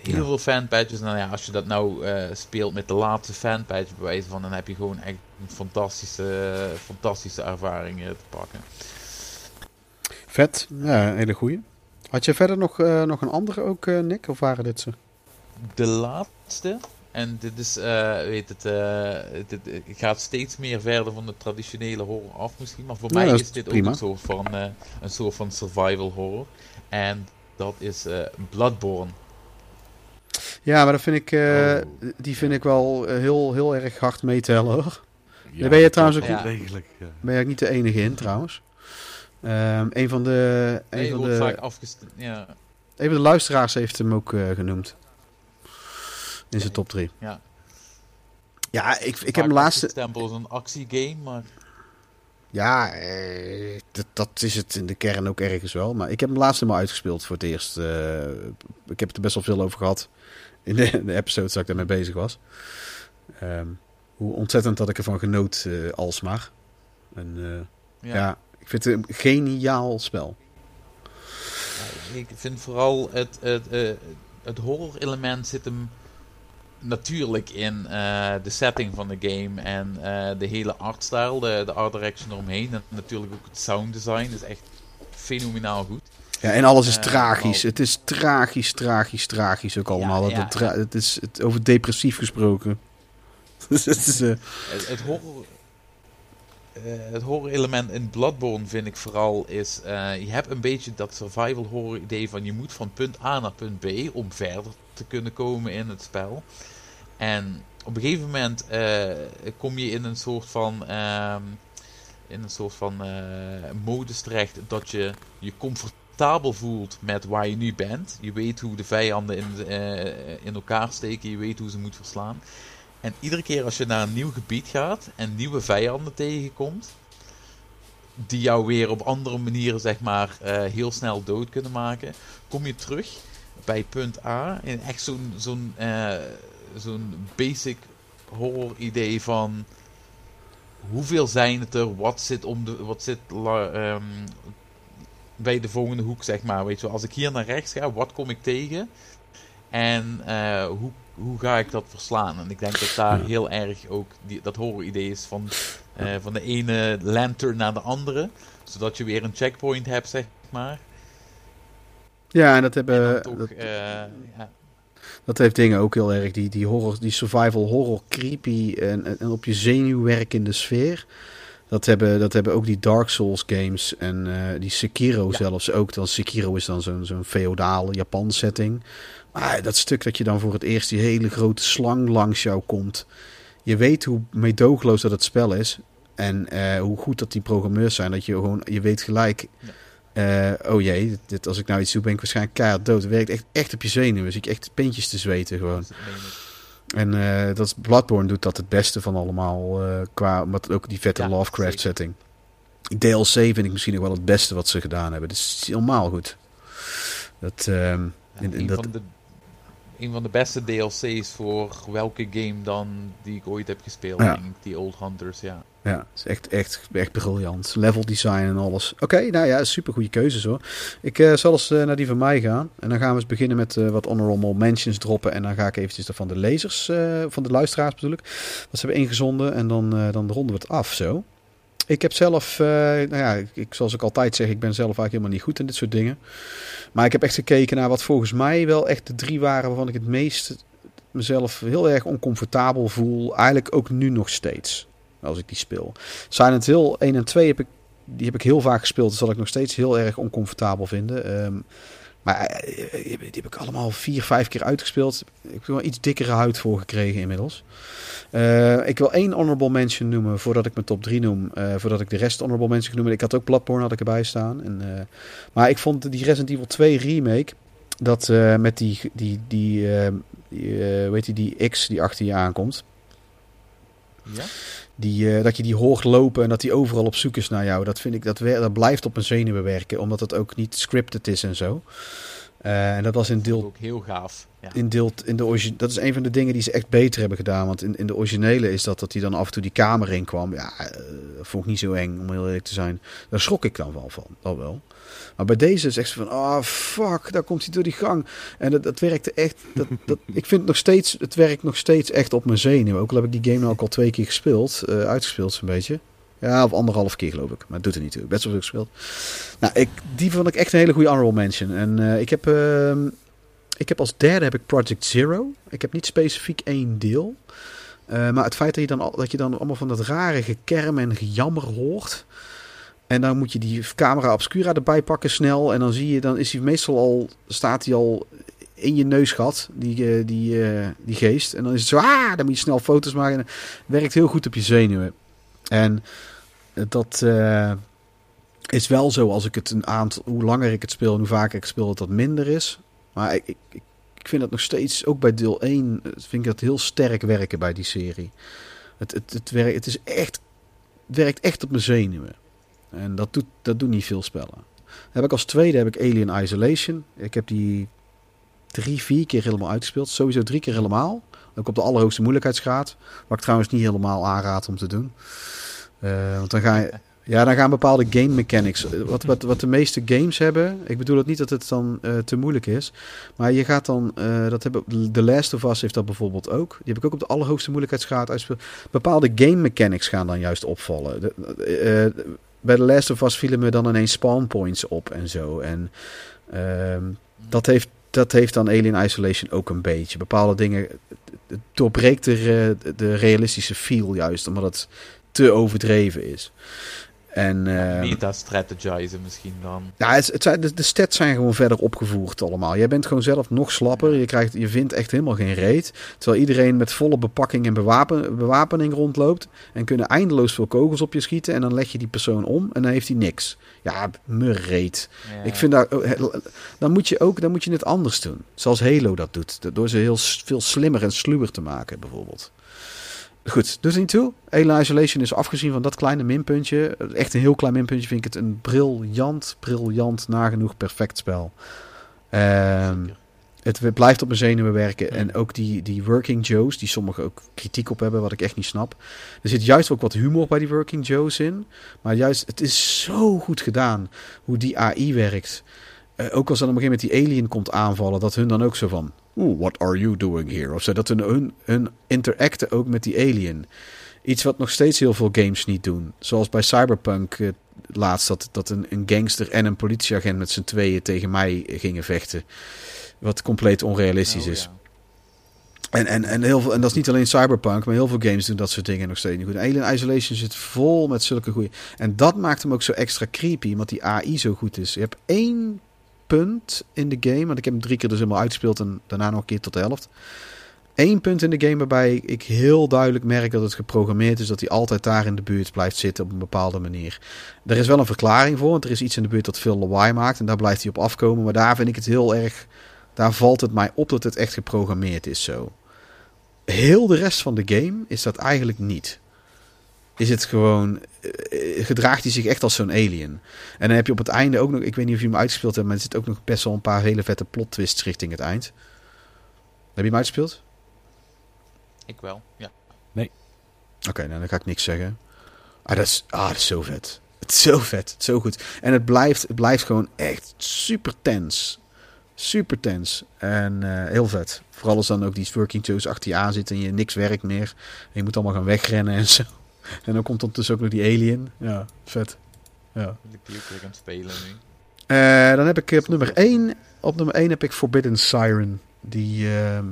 Heel Ja. veel fanpatches. Nou ja, als je dat nou speelt met de laatste fanpatch, bij wijze van, dan heb je gewoon echt een fantastische, fantastische ervaring te pakken. Vet. Ja, hele goeie. Had je verder nog, nog een andere ook, Nick? Of waren dit ze? De laatste, en dit is, eh, weet het, eh, dit, het gaat steeds meer verder van de traditionele horror af misschien, maar voor mij is dit prima. ook een soort van, eh, een soort van survival horror. En dat is eh, Bloodborne. Ja, maar dat vind ik, eh, Oh. die vind ik wel heel, heel erg hard meetellen, hoor. Ja, Daar ben je trouwens ook ja. Ja. Ben je ook niet de enige in, trouwens. Ehm, een van de, een Nee, van de, vaak afgest... Ja, een van de luisteraars heeft hem ook eh, genoemd. In zijn top 3. ja. Ja, ik, ik heb hem laatste... stempel als een actiegame, maar Ja, eh, dat, dat is het in de kern ook ergens wel. Maar ik heb hem laatst helemaal uitgespeeld voor het eerst. eh, ik heb het er best wel veel over gehad. In de, de episode dat ik daarmee bezig was. Ehm, hoe ontzettend dat ik ervan genoot eh, alsmaar. En eh, ja. ja. ik vind het een geniaal spel. Ja, Ik vind vooral het, het, eh, het horror element zit hem natuurlijk in eh, de setting van de game en eh, de hele artstyle, de, de art direction eromheen. En natuurlijk ook het sound design is echt fenomenaal goed. Ja, en alles is Eh, tragisch. Het is tragisch, tragisch, tragisch ook allemaal. Ja, Het- ja, het, is het, over depressief gesproken. <laughs> Dus het is, eh, Het, het horror... eh, het horror element in Bloodborne vind ik vooral is... eh, je hebt een beetje dat survival horror idee van je moet van punt A naar punt B om verder te kunnen komen in het spel. En op een gegeven moment eh, kom je in een soort van... ehm, in een soort van eh, modus terecht dat je je comfort comfortabel voelt met waar je nu bent. Je weet hoe de vijanden in, eh, in elkaar steken, je weet hoe ze moet verslaan. En iedere keer als je naar een nieuw gebied gaat en nieuwe vijanden tegenkomt, die jou weer op andere manieren zeg maar heel snel dood kunnen maken, kom je terug bij punt A in echt zo'n zo'n zo'n basic horror idee van hoeveel zijn het er, wat zit om de, wat zit la- ehm, bij de volgende hoek zeg maar, weet je wel. Als ik hier naar rechts ga, wat kom ik tegen? En eh, hoe, hoe ga ik dat verslaan? En ik denk dat daar Ja. heel erg ook die, dat horror idee is van, eh, van de ene lantern naar de andere. Zodat je weer een checkpoint hebt, zeg maar. Ja, en dat, En hebben, dat, eh, ja, dat heeft dingen ook heel erg. Die, die, horror, die survival horror creepy en, en, op je zenuw werkende sfeer. Dat hebben, dat hebben ook die Dark Souls games en eh, die Sekiro Ja. zelfs ook. Dan Sekiro is dan zo'n zo'n feodale Japan setting. Maar dat stuk dat je dan voor het eerst die hele grote slang langs jou komt. Je weet hoe meedogenloos dat het spel is. En eh, hoe goed dat die programmeurs zijn. Dat je gewoon, je weet gelijk. Eh, oh jee, dit, dit- als ik nou iets doe, ben ik waarschijnlijk keihard dood. Het werkt echt, echt op je zenuwen. Zie ik echt pintjes te zweten gewoon. En eh, dat is, Bloodborne doet dat het beste van allemaal. eh, qua, omdat ook die vette Ja, Lovecraft zeker. setting. DLC vind ik misschien nog wel het beste wat ze gedaan hebben. Dat is helemaal goed. Dat, ehm, Ja, in- dat- de, een van de beste DLC's voor welke game dan die ik ooit heb gespeeld. Ja. Denk ik, die Old Hunters, ja. Ja, het is echt, echt, echt briljant. Level design en alles. Oké, nou ja, super goede keuzes hoor. Ik eh, zal eens eh, naar die van mij gaan. En dan gaan we eens beginnen met eh, wat honorable mentions droppen. En dan ga ik eventjes van de lezers, van de luisteraars bedoel ik. Wat ze hebben ingezonden. En dan, dan ronden we het af zo. Ik heb zelf, eh, nou ja, ik, zoals ik altijd zeg, ik ben zelf eigenlijk helemaal niet goed in dit soort dingen. Maar ik heb echt gekeken naar wat volgens mij wel echt de drie waren waarvan ik het meest mezelf heel erg oncomfortabel voel. Eigenlijk ook nu nog steeds als ik die speel. Silent Hill 1 en 2 heb ik, die heb ik heel vaak gespeeld. Dat zal ik nog steeds heel erg oncomfortabel vinden. Ehm, maar eh, die heb ik allemaal vier, vijf keer uitgespeeld. Ik heb wel iets dikkere huid voor gekregen inmiddels. Eh, ik wil één honorable mention noemen voordat ik mijn top 3 noem. eh, voordat ik de rest honorable mention ga noemen. Ik had ook Bloodborne had ik erbij staan. En, maar ik vond die Resident Evil 2 remake... Dat met die, die, die, die weet je, die X die achter je aankomt. Ja? Die, eh, dat je die hoort lopen en dat die overal op zoek is naar jou. Dat vind ik, dat, dat blijft op mijn zenuwen werken. Omdat het ook niet scripted is en zo. Eh, en dat was in deel Ook heel gaaf. Ja. in deel, in de dat is een van de dingen die ze echt beter hebben gedaan. Want in, in de originele is dat dat hij dan af en toe die kamer in kwam. Ja, dat vond ik niet zo eng, om heel eerlijk te zijn. Daar schrok ik dan wel van, dat wel. Maar bij deze is echt van, ah fuck, daar komt hij door die gang. En dat, dat werkte echt, dat, dat, <laughs> ik vind het nog steeds, het werkt nog steeds echt op mijn zenuwen. Ook al heb ik die game nou ook al twee keer gespeeld, eh, uitgespeeld zo'n beetje. Ja, of anderhalf keer geloof ik. Maar het doet er niet toe. Best wel veel gespeeld. Nou, ik, die vond ik echt een hele goede honorable mention. En eh, ik heb... ehm, ik heb als derde heb ik Project Zero. Ik heb niet specifiek één deel. Eh, maar het feit dat je, dan, dat je dan allemaal van dat rare gekerm en gejammer hoort. En dan moet je die camera obscura erbij pakken snel. En dan zie je, dan is hij meestal al, staat hij al in je neusgat, die, eh, die, eh, die geest. En dan is het zo, ah, dan moet je snel foto's maken. En het werkt heel goed op je zenuwen. En dat eh, is wel zo als ik het een aantal, hoe langer ik het speel en hoe vaker ik speel, dat dat minder is. Maar ik, ik, ik- vind dat nog steeds, ook bij deel 1, eh, vind ik dat heel sterk werken bij die serie. Het, het, het, werkt, het is echt, het werkt echt op mijn zenuwen. En dat doet, dat doen niet veel spellen. Heb ik als tweede heb ik Alien Isolation. Ik heb die drie, vier keer helemaal uitgespeeld. Sowieso drie keer helemaal. Ook op de allerhoogste moeilijkheidsgraad. Wat ik trouwens niet helemaal aanraad om te doen. Eh, want dan ga je, <laughs> ja, dan gaan bepaalde game mechanics. Wat, wat, wat de meeste games hebben. Ik bedoel het niet dat het dan eh, te moeilijk is. Maar je gaat dan. eh, dat hebben, The Last of Us heeft dat bijvoorbeeld ook. Die heb ik ook op de allerhoogste moeilijkheidsgraad uitgespeeld. Bepaalde game mechanics gaan dan juist opvallen. De, bij The Last of Us vielen me dan ineens spawn points op en zo. En ehm, dat, heeft, dat heeft dan Alien Isolation ook een beetje. Bepaalde dingen. Het doorbreekt de, de realistische feel juist. Omdat het te overdreven is. En, uh, Meta-strategizen misschien dan. Ja, het, het zijn, de, de stats zijn gewoon verder opgevoerd allemaal. Jij bent gewoon zelf nog slapper. Je, krijgt, je vindt echt helemaal geen reet. Terwijl iedereen met volle bepakking en bewapen, bewapening rondloopt. En kunnen eindeloos veel kogels op je schieten. En dan leg je die persoon om en dan heeft hij niks. Ja, me reet. Ja. Ik vind daar, dan moet je ook dan moet je het anders doen. Zoals Halo dat doet. Door ze heel veel slimmer en sluwer te maken bijvoorbeeld. Goed, dus niet toe. Alien Isolation is afgezien van dat kleine minpuntje. Echt een heel klein minpuntje vind ik het een briljant, briljant, nagenoeg perfect spel. Um, het blijft op mijn zenuwen werken. En ook die, die Working Joes, die sommigen ook kritiek op hebben, wat ik echt niet snap. Er zit juist ook wat humor bij die Working Joes in. Maar juist, het is zo goed gedaan hoe die AI werkt. Uh, ook als dan op een gegeven moment die alien komt aanvallen, dat hun dan ook zo van... Oeh, what are you doing here? Of zo, dat hun, hun, hun interacten ook met die alien. Iets wat nog steeds heel veel games niet doen. Zoals bij Cyberpunk uh, laatst, dat, dat een, een gangster en een politieagent met z'n tweeën tegen mij gingen vechten. Wat compleet onrealistisch Oh, is. ja. En, en, en, heel veel, en dat is niet alleen Cyberpunk, maar heel veel games doen dat soort dingen nog steeds niet goed. Alien Isolation zit vol met zulke goede. En dat maakt hem ook zo extra creepy, omdat die AI zo goed is. Je hebt één punt in de game, want ik heb hem drie keer dus helemaal uitgespeeld en daarna nog een keer tot de helft. Eén punt in de game waarbij ik heel duidelijk merk dat het geprogrammeerd is dat hij altijd daar in de buurt blijft zitten op een bepaalde manier. Er is wel een verklaring voor, want er is iets in de buurt dat veel lawaai maakt en daar blijft hij op afkomen. Maar daar vind ik het heel erg, daar valt het mij op dat het echt geprogrammeerd is zo. Heel de rest van de game is dat eigenlijk niet. Is het gewoon, eh, gedraagt hij zich echt als zo'n alien. En dan heb je op het einde ook nog, ik weet niet of je hem uitgespeeld hebt, maar er zit ook nog best wel een paar hele vette plot twists richting het eind. Heb je hem uitgespeeld? Ik wel, ja. Oké, nou dan ga ik niks zeggen. Ah, dat is, ah, dat is zo vet. Het is zo vet, het is zo goed. En het blijft, het blijft gewoon echt super tens. Super tens. En eh, heel vet. Vooral als dan ook die working shows achter je aan zitten en je niks werkt meer. En je moet allemaal gaan wegrennen en zo. En dan komt ondertussen ook nog die alien. Ja, vet. Ja. Die weer gaan spelen nu. Eh, dan heb ik op nummer 1. Op nummer 1 heb ik Forbidden Siren. Die. ehm,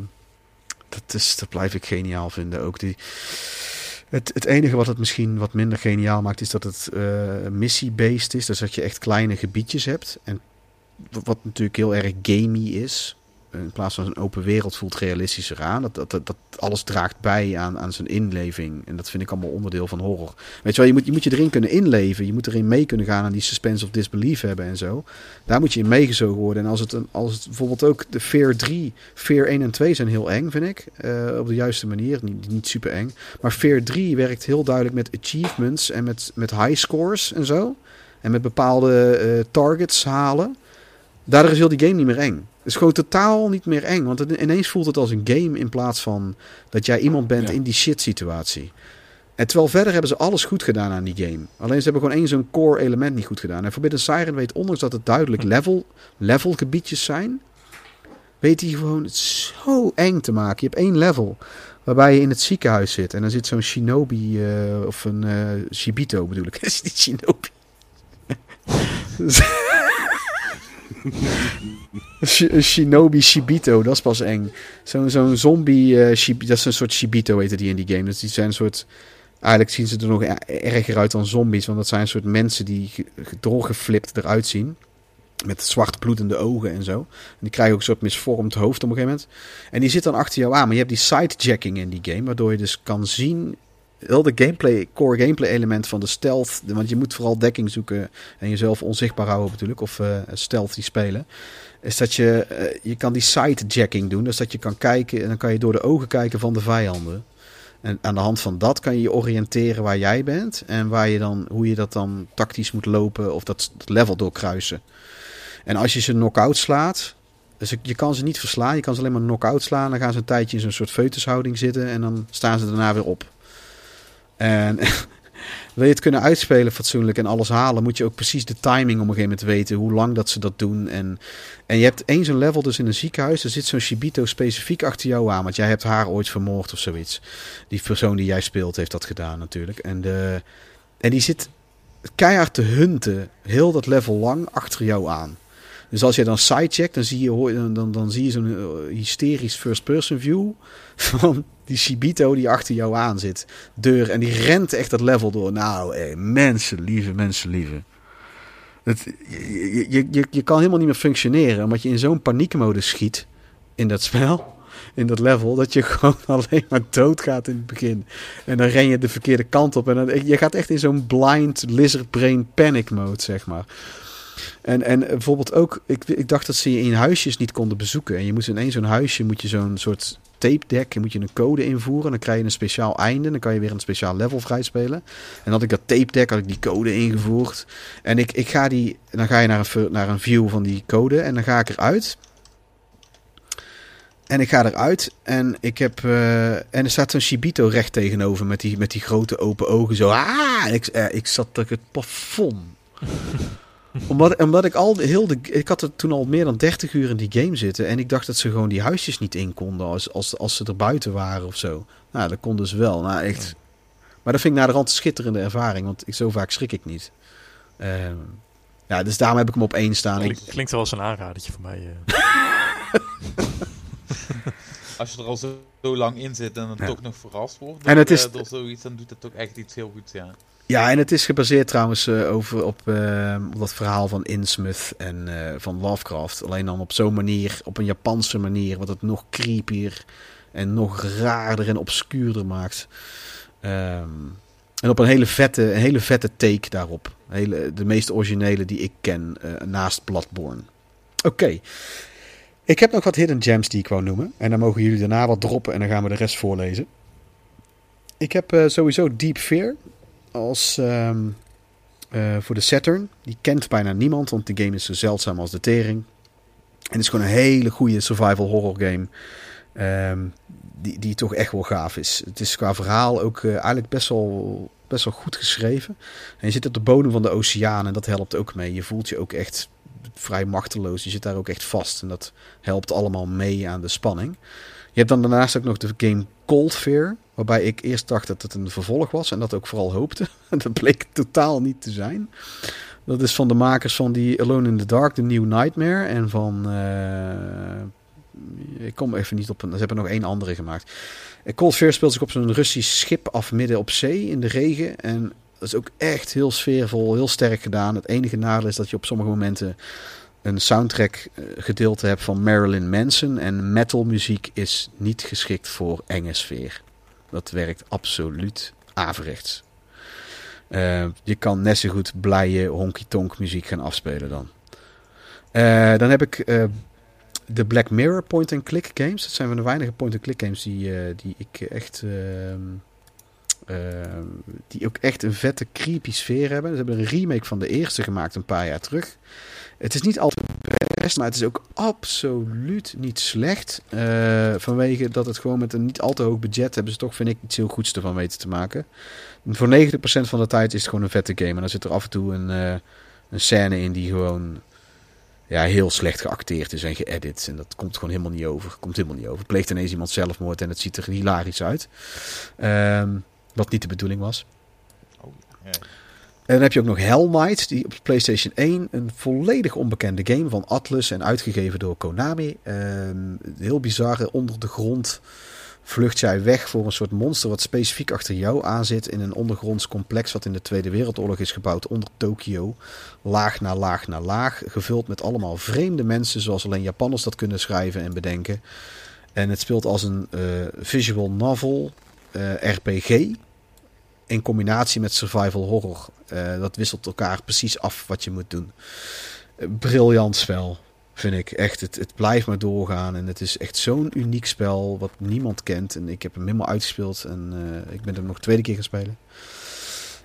dat, is, dat blijf ik geniaal vinden. Ook die. Het, het enige wat het misschien wat minder geniaal maakt, is dat het eh missie-based is. Dus dat je echt kleine gebiedjes hebt. En wat natuurlijk heel erg gamey is. In plaats van een open wereld voelt realistischer aan. Dat, dat, dat, alles draagt bij aan, aan zijn inleving. En dat vind ik allemaal onderdeel van horror. Weet je wel, je moet, je moet je erin kunnen inleven. Je moet erin mee kunnen gaan en die suspense of disbelief hebben en zo. Daar moet je in meegezogen worden. En als het, als het bijvoorbeeld ook de Fear 3, Fear 1 en 2 zijn heel eng, vind ik. Eh, op de juiste manier. Niet, niet super eng. Maar Fear 3 werkt heel duidelijk met achievements en met, met high scores en zo. En met bepaalde eh, targets halen. Daardoor is heel die game niet meer eng. Het is gewoon totaal niet meer eng. Want het, ineens voelt het als een game in plaats van dat jij iemand bent Ja. in die shit situatie. En terwijl verder hebben ze alles goed gedaan aan die game. Alleen ze hebben gewoon één zo'n core element niet goed gedaan. En Forbidden Siren weet, ondanks dat het duidelijk level, level gebiedjes zijn, weet hij gewoon het zo eng te maken. Je hebt één level waarbij je in het ziekenhuis zit. En dan zit zo'n shinobi, eh, of een eh, shibito bedoel ik. <laughs> is niet shinobi. <laughs> Shinobi shibito, dat is pas eng. Zo'n zo'n zombie, shib- dat is een soort shibito heette die in die game. Dus die zijn een soort... Eigenlijk zien ze er nog e- erger uit dan zombies. Want dat zijn een soort mensen die ge- ge- doorgeflipt eruit zien. Met zwart bloedende ogen en zo. En die krijgen ook een soort misvormd hoofd op een gegeven moment. En die zit dan achter jou aan. Maar je hebt die sidejacking in die game. Waardoor je dus kan zien... Heel de gameplay, core gameplay element van de stealth. Want je moet vooral dekking zoeken. En jezelf onzichtbaar houden natuurlijk. Of eh stealth die spelen. Is dat je... eh, je kan die sidejacking doen. Dus dat je kan kijken. En dan kan je door de ogen kijken van de vijanden. En aan de hand van dat kan je je oriënteren waar jij bent. En waar je dan, hoe je dat dan tactisch moet lopen. Of dat, dat level doorkruisen. En als je ze knock-out slaat. Dus je kan ze niet verslaan. Je kan ze alleen maar knock-out slaan. Dan gaan ze een tijdje in zo'n soort feutushouding zitten. En dan staan ze daarna weer op. En <laughs> wil je het kunnen uitspelen fatsoenlijk en alles halen, moet je ook precies de timing op een gegeven moment weten. Hoe lang dat ze dat doen. En, en je hebt één zo'n level dus in een ziekenhuis. Er zit zo'n Shibito specifiek achter jou aan. Want jij hebt haar ooit vermoord of zoiets. Die persoon die jij speelt heeft dat gedaan natuurlijk. En, de, en die zit keihard te hunten. Heel dat level lang achter jou aan. Dus als je dan sidecheckt, dan zie je, dan, dan, dan zie je zo'n eh, hysterisch first-person view <laughs> van die Shibito die achter jou aan zit. Deur. En die rent echt dat level door. Nou, hé, mensen lieve, mensen lieve. Het, je, je, je, je kan helemaal niet meer functioneren, omdat je in zo'n paniekmodus schiet in dat spel, in dat level, dat je <laughs> gewoon alleen maar doodgaat in het begin. En dan ren je de verkeerde kant op en dan, je gaat echt in zo'n blind lizard brain panic mode, zeg maar. En, en bijvoorbeeld ook, ik, ik dacht dat ze je in huisjes niet konden bezoeken. En je moest in zo'n huisje, moet je zo'n soort tape deck, moet je een code invoeren. Dan krijg je een speciaal einde, dan kan je weer een speciaal level vrijspelen. En had ik dat tape deck, had ik die code ingevoerd. En ik, ik ga die, dan ga je naar een, naar een view van die code en dan ga ik eruit. En ik ga eruit en ik heb. eh, en er staat zo'n Shibito recht tegenover met die, met die grote open ogen. Zo. Ah! Ik, eh, ik zat het plafond. <laughs> omdat, omdat ik al heel de. Ik had er toen al meer dan 30 uur in die game zitten. En ik dacht dat ze gewoon die huisjes niet in konden. Als, als, als ze er buiten waren of zo. Nou, dat kon dus wel. Nou, echt. Maar dat vind ik naar de rand een schitterende ervaring. Want ik, zo vaak schrik ik niet. Ehm, ja, dus daarom heb ik hem op één staan. Klink- klinkt wel als een aanradertje voor mij. eh. <laughs> Als je er al zo, zo lang in zit en dan Ja. toch nog verrast wordt En het is- eh, door zoiets, dan doet het toch echt iets heel goeds, ja. Ja, en het is gebaseerd trouwens eh, over op, eh, dat verhaal van Innsmouth en eh, van Lovecraft. Alleen dan op zo'n manier, op een Japanse manier, wat het nog creepier en nog raarder en obscuurder maakt. Ehm, en op een hele vette, hele vette take daarop. Hele, de meest originele die ik ken, naast Bloodborne. Oké. Ik heb nog wat hidden gems die ik wou noemen. En dan mogen jullie daarna wat droppen en dan gaan we de rest voorlezen. Ik heb sowieso Deep Fear als ehm, eh, voor de Saturn. Die kent bijna niemand, want de game is zo zeldzaam als de tering. En het is gewoon een hele goede survival horror game. ehm, die, die toch echt wel gaaf is. Het is qua verhaal ook eh, eigenlijk best wel, best wel goed geschreven. En je zit op de bodem van de oceaan en dat helpt ook mee. Je voelt je ook echt vrij machteloos. Je zit daar ook echt vast. En dat helpt allemaal mee aan de spanning. Je hebt dan daarnaast ook nog de game Cold Fear. Waarbij ik eerst dacht dat het een vervolg was. En dat ook vooral hoopte. <laughs> dat bleek totaal niet te zijn. Dat is van de makers van die Alone in the Dark, The New Nightmare. En van... eh, ik kom even niet op... een- Ze hebben nog één andere gemaakt. Eh, Cold Fear speelt zich op zo'n Russisch schip af midden op zee in de regen. En dat is ook echt heel sfeervol, heel sterk gedaan. Het enige nadeel is dat je op sommige momenten een soundtrack eh, gedeelte hebt van Marilyn Manson. En metalmuziek is niet geschikt voor enge sfeer. Dat werkt absoluut averechts. Eh, je kan net zo goed blije honky-tonk muziek gaan afspelen dan. Eh, dan heb ik de Black Mirror point-and-click games. Dat zijn van de weinige point-and-click games die, die ik echt... ehm, ehm, die ook echt een vette creepy sfeer hebben. Ze hebben een remake van de eerste gemaakt een paar jaar terug. Het is niet altijd best, maar het is ook absoluut niet slecht. Eh, vanwege dat het gewoon met een niet al te hoog budget hebben ze toch, vind ik, iets heel goeds ervan weten te maken. En voor 90% van de tijd is het gewoon een vette game. En dan zit er af en toe een, eh, een scène in die gewoon ja, heel slecht geacteerd is en geëdit. En dat komt gewoon helemaal niet over. Komt helemaal niet over. Pleegt ineens iemand zelfmoord en het ziet er hilarisch uit. Ehm, wat niet de bedoeling was. Oh, ja. En dan heb je ook nog Hell Knight, die op PlayStation 1 een volledig onbekende game van Atlus en uitgegeven door Konami. Ehm, heel bizarre, onder de grond vlucht jij weg voor een soort monster wat specifiek achter jou aan zit in een ondergronds complex wat in de Tweede Wereldoorlog is gebouwd onder Tokio. Laag na laag na laag, gevuld met allemaal vreemde mensen zoals alleen Japanners dat kunnen schrijven en bedenken. En het speelt als een eh, visual novel, eh, RPG, in combinatie met survival horror. Eh, dat wisselt elkaar precies af wat je moet doen. Briljant spel, vind ik. Echt, het, het blijft maar doorgaan. En het is echt zo'n uniek spel wat niemand kent. En ik heb hem helemaal uitgespeeld. En eh, ik ben hem nog tweede keer gaan spelen.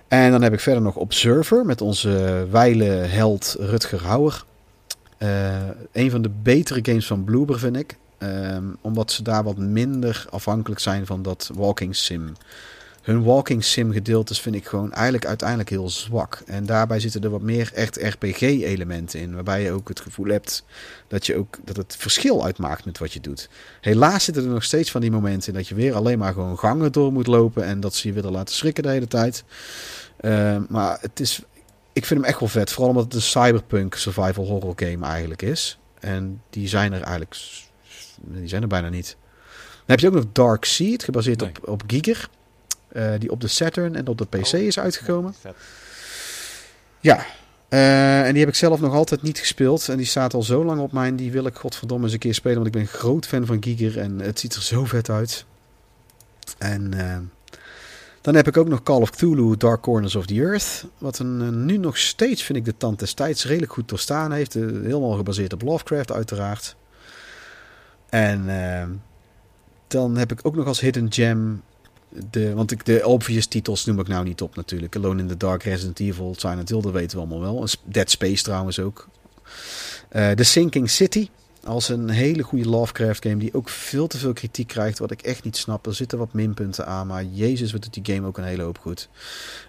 En dan heb ik verder nog Observer met onze wijle held Rutger Hauer. Eh, een van de betere games van Bloober vind ik. Ehm, omdat ze daar wat minder afhankelijk zijn van dat walking sim. Hun walking sim gedeeltes vind ik gewoon eigenlijk uiteindelijk heel zwak. En daarbij zitten er wat meer echt RPG-elementen in. Waarbij je ook het gevoel hebt dat, je ook, dat het verschil uitmaakt met wat je doet. Helaas zitten er nog steeds van die momenten in dat je weer alleen maar gewoon gangen door moet lopen. En dat ze je willen laten schrikken de hele tijd. Uh, maar het is, ik vind hem echt wel vet. Vooral omdat het een cyberpunk survival horror game eigenlijk is. En die zijn er eigenlijk... Die zijn er bijna niet. Dan heb je ook nog Dark Seed, gebaseerd Nee. op, op Giger. Eh, die op de Saturn en op de PC is uitgekomen. Ja, eh, en die heb ik zelf nog altijd niet gespeeld. En die staat al zo lang op mijn. Die wil ik godverdomme eens een keer spelen. Want ik ben een groot fan van Giger. En het ziet er zo vet uit. En eh, dan heb ik ook nog Call of Cthulhu Dark Corners of the Earth. Wat een, nu nog steeds, vind ik, de tand des tijds redelijk goed doorstaan heeft. Helemaal gebaseerd op Lovecraft uiteraard. En dan heb ik ook nog als Hidden Gem... De, want ik, de obvious titels noem ik nou niet op natuurlijk. Alone in the Dark, Resident Evil, Silent Hill, dat weten we allemaal wel. Dead Space trouwens ook. Eh The Sinking City. Als een hele goede Lovecraft game die ook veel te veel kritiek krijgt. Wat ik echt niet snap. Er zitten wat minpunten aan. Maar jezus, wat doet die game ook een hele hoop goed.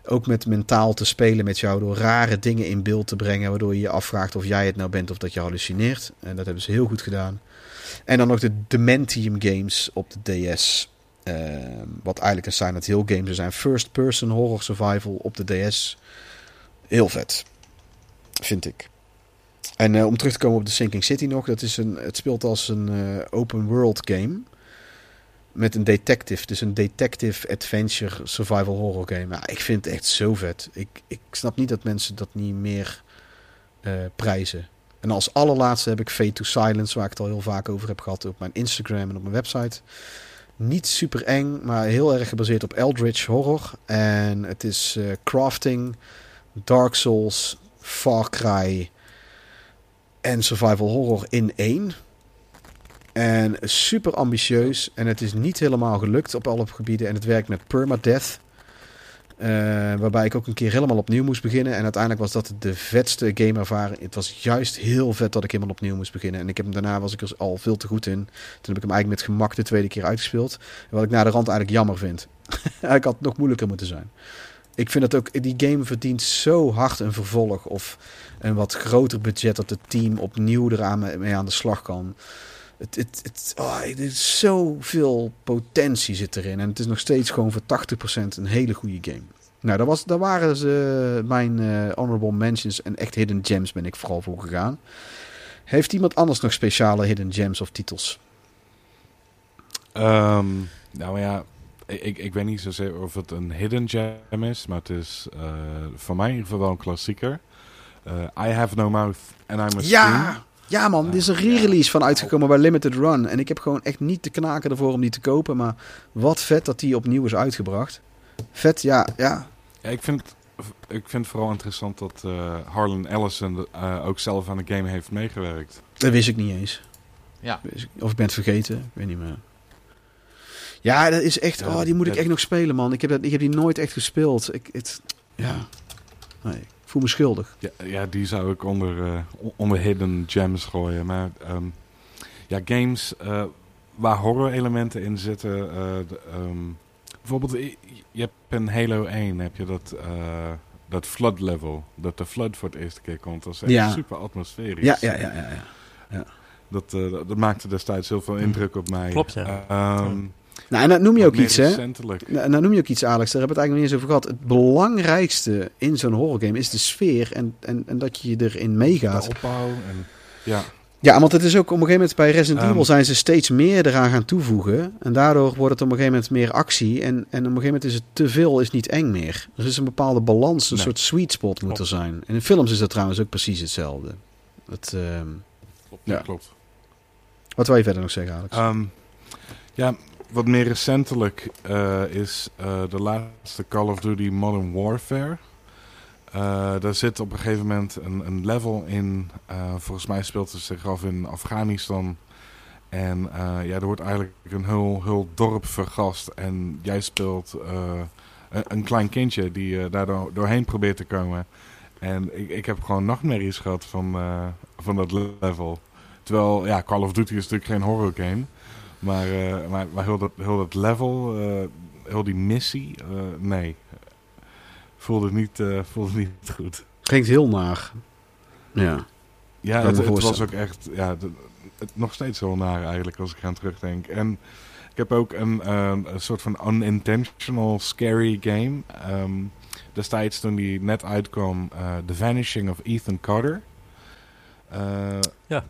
Ook met mentaal te spelen met jou. Door rare dingen in beeld te brengen. Waardoor je je afvraagt of jij het nou bent of dat je hallucineert. En dat hebben ze heel goed gedaan. En dan nog de Dementium games op de DS. Eh, wat eigenlijk een Silent Hill game zou zijn. First person horror survival op de DS. Heel vet. Vind ik. En eh, om terug te komen op de Sinking City nog. Dat is een, het speelt als een eh, open world game. Met een detective. Dus een detective adventure survival horror game. Ik vind het echt zo vet. Ik, ik snap niet dat mensen dat niet meer eh, prijzen. En als allerlaatste heb ik Fate to Silence. Waar ik het al heel vaak over heb gehad op mijn Instagram en op mijn website. Niet super eng, maar heel erg gebaseerd op Eldritch horror. En het is eh, crafting, Dark Souls, Far Cry en survival horror in één. En super ambitieus. En het is niet helemaal gelukt op alle gebieden. En het werkt met permadeath. Eh, waarbij ik ook een keer helemaal opnieuw moest beginnen. En uiteindelijk was dat de vetste gameervaring. Het was juist heel vet dat ik helemaal opnieuw moest beginnen. En ik heb hem daarna was ik er al veel te goed in. Toen heb ik hem eigenlijk met gemak de tweede keer uitgespeeld. Wat ik na de rand eigenlijk jammer vind. <laughs> Eigenlijk had het nog moeilijker moeten zijn. Ik vind dat ook, die game verdient zo hard een vervolg. Of een wat groter budget dat het team opnieuw eraan mee aan de slag kan. Het, het, het, oh, is zoveel potentie zit erin. En het is nog steeds gewoon voor 80% een hele goede game. Nou, daar, was, daar waren ze mijn eh, honorable mentions en echt hidden gems ben ik vooral voor gegaan. Heeft iemand anders nog speciale hidden gems of titels? Ehm, nou ja, ik, ik, weet niet zozeer of het een hidden gem is, maar het is eh, voor mij in ieder geval wel een klassieker. Eh, I Have No Mouth and I Must Ja, Scream. Ja man, er is een re-release van uitgekomen bij Limited Run. En ik heb gewoon echt niet te knaken ervoor om die te kopen. Maar wat vet dat die opnieuw is uitgebracht. Vet, ja, ja. Ja, ik vind, ik vind het vooral interessant dat eh, Harlan Ellison eh, ook zelf aan de game heeft meegewerkt. Dat wist ik niet eens. Ja. Of ik ben het vergeten, ik weet niet meer. Ja, dat is echt, Ja, oh, die moet ik echt nog spelen man. Ik heb, dat, ik heb die nooit echt gespeeld. Ik, het, ja, nee, voel me schuldig. Ja, ja die zou ik onder, eh, onder hidden gems gooien. Maar ehm, ja, games eh, waar horror elementen in zitten. eh, de, ehm, bijvoorbeeld, je hebt in Halo 1 heb je dat, eh, dat flood level. Dat de flood voor het eerste keer komt. Dat is echt Ja. super atmosferisch. Ja, ja, ja, ja. ja. Dat, eh, dat, maakte destijds heel veel indruk op mij. Klopt, ja. Ehm, Nou, en dan noem je ook iets, hè? Nou, nou noem je ook iets, Alex. Daar hebben we het eigenlijk nog niet eens over gehad. Het belangrijkste in zo'n horrorgame is de sfeer en, en, en dat je erin meegaat. De opbouw en ja. Ja, want het is ook op een gegeven moment bij Resident Ehm. Evil zijn ze steeds meer eraan gaan toevoegen. En daardoor wordt het op een gegeven moment meer actie. En, en op een gegeven moment is het te veel, is niet eng meer. Er is een bepaalde balans, een Nee. soort sweet spot moet er zijn. En in films is dat trouwens ook precies hetzelfde. Het, ehm, Klopt, Ja. klopt. wat wil je verder nog zeggen, Alex? Ehm, ja, wat meer recentelijk eh, is eh, de laatste Call of Duty Modern Warfare. Eh, daar zit op een gegeven moment een, een level in. volgens mij speelt het zich af in Afghanistan. En ja, er wordt eigenlijk een heel, heel dorp vergast. En jij speelt een, een klein kindje die daar door- doorheen probeert te komen. En ik, ik heb gewoon nachtmerries gehad van, van dat level. Terwijl, ja, Call of Duty is natuurlijk geen horror game. Maar, eh, maar, maar heel, dat, heel dat level, eh, heel die missie, eh, nee. Voelde niet, eh, voelde niet goed. Klinkt heel naar. Ja. Ja, het, was ook echt, ja, het, nog steeds wel naar eigenlijk als ik aan terugdenk. En ik heb ook een, eh, een soort van unintentional scary game. Ehm, destijds toen die net uitkwam, eh, The Vanishing of Ethan Carter. Eh, Ja.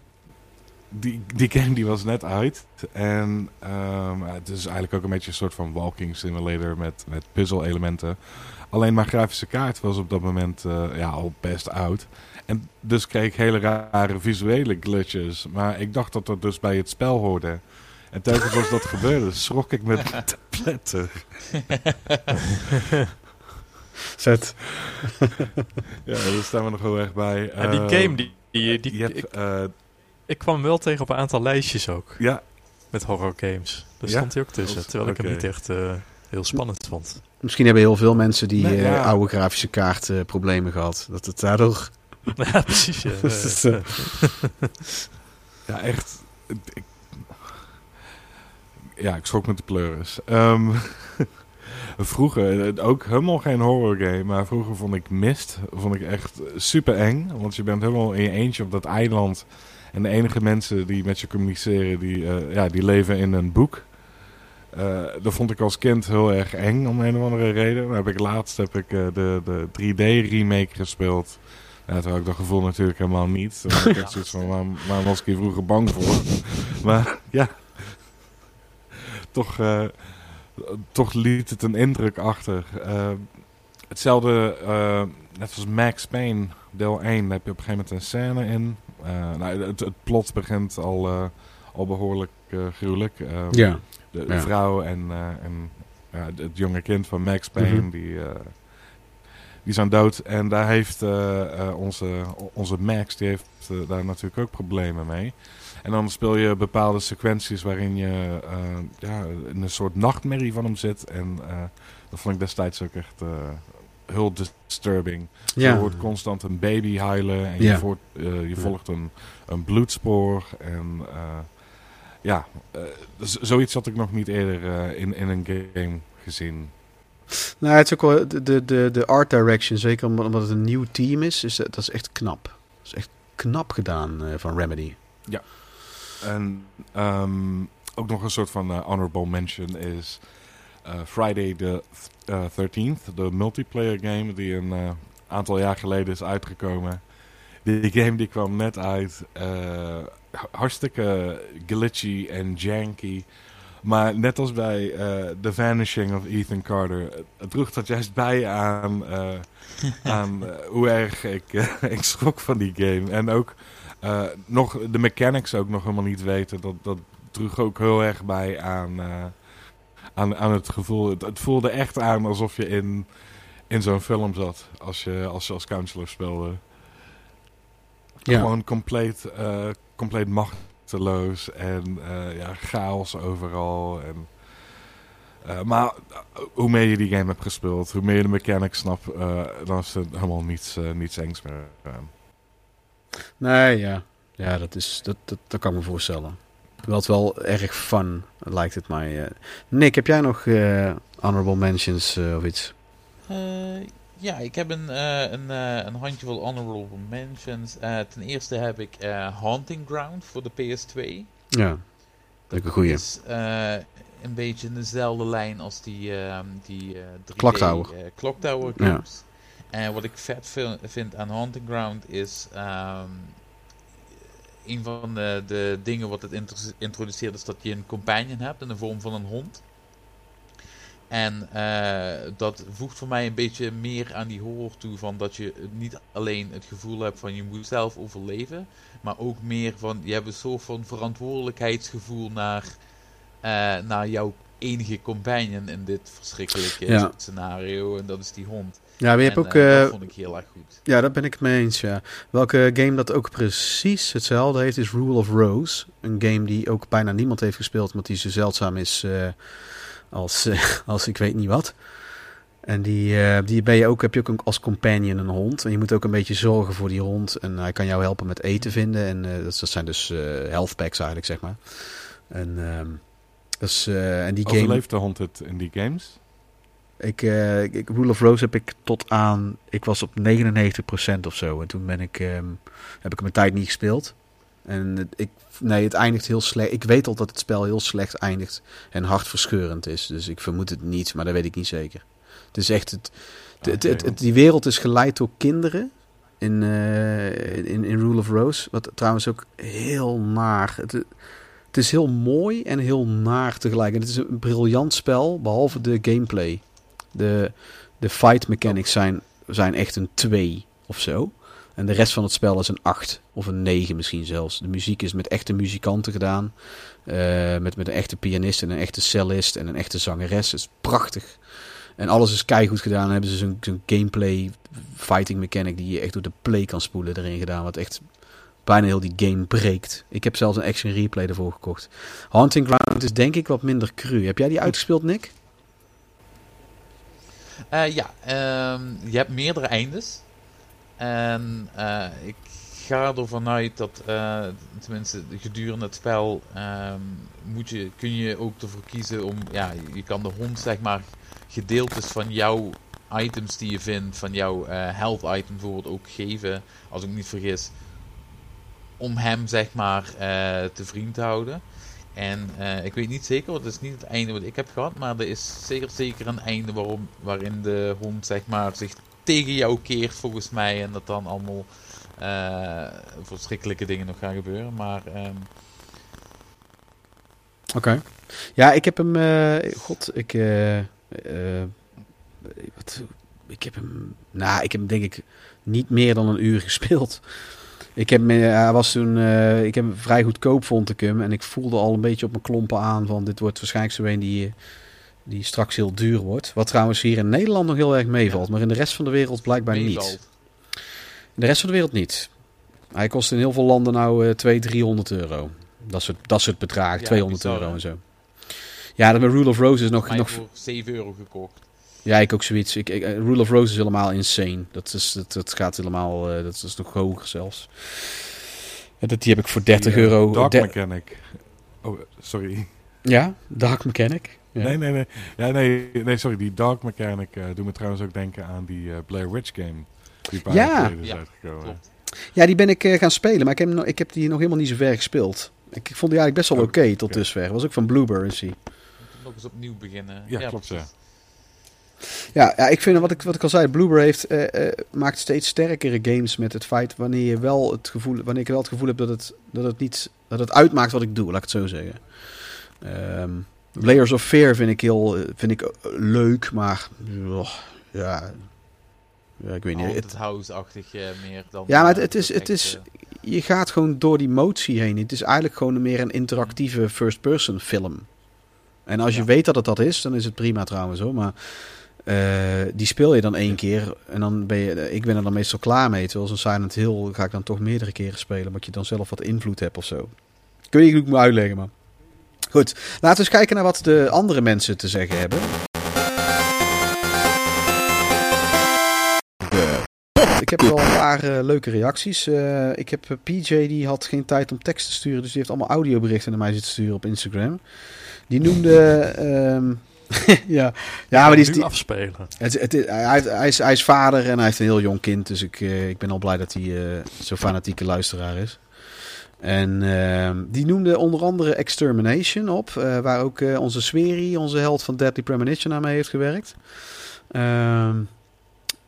Die, die game die was net uit. En ehm, het is eigenlijk ook een beetje een soort van walking simulator met, met puzzel elementen. Alleen mijn grafische kaart was op dat moment eh, ja, al best oud. En dus kreeg ik hele rare visuele glitches. Maar ik dacht dat dat dus bij het spel hoorde. En telkens als dat gebeurde, <laughs> schrok ik me te pletter. Zet. <laughs> Ja, daar staan we nog heel erg bij. En die Eh, game, die, die, die- je hebt, ik, eh, ik kwam wel tegen op een aantal lijstjes ook. ja, Met horror games. Daar Ja? stond hij ook tussen. Terwijl ik hem niet echt eh, heel spannend vond. Misschien hebben heel veel mensen die Nee, eh, ja. oude grafische kaart eh, problemen gehad. Dat het daardoor... <laughs> ja, precies. Ja. <laughs> Dat is, ja, echt. Ik, ja, ik schrok met de pleuris. Ehm, <laughs> vroeger, ook helemaal geen horror game, maar vroeger vond ik Mist vond ik echt super eng. Want je bent helemaal in je eentje op dat eiland. En de enige mensen die met je communiceren, die, eh, ja, die leven in een boek. Eh, dat vond ik als kind heel erg eng om een of andere reden. Heb ik laatst heb ik eh, de, de 3D remake gespeeld. Ja, toen had ik dat gevoel natuurlijk helemaal niet. <laughs> Toen had ik echt zoiets van, waarom was ik hier vroeger bang voor? <laughs> maar ja, toch, toch liet het een indruk achter. Hetzelfde, net als Max Payne, deel 1, daar heb je op een gegeven moment een scène in. Eh, nou, het, het plot begint al, eh, al behoorlijk eh, gruwelijk. Eh, ja. de, de Ja. vrouw en, het- jonge kind van Max Payne, Mhm. die, eh, die zijn dood. En daar heeft onze, onze Max, die heeft daar natuurlijk ook problemen mee. En dan speel je bepaalde sequenties waarin je ja, in een soort nachtmerrie van hem zit. En dat vond ik destijds ook echt heel disturbing. Ja. Je hoort constant een baby huilen en Ja. je, voort, eh, je volgt een, een bloedspoor. En eh, ja, eh, zoiets had ik nog niet eerder eh, in, in een game gezien. Nou, het is ook wel de, de, de, art direction, zeker omdat, het een nieuw team is, is dat, dat is echt knap. Dat is echt knap gedaan eh, van Remedy. En ehm, ook nog een soort van honorable mention is eh, Friday the th- eh, 13th, de multiplayer game die een eh, aantal jaar geleden is uitgekomen. Die game die kwam net uit, eh, hartstikke glitchy en janky. Maar net als bij The Vanishing of Ethan Carter, het- droeg dat juist bij aan, aan <laughs> eh, hoe erg ik, <laughs> ik schrok van die game. En ook nog de mechanics ook nog helemaal niet weten. Dat, dat droeg ook heel erg bij aan, aan, aan het gevoel. Het, het voelde echt aan alsof je in, in zo'n film zat. Als je als, je als counselor speelde. Ja. Gewoon compleet, eh, compleet machteloos. En eh, ja, chaos overal. En, eh, maar hoe meer je die game hebt gespeeld, hoe meer je de mechanics snapt, dan is er helemaal niets, niets engs meer. Nee, ja. Ja, dat, is, dat, dat, dat kan me voorstellen. Het wel erg fun, lijkt het mij. eh. Nick, heb jij nog eh, honorable mentions eh, of iets? Ja, ik heb een, een, een handjevol honorable mentions. Ten eerste heb ik Haunting Ground voor de PS2. Ja, dat is een goeie. is een beetje in dezelfde lijn als die, ehm die eh 3D Clock Tower. eh, Clock Tower Ja. games. En wat ik vet vind aan Haunting Ground is... ehm, een van de, de dingen wat het intro- introduceert is dat je een companion hebt in de vorm van een hond. En eh, dat voegt voor mij een beetje meer aan die horror toe van dat je niet alleen het gevoel hebt van je moet zelf overleven, maar ook meer van je hebt een soort van verantwoordelijkheidsgevoel naar, eh, naar jouw enige companion in dit verschrikkelijke Ja. scenario en dat is die hond. Ja, maar je hebt En, ook... eh, eh, dat vond ik heel erg goed. Ja, daar ben ik het mee eens, ja. Welke game dat ook precies hetzelfde heeft, is Rule of Rose. Een game die ook bijna niemand heeft gespeeld, omdat die zo zeldzaam is eh, als, eh, <laughs> als ik weet niet wat. En die, eh, die ben je ook, heb je ook een- als companion een hond. En je moet ook een beetje zorgen voor die hond. En hij kan jou helpen met eten vinden. En eh, dat, dat zijn dus eh, health packs eigenlijk, zeg maar. En, ehm, dus, eh, en die game... Overleeft de hond het in die games? Ik, eh, ik, ik- Rule of Rose heb ik tot aan... Ik was op 99% of zo. En toen ben ik, ehm, heb ik mijn tijd niet gespeeld. En ik, nee, het eindigt heel slecht. Ik weet al dat het spel heel slecht eindigt en hartverscheurend is. Dus ik vermoed het niet, maar dat weet ik niet zeker. Het is echt... Het, het, het, Oké, het- het- die wereld is geleid door kinderen in, eh, in, in Rule of Rose. Wat trouwens ook heel naar... Het, het is heel mooi en heel naar tegelijk. En het is een briljant spel, behalve de gameplay. De, de fight mechanics zijn, zijn echt een 2 of zo. En de rest van het spel is een 8 of een 9 misschien zelfs. De muziek is met echte muzikanten gedaan. Eh, met, met een echte pianist en een echte cellist en een echte zangeres. Het is prachtig. En alles is keigoed gedaan. Dan hebben ze zo'n gameplay fighting mechanic die je echt door de play kan spoelen erin gedaan. Wat echt bijna heel die game breekt. Ik heb zelfs een action replay ervoor gekocht. Haunting Ground is denk ik wat minder cru. Heb jij die uitgespeeld, Nick? Eh, ja, ehm, je hebt meerdere eindes. En eh, ik ga ervan uit dat, eh, tenminste gedurende het spel, ehm, moet je, kun je ook ervoor kiezen om, ja, je kan de hond zeg maar gedeeltes van jouw items die je vindt, van jouw health item bijvoorbeeld ook geven, als ik me niet vergis, om hem zeg maar te vriend te houden. En eh, ik weet niet zeker, want het is niet het einde wat ik heb gehad, maar er is zeker zeker een einde waarom, waarin de hond zeg maar zich tegen jou keert volgens mij en dat dan allemaal eh, verschrikkelijke dingen nog gaan gebeuren. Maar ehm, Oké. Ja, ik heb hem. eh, God, ik. wat, ik heb hem. Nou, ik heb hem denk ik niet meer dan een uur <laughs> gespeeld. Ik heb, me- hij was toen, eh, ik heb hem vrij goedkoop vond ik hem. En ik voelde al een beetje op mijn klompen aan van dit wordt waarschijnlijk zo een die, die straks heel duur wordt. Wat trouwens hier in Nederland nog heel erg meevalt. Maar in de rest van de wereld blijkbaar niet. In de rest van de wereld niet. Hij kost in heel veel landen nou eh 200, 300 euro. Dat soort, dat soort bedragen, Ja, 200 bizar, euro en zo. Ja, de Rule of Rose is nog... Nog voor 7 euro gekocht. Ja, ik ook zoiets. Ik, ik, eh, Rule of Rose is helemaal insane. Dat, is, dat, dat gaat helemaal... eh, dat is nog hoger zelfs. En dat, die heb ik voor 30 Die, eh, euro... Dark de- Mechanic. Oh, sorry. ja, Dark Mechanic. Ja. Nee, nee, nee. Ja, nee, nee, sorry. Die Dark Mechanic eh doet me trouwens ook denken aan die eh, Blair Witch game. Die een paar Ja. is Ja, uitgekomen. Klopt. Ja, die ben ik eh, gaan spelen. Maar ik heb, ik heb die nog helemaal niet zo ver gespeeld. Ik, ik vond die eigenlijk best wel Oh, oké tot oké. dusver. Was ook van Bluebird die. Nog eens opnieuw beginnen. Ja, klopt, precies. Ja, ja ik vind wat ik, wat ik al zei, Blueberry heeft, eh, eh, maakt steeds sterkere games met het feit wanneer je wel het gevoel, wanneer ik wel het gevoel heb dat het, dat het niet, dat het uitmaakt wat ik doe, laat ik het zo zeggen. Ehm, Layers of Fear vind ik heel, eh, vind ik leuk, maar oh, ja, ja, ik weet niet. Het, House-achtig meer dan... Ja, maar het- het is- het is- je gaat gewoon door die motie heen. Het is eigenlijk gewoon meer een interactieve first-person film. En als je weet dat het dat is, dan is het prima trouwens hoor. Maar eh, die speel je dan één keer en dan ben je, ik ben er dan meestal klaar mee. Terwijl zo'n Silent Hill ga ik dan toch meerdere keren spelen, omdat je dan zelf wat invloed hebt of zo. Kun je me uitleggen, man. Goed, laten we eens kijken naar wat de andere mensen te zeggen hebben. Ik heb wel een paar eh, leuke reacties. Eh, ik heb eh, PJ, die had geen tijd om tekst te sturen, dus die heeft allemaal audioberichten naar mij zitten sturen op Instagram. Die noemde... <laughs> ja, ja, maar die is... Die, afspelen. het, het, hij, hij, is, hij is vader en hij heeft een heel jong kind, dus ik, eh, ik ben al blij dat hij eh, zo'n fanatieke luisteraar is. En ehm, die noemde onder andere Extermination op, eh, waar ook onze Sweri, onze held van Deadly Premonition, aan mee heeft gewerkt. Ehm,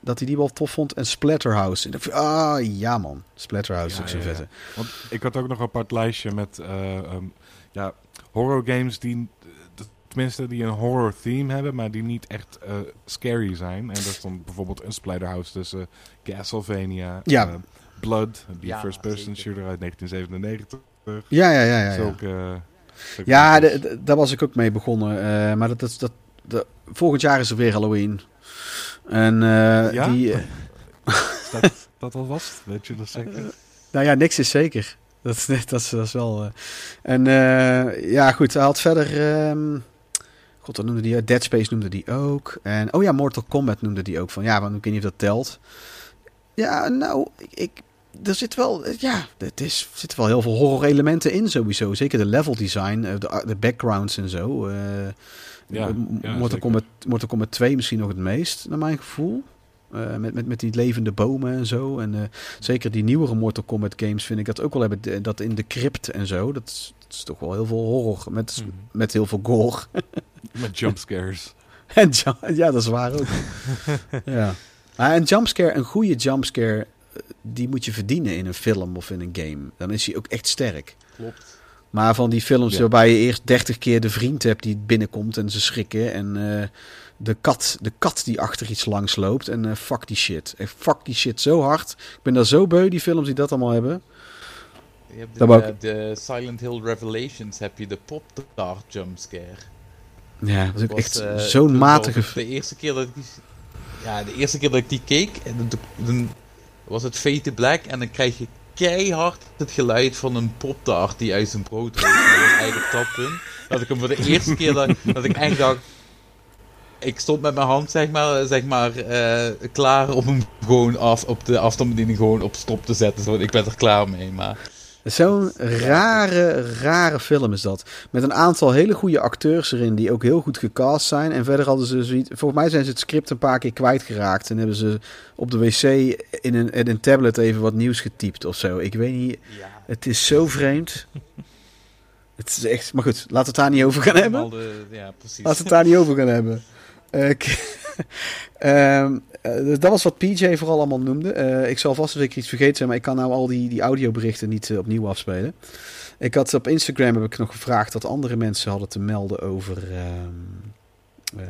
dat hij die wel tof vond. En Splatterhouse. En ah ja man, Splatterhouse is ook Ja, ja, vette. Want ik had ook nog een apart lijstje met eh, ehm, ja, horror games die, tenminste, die een horror theme hebben, maar die niet echt eh, scary zijn. En daar stond bijvoorbeeld een Splatterhouse tussen Castlevania, Ja. eh, Blood, die Ja, first-person zeker. shooter uit 1997. Ja, ja, ja. ja, ja. Zulke, eh, zulke Ja, titels. de- de- daar was ik ook mee begonnen. eh, maar dat, dat, dat, dat- volgend jaar is er weer Halloween. En eh, Ja? die... <laughs> dat, dat al was? Weet je dat zeker? <laughs> nou ja, niks is zeker. Dat, is- dat, is, dat is wel... eh. En eh, ja, goed. Hij had verder... ehm, God, wat noemde die? Dead Space noemde die ook. En, oh ja, Mortal Kombat noemde die ook. Van, ja, want ik weet niet of dat telt. Ja, nou, ik... ik er zit wel, ja, het is, er zitten wel heel veel horror elementen in sowieso. Zeker de level design, eh, de, de backgrounds en zo. eh, Ja, Eh, ja, Mortal. Kombat, Mortal Kombat 2 misschien nog het meest, naar mijn gevoel. Met, met, met die levende bomen en zo. En zeker die nieuwere Mortal Kombat games vind ik dat ook wel hebben. Dat in de crypt en zo. Dat is, dat is toch wel heel veel horror. Met, Mhm. met heel veel gore. <laughs> Met jumpscares. <laughs> En ju- ja, dat is waar ook. <laughs> ja. Maar een jumpscare, een goede jumpscare, eh, die moet je verdienen in een film of in een game. Dan is hij ook echt sterk. Klopt. Maar van die films Ja. waarbij je eerst 30 keer de vriend hebt die binnenkomt en ze schrikken. En eh, de, kat, de kat die achter iets langs loopt. En eh, fuck die shit. Echt fuck die shit zo hard. Ik ben daar zo beu, die films die dat allemaal hebben. Je hebt de, Silent Hill Revelations heb je de Pop-Tart jumpscare. Ja, dat is ook Was, echt eh, zo'n matige... was De eerste keer dat ik die, ja, de eerste keer dat ik die keek, en dan- was het Fade to Black en dan krijg je keihard het geluid van een poptart die uit zijn brood rolt. Dat was eigenlijk dat punt. Dat ik hem voor de eerste keer dat, dat ik echt dacht, ik stond met mijn hand zeg maar, zeg maar eh, klaar om hem gewoon af, op de afstandsbediening gewoon op stop te zetten. Zo, ik ben er klaar mee, maar... Zo'n rare, rare film is dat. Met een aantal hele goede acteurs erin die ook heel goed gecast zijn. En verder hadden ze zoiets... Volgens mij zijn ze het script een paar keer kwijtgeraakt. En hebben ze op de wc in een, in een tablet even wat nieuws getypt of zo. Ik weet niet... Ja, Het is zo vreemd. Het is echt... Maar goed, laten we het daar niet over gaan hebben. De- ja, precies. Laten we het daar niet over gaan hebben. Ehm, eh, dus dat was wat PJ vooral allemaal noemde. Eh, ik zal vast zeker iets vergeten zijn, maar ik kan nou al die, die audioberichten niet eh, opnieuw afspelen. Ik had op Instagram heb ik nog gevraagd wat andere mensen hadden te melden over, ehm, eh,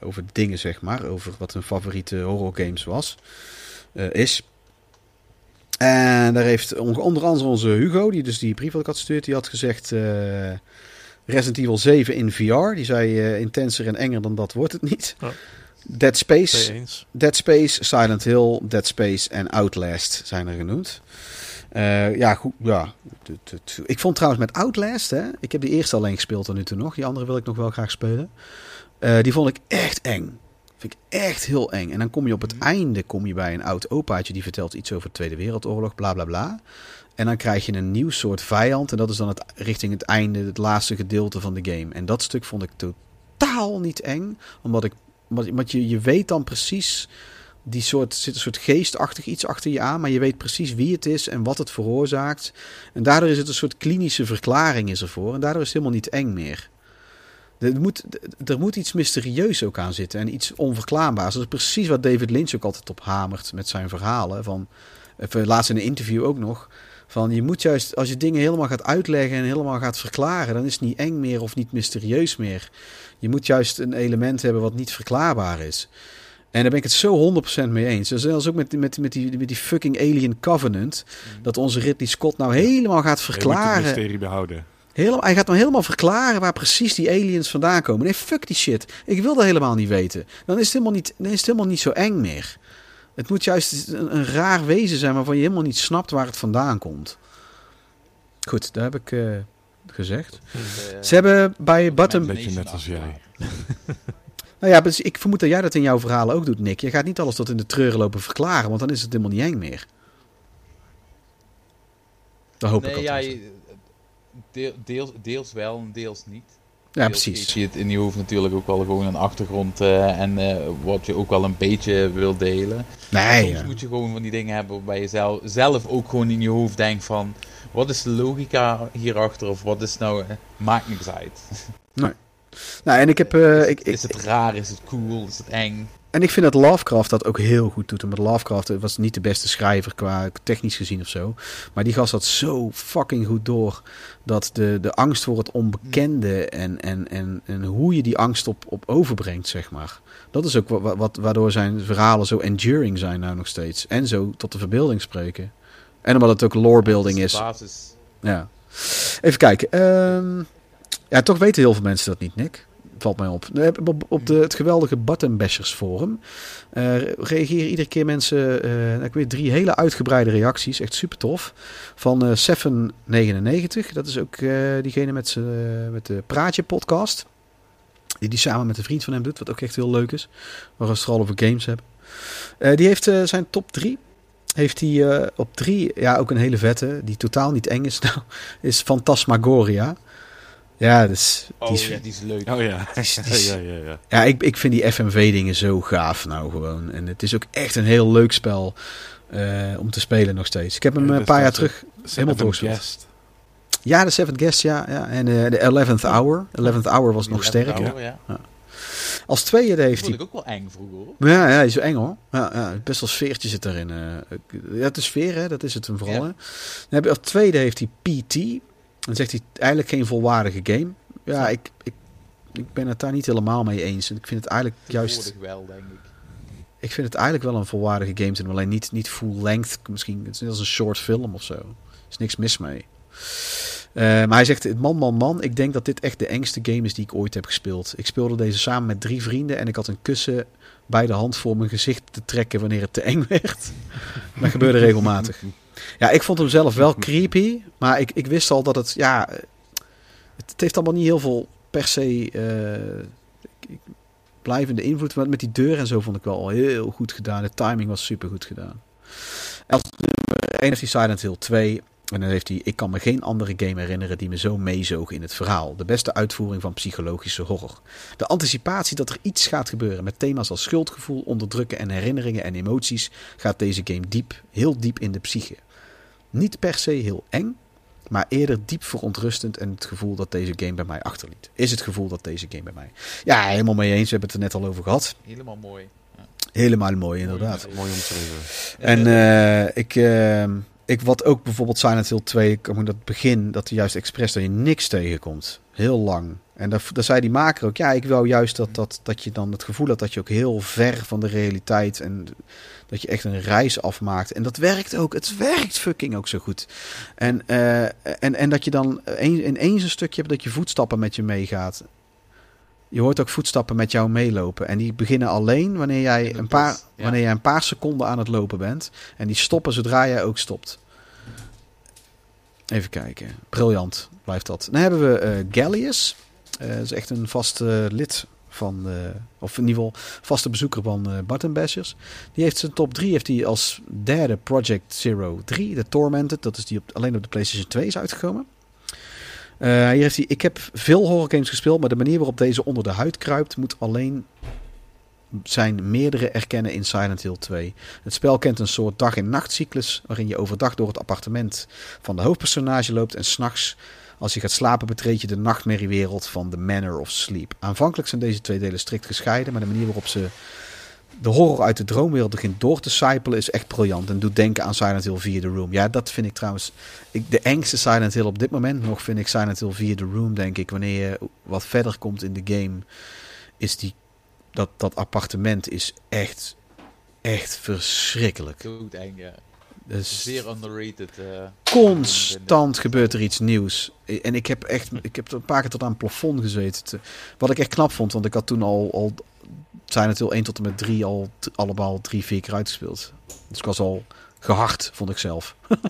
over dingen, zeg maar. Over wat hun favoriete horror games was, eh, is. En daar heeft on- onder andere onze Hugo, die dus die brief wat ik had gestuurd, die had gezegd... eh, Resident Evil 7 in VR. Die zei eh, intenser en enger dan dat wordt het niet. Dead Space. Dead Space, Silent Hill, Dead Space en Outlast zijn er genoemd. Eh, ja, goed. Ja. Ik vond trouwens met Outlast, hè, ik heb die eerste alleen gespeeld tot nu toe nog. Die andere wil ik nog wel graag spelen. Eh, die vond ik echt eng. Vind ik echt heel eng. En dan kom je op het einde kom je bij een oud opaatje die vertelt iets over de Tweede Wereldoorlog, bla bla bla. En dan krijg je een nieuw soort vijand. En dat is dan het, richting het einde, het laatste gedeelte van de game. En dat stuk vond ik totaal niet eng. Omdat ik. Omdat je, je weet dan precies. Die soort, zit een soort geestachtig iets achter je aan. Maar je weet precies wie het is en wat het veroorzaakt. En daardoor is het een soort klinische verklaring is ervoor. En daardoor is het helemaal niet eng meer. Er moet, er moet iets mysterieus ook aan zitten. En iets onverklaarbaars. Dat is precies wat David Lynch ook altijd op hamert met zijn verhalen. Van, even laatst in een interview ook nog. Van je moet juist, als je dingen helemaal gaat uitleggen en helemaal gaat verklaren, dan is het niet eng meer of niet mysterieus meer. Je moet juist een element hebben wat niet verklaarbaar is. En daar ben ik het zo 100% mee eens. Dus zelfs ook met, met, met, die, met die fucking Alien Covenant. Dat onze Ridley Scott nou helemaal gaat moet het verklaren. mysterie behouden. Helemaal, hij gaat nou helemaal verklaren waar precies die aliens vandaan komen. Nee, fuck die shit. Ik wil dat helemaal niet weten. Dan is het helemaal niet, dan is het helemaal niet zo eng meer. Het moet juist een, een raar wezen zijn waarvan je helemaal niet snapt waar het vandaan komt. Goed, dat heb ik eh, gezegd. Ze hebben bij Bottom... Beetje net als jij. <laughs> Nou ja, dus ik vermoed dat jij dat in jouw verhalen ook doet, Nick. Je gaat niet alles tot in de treuren lopen verklaren, want dan is het helemaal niet eng meer. Dat hoop ik Nee, ja, altijd. deels, deels wel en deels niet. Ja, precies. je het in je hoofd natuurlijk ook wel gewoon een achtergrond eh, en eh, wat je ook wel een beetje wil delen. Nee, Soms ja. moet je gewoon van die dingen hebben waarbij je zelf, zelf ook gewoon in je hoofd denkt van... Wat is de logica hierachter of wat is nou... eh, maakt niks uit. Nou, en ik heb... ik, ik, is het raar? Is het cool? Is het eng? En ik vind dat Lovecraft dat ook heel goed doet. Omdat Lovecraft was niet de beste schrijver qua technisch gezien of zo. Maar die gast had zo fucking goed door dat de, de angst voor het onbekende en, en, en, en hoe je die angst op, op overbrengt, zeg maar. Dat is ook wat, wat, waardoor zijn verhalen zo enduring zijn nou nog steeds. En zo tot de verbeelding spreken. En omdat het ook lorebuilding is. basis. Ja. Even kijken. Ehm, ja, toch weten heel veel mensen dat niet, Nick. Valt mij op. Op, de, het geweldige Button Bashers forum eh, reageren iedere keer mensen. eh ik weet drie hele uitgebreide reacties. Echt super tof. Van eh Seven99. Dat is ook diegene met, met de Praatje podcast. Die die samen met een vriend van hem doet. Wat ook echt heel leuk is. Waar we het vooral over games hebben. Die heeft zijn top 3 heeft hij op drie, ja, ook een hele vette, die totaal niet eng is, <laughs> nou, is Phantasmagoria. Ja, dus, die Oh is, ja, die is leuk. Oh ja. <laughs> is- die is- ja, ja, ja. ja, ik, ik vind die FMV-dingen zo gaaf nou gewoon. En het is ook echt een heel leuk spel eh, om te spelen nog steeds. Ik heb hem Ja, een paar jaar dat- terug... Helemaal doorgespeeld. Ja, de Seventh Guest, ja. ja. En eh, de Eleventh Hour. Eleventh Hour was nog Die sterker. ja. Als tweede Dat heeft vond hij... ik ook wel eng vroeger hoor. Ja, ja, hij is eng hoor. Ja, ja, best wel sfeertje zit erin. eh. ja, het is sfeer, hè? dat is het hem vooral. Ja. Hè? Dan heb je, als tweede heeft hij PT. Dan zegt hij eigenlijk geen volwaardige game. Ja, ik, ik, ik ben het daar niet helemaal mee eens. En ik vind het eigenlijk juist... Wel, denk ik. Ik vind het eigenlijk wel een volwaardige game. Alleen niet, niet full length. Misschien het is net als een short film of zo. Er is niks mis mee. Eh, maar hij zegt, man, man, man. Ik denk dat dit echt de engste game is die ik ooit heb gespeeld. Ik speelde deze samen met drie vrienden. En ik had een kussen bij de hand voor mijn gezicht te trekken wanneer het te eng <laughs> werd. dat gebeurde regelmatig. <laughs> Ja, ik vond hem zelf wel <laughs> creepy. Maar ik, ik wist al dat het... Ja, het, heeft allemaal niet heel veel per se... eh, blijvende invloed. Maar met die deur en zo vond ik wel al heel goed gedaan. De timing was super goed gedaan. En als nummer 1 heeft hij Silent Hill 2. En dan heeft hij, ik kan me geen andere game herinneren die me zo meezoog in het verhaal. De beste uitvoering van psychologische horror. De anticipatie dat er iets gaat gebeuren met thema's als schuldgevoel, onderdrukken en herinneringen en emoties gaat deze game diep, heel diep in de psyche. Niet per se heel eng, maar eerder diep verontrustend en het gevoel dat deze game bij mij achterliet. Is het gevoel dat deze game bij mij. Ja, helemaal mee eens. We hebben het er net al over gehad. Helemaal mooi. Helemaal mooi, inderdaad. Mooi omschreven. En eh, ik, eh, ik, wat ook bijvoorbeeld Silent Hill 2, ik dat begin, dat er juist expres dat je niks tegenkomt. Heel lang. En daar, daar zei die maker ook, ja, ik wou juist dat, dat, dat je dan het gevoel had dat je ook heel ver van de realiteit en dat je echt een reis afmaakt. En dat werkt ook, het werkt fucking ook zo goed. En, eh, en, en dat je dan een, ineens een stukje hebt dat je voetstappen met je meegaat. Je hoort ook voetstappen met jou meelopen. En die beginnen alleen wanneer jij een paar, wanneer jij een paar seconden aan het lopen bent. En die stoppen zodra jij ook stopt. Even kijken. Briljant blijft dat. Dan hebben we eh Gallius. Eh, is echt een vast eh, lid van, eh, of in ieder geval vaste bezoeker van Button Bashers. Die heeft zijn top 3 heeft hij als derde Project Zero 3, de Tormented. Dat is die op, alleen op de PlayStation 2 is uitgekomen. Hier heeft hij, ik heb veel horror games gespeeld, maar de manier waarop deze onder de huid kruipt moet alleen zijn meerdere erkennen in Silent Hill 2. Het spel kent een soort dag- en nachtcyclus waarin je overdag door het appartement van de hoofdpersonage loopt en s'nachts als je gaat slapen betreed je de nachtmerriewereld van The Manor of Sleep. Aanvankelijk zijn deze twee delen strikt gescheiden, maar de manier waarop ze de horror uit de droomwereld begint door te sijpelen is echt briljant en doet denken aan Silent Hill 4 The Room. Ja, dat vind ik trouwens ik, de engste Silent Hill op dit moment nog vind ik Silent Hill 4 The Room, denk ik. Wanneer je wat verder komt in de game, is die, dat, dat appartement is echt, echt verschrikkelijk. Doodeng, ja. Dus Zeer underrated. eh, constant gebeurt er iets nieuws. En ik heb echt, ik heb een paar keer tot aan het plafond gezeten. Te- Wat ik echt knap vond, want ik had toen al, al Silent Hill 1 tot en met 3 al allemaal drie, vier keer uitgespeeld. Dus ik was al gehard, vond ik zelf. <laughs>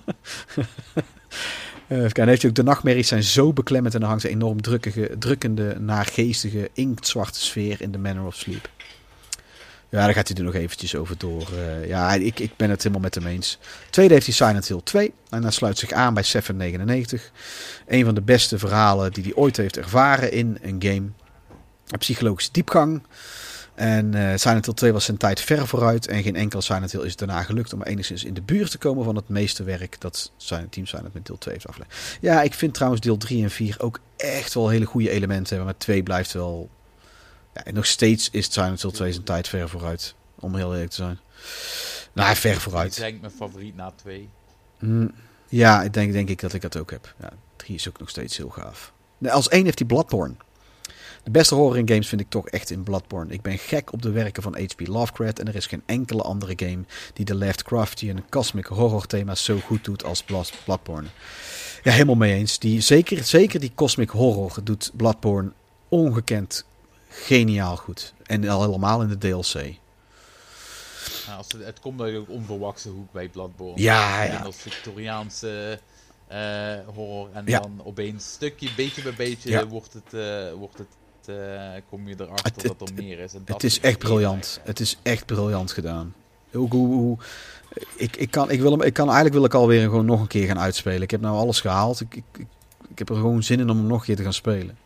Eh, Even kijken, heeft hij ook de nachtmerries zijn zo beklemmend en dan hangt een enorm drukkige, drukkende, naargeestige, inktzwarte sfeer in de Manor of Sleep. Ja, daar gaat hij er nog eventjes over door. Eh, ja, ik, ik ben het helemaal met hem eens. Tweede heeft hij Silent Hill 2. En dat sluit zich aan bij 799. Een van de beste verhalen die hij ooit heeft ervaren in een game. Een psychologische diepgang. En eh, Silent Hill 2 was zijn tijd ver vooruit. En geen enkel Silent Hill is daarna gelukt om enigszins in de buurt te komen van het meeste werk dat zijn Team Silent met deel 2 heeft afgelegd. Ja, ik vind trouwens deel 3 en 4 ook echt wel hele goede elementen hebben. Maar 2 blijft wel... Ja, en nog steeds is Silent Hill 2 zijn tijd ver vooruit. Om heel eerlijk te zijn. Nou, ver vooruit. denk ik mijn favoriet na 2. Mm, ja, ik denk, denk ik dat ik dat ook heb. Ja, 3 is ook nog steeds heel gaaf. Nee, als één heeft hij Bloodborne. De beste horror in games vind ik toch echt in Bloodborne. Ik ben gek op de werken van H.P. Lovecraft en er is geen enkele andere game die de Lovecraftian cosmic horror thema's zo goed doet als Bloodborne. Ja, helemaal mee eens. Die, zeker, zeker die cosmic horror doet Bloodborne ongekend geniaal goed. En al helemaal in de DLC. Nou, als het, het komt uit ook onverwachte hoek bij Bloodborne. Ja, En ja. als Victoriaanse eh, horror. En Ja. dan opeens stukje, beetje bij beetje Ja. wordt het, eh, wordt het eh, kom je erachter Het- dat het- er meer is. En Het dat is echt briljant. Het is echt briljant gedaan. Ook hoe, hoe, ik, ik, kan, ik, wil hem, ik kan eigenlijk wil ik alweer gewoon nog een keer gaan uitspelen. Ik heb nou alles gehaald. Ik, ik, ik, ik heb er gewoon zin in om hem nog een keer te gaan spelen.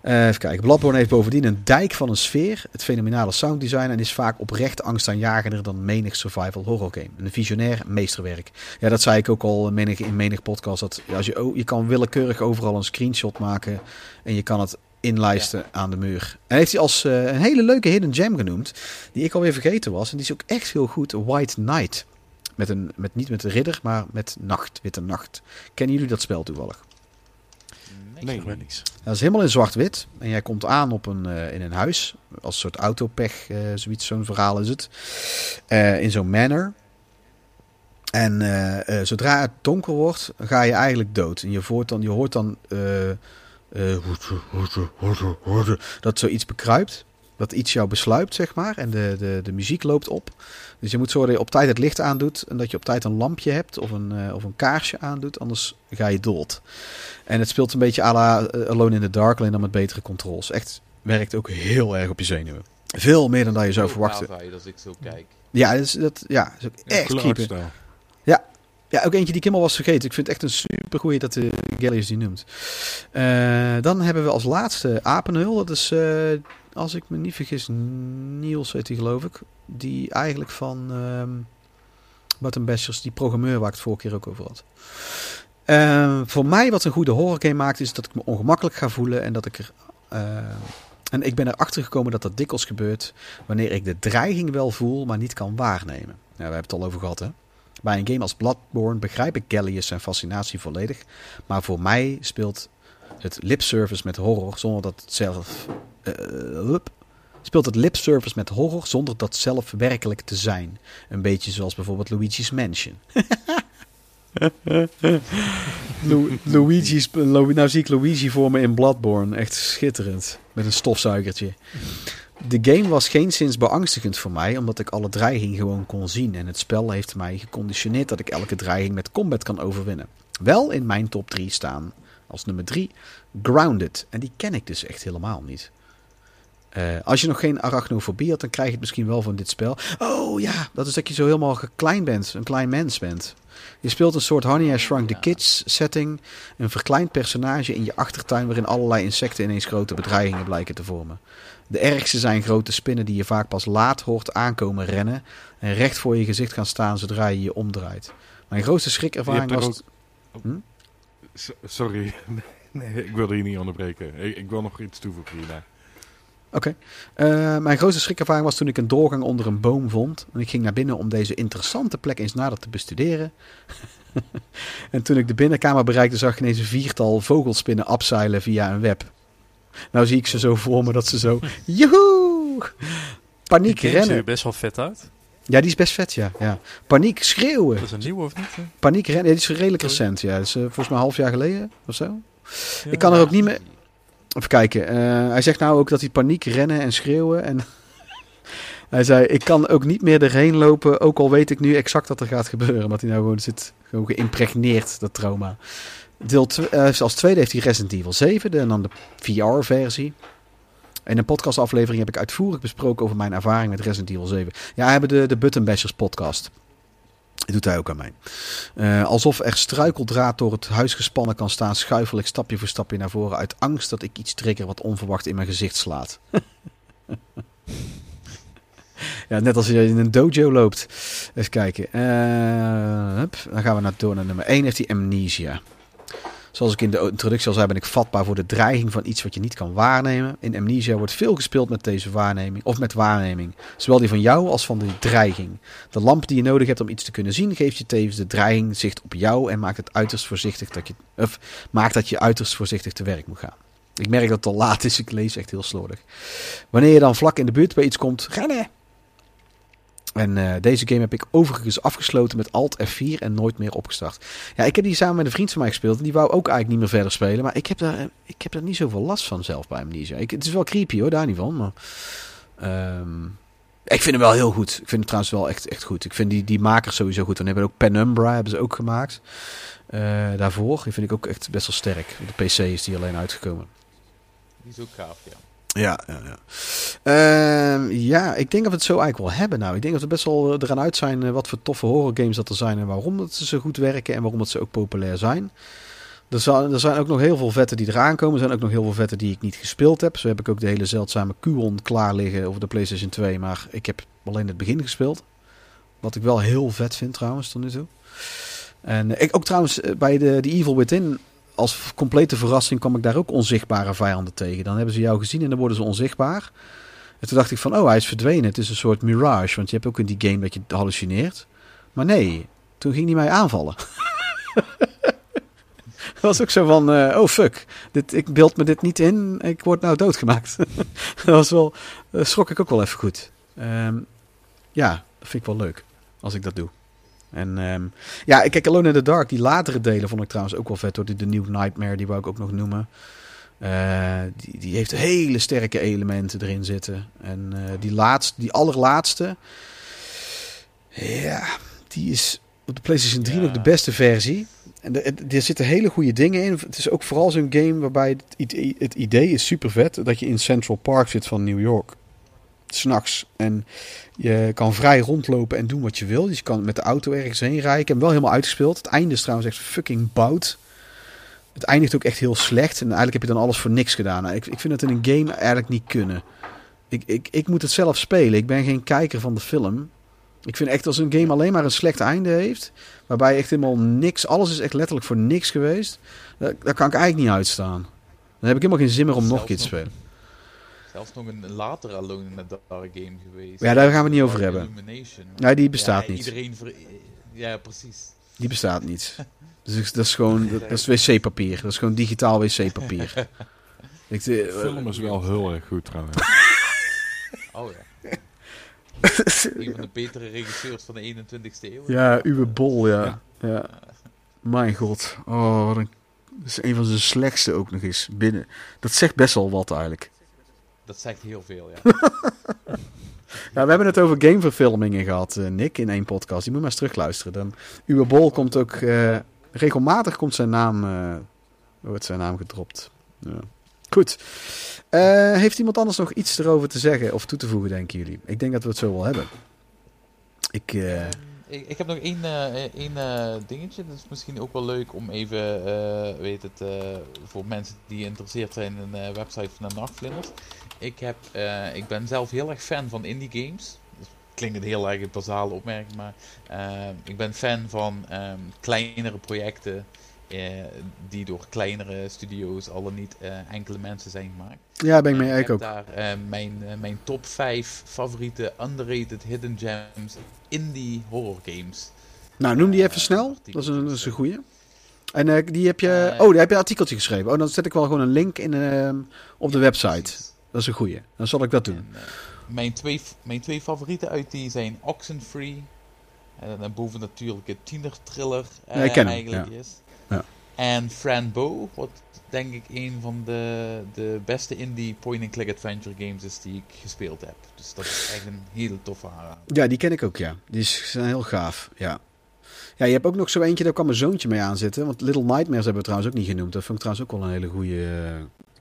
Eh, even kijken. Bloodborne heeft bovendien een dijk van een sfeer, het fenomenale sounddesign en is vaak oprecht angstaanjagender dan menig survival horror game. Een visionair meesterwerk. Ja, dat zei ik ook al in menig, in menig podcast. Dat als je, oh, je kan willekeurig overal een screenshot maken en je kan het inlijsten aan de muur. En heeft hij als eh, een hele leuke hidden gem genoemd, die ik alweer vergeten was. En die is ook echt heel goed, White Knight. Met een, met, niet met de ridder, maar met nacht, witte nacht. Kennen jullie dat spel toevallig? Nee. Weet niks. Dat is helemaal in zwart-wit. En jij komt aan op een, eh, in een huis. Als een soort autopech, eh, zoiets, zo'n verhaal is het. Eh, in zo'n manor. En eh, eh, zodra het donker wordt, ga je eigenlijk dood. En je, voort dan, je hoort dan eh, eh, dat zoiets bekruipt. Dat iets jou besluipt, zeg maar. En de, de, de muziek loopt op. Dus je moet zorgen dat je op tijd het licht aandoet. En dat je op tijd een lampje hebt of een, eh, of een kaarsje aandoet. Anders ga je dood. En het speelt een beetje à la eh, Alone in the Dark, alleen dan met betere controls. Echt werkt ook heel erg op je zenuwen. Veel meer dan dat je zou verwachten. Verwachten. Als ik zo kijk. Ja, dat is, dat, ja, is ook echt creepy. artstijl. Ja, ook eentje die ik helemaal was vergeten. Ik vind het echt een super goeie dat de Gallius die noemt. Eh, dan hebben we als laatste Apenhul. Dat is, eh, als ik me niet vergis, Niels heet die geloof ik. Die eigenlijk van ehm Button Bashers, die programmeur waar ik het vorige keer ook over had. Eh, voor mij wat een goede horrorgame maakt, is dat ik me ongemakkelijk ga voelen en dat ik er... eh, en ik ben erachter gekomen dat dat dikwijls gebeurt wanneer ik de dreiging wel voel, maar niet kan waarnemen. Ja, we hebben het al over gehad, hè. Bij een game als Bloodborne begrijp ik Gallius zijn fascinatie volledig. Maar voor mij speelt het lipservice met horror zonder dat het zelf. Eh, speelt het lipservice met horror zonder dat zelf werkelijk te zijn. Een beetje zoals bijvoorbeeld Luigi's Mansion. <laughs> Lu- Luigi's, Lu- nou zie ik Luigi voor me in Bloodborne. Echt schitterend. Met een stofzuigertje. De game was geen sinds beangstigend voor mij, omdat ik alle dreiging gewoon kon zien. En het spel heeft mij geconditioneerd dat ik elke dreiging met combat kan overwinnen. Wel in mijn top 3 staan als nummer 3 Grounded. En die ken ik dus echt helemaal niet. Eh, als je nog geen arachnofobie had, dan krijg je het misschien wel van dit spel. Oh ja, dat is dat je zo helemaal klein bent, een klein mens bent. Je speelt een soort Honey I Shrunk the. Kids setting. Een verkleind personage in je achtertuin waarin allerlei insecten ineens grote bedreigingen blijken te vormen. De ergste zijn grote spinnen die je vaak pas laat hoort aankomen rennen en recht voor je gezicht gaan staan zodra je je omdraait. Mijn grootste er was... ook- Hm? Sorry, <laughs> nee, ik wilde je niet onderbreken. Ik, ik wil nog iets toevoegen hierna. Oké. Eh, mijn grootste schrikkervaring was toen ik een doorgang onder een boom vond. En ik ging naar binnen om deze interessante plek eens nader te bestuderen. <laughs> en toen ik de binnenkamer bereikte, zag ik ineens een viertal vogelspinnen abseilen via een web. Nou zie ik ze zo voor me dat ze zo... <laughs> Joehoe! Paniek Die rennen. er best wel vet uit. Ja, die is best vet, ja. ja. Paniek schreeuwen. Dat is een nieuwe of niet? hè? Paniek rennen. Ja, die is redelijk recent, ja. Dat is eh, volgens mij een half jaar geleden of zo. Ja. Ik kan er ook niet meer... Even kijken. eh, hij zegt nou ook dat hij paniek rennen en schreeuwen. En <laughs> hij zei, ik kan ook niet meer erheen lopen. Ook al weet ik nu exact wat er gaat gebeuren. Omdat hij nou gewoon zit gewoon geïmpregneerd, dat trauma. Deel tw- eh, als tweede heeft hij Resident Evil 7. de- En dan de VR-versie. In een podcastaflevering heb ik uitvoerig besproken over mijn ervaring met Resident Evil 7. Ja, we hebben de, de Button Bashers podcast. Doet hij ook aan mij. Eh, alsof er struikeldraad door het huis gespannen kan staan, schuifel ik stapje voor stapje naar voren uit angst dat ik iets trigger wat onverwacht in mijn gezicht slaat. <laughs> ja, net als je in een dojo loopt. Even kijken. Eh, hup, dan gaan we naar, door naar nummer 1. Heeft hij amnesia. Zoals ik in de introductie al zei, ben ik vatbaar voor de dreiging van iets wat je niet kan waarnemen. In Amnesia wordt veel gespeeld met deze waarneming, of met waarneming. Zowel die van jou als van de dreiging. De lamp die je nodig hebt om iets te kunnen zien, geeft je tevens de dreiging zicht op jou en maakt het uiterst voorzichtig dat je, of maakt dat je uiterst voorzichtig te werk moet gaan. Ik merk dat het al laat is, ik lees echt heel slordig. Wanneer je dan vlak in de buurt bij iets komt, rennen! En eh, deze game heb ik overigens afgesloten met Alt F4 en nooit meer opgestart. Ja, ik heb die samen met een vriend van mij gespeeld. En die wou ook eigenlijk niet meer verder spelen. Maar ik heb daar, eh, ik heb daar niet zoveel last van zelf bij Amnesia. Ik, het is wel creepy hoor, daar niet van. Maar, ehm, ik vind hem wel heel goed. Ik vind het trouwens wel echt, echt goed. Ik vind die, die makers sowieso goed. En hebben ook Penumbra hebben ze ook gemaakt. eh, daarvoor. Die vind ik ook echt best wel sterk. De PC is die alleen uitgekomen. Die is ook gaaf, ja. Ja, ja, ja. Ehm, ja, ik denk dat we het zo eigenlijk wel hebben nou. Ik denk dat we best wel eh, eraan uit zijn eh, wat voor toffe horror games dat er zijn en waarom dat ze zo goed werken en waarom dat ze ook populair zijn. Er zijn, er zijn ook nog heel veel vetten die eraan komen. Er zijn ook nog heel veel vetten die ik niet gespeeld heb. Zo heb ik ook de hele zeldzame Q-on klaar liggen over de PlayStation 2. Maar ik heb alleen het begin gespeeld. Wat ik wel heel vet vind trouwens tot nu toe. En eh, ik ook trouwens bij de, de Evil Within als complete verrassing kwam ik daar ook onzichtbare vijanden tegen. Dan hebben ze jou gezien en dan worden ze onzichtbaar. En toen dacht ik van, oh, hij is verdwenen. Het is een soort mirage, want je hebt ook in die game dat je hallucineert. Maar nee, toen ging hij mij aanvallen. <laughs> Dat was ook zo van, eh, oh fuck, dit, ik beeld me dit niet in, ik word nou doodgemaakt. <laughs> dat was wel, eh, schrok ik ook wel even goed. Ehm, ja, dat vind ik wel leuk, als ik dat doe. En ehm, ja, ik kijk Alone in the Dark, die latere delen vond ik trouwens ook wel vet hoor. Die, de New Nightmare, die wou ik ook nog noemen. Eh, die, die heeft hele sterke elementen erin zitten. En eh, die laatste, die allerlaatste, ja, die is op de PlayStation 3 Ja. nog de beste versie. En er- zitten hele goede dingen in. Het is ook vooral zo'n game waarbij het het idee is super vet. Dat je in Central Park zit van New York. S'nachts. En je kan vrij rondlopen en doen wat je wil. Dus je kan met de auto ergens heen rijden. Ik heb hem wel helemaal uitgespeeld. Het einde is trouwens echt fucking bout. Het eindigt ook echt heel slecht. En eigenlijk heb je dan alles voor niks gedaan. Nou, ik, ik vind het in een game eigenlijk niet kunnen. Ik, ik, ik moet het zelf spelen. Ik ben geen kijker van de film. Ik vind echt als een game alleen maar een slecht einde heeft. Waarbij echt helemaal niks. Alles is echt letterlijk voor niks geweest. Daar, daar kan ik eigenlijk niet uitstaan. Dan heb ik helemaal geen zin meer om nog een keer te spelen. Zelfs nog een later Alone in the Dark game geweest. Ja, daar gaan we het niet over hebben. Illumination. Nee, die bestaat Ja, niet. Iedereen ver- Ja, precies. Die bestaat niet. Dus dat is gewoon dat, <laughs> dat is wc-papier. Dat is gewoon digitaal wc-papier. <laughs> Ik, De eh, film is wel heel erg goed trouwens. <laughs> Oh ja. Een van de betere regisseurs van de 21ste eeuw. ja, uwe bol, ja. Ja. ja. Mijn god. Oh, wat een... Dat is een van zijn slechtste ook nog eens binnen. Dat zegt best wel wat eigenlijk. Dat zegt heel veel, <laughs> ja. We hebben het over gameverfilmingen gehad, eh, Nick, in één podcast. Die moet maar eens terugluisteren. Dan, Uwe Bol komt ook... eh, regelmatig komt zijn naam... eh, wordt zijn naam gedropt. Ja. Goed. Heeft iemand anders nog iets erover te zeggen of toe te voegen, denken jullie? Ik denk dat we het zo wel hebben. Ik... eh, Ik, ik heb nog één, één dingetje. Dat is misschien ook wel leuk om even, weet het, voor mensen die geïnteresseerd zijn in de website van de Nachtvlinders. Ik, heb, eh, ik ben zelf heel erg fan van indie games. Dat klinkt een heel erg basale opmerking, maar eh, ik ben fan van ehm, kleinere projecten eh, die door kleinere studio's al dan niet enkele mensen zijn gemaakt. ja, ben ik mee. Ik heb ook. daar mijn, mijn top 5 favoriete underrated hidden gems indie horror games. Nou, noem die even snel. Dat is een, dat is een goeie. En die heb je... Oh, daar heb je een artikeltje geschreven. Oh, dan zet ik wel gewoon een link in, eh, op de Ja, website. precies. Dat is een goeie. Dan zal ik dat doen. En, eh, mijn, twee, mijn twee favorieten uit die zijn Oxenfree. En dan boven natuurlijk het tiener thriller eh, Ja, eigenlijk ja. is. Ja. En Fran Bow, wat denk ik een van de, de beste indie point-and-click adventure games is die ik gespeeld heb. Dus dat is echt een hele toffe aanrader. Ja, die ken ik ook, ja. Die is- zijn heel gaaf, ja. Ja, je hebt ook nog zo eentje, daar kwam mijn zoontje mee aanzitten. Want Little Nightmares hebben we trouwens ook niet genoemd. Dat vond ik trouwens ook wel een hele goede...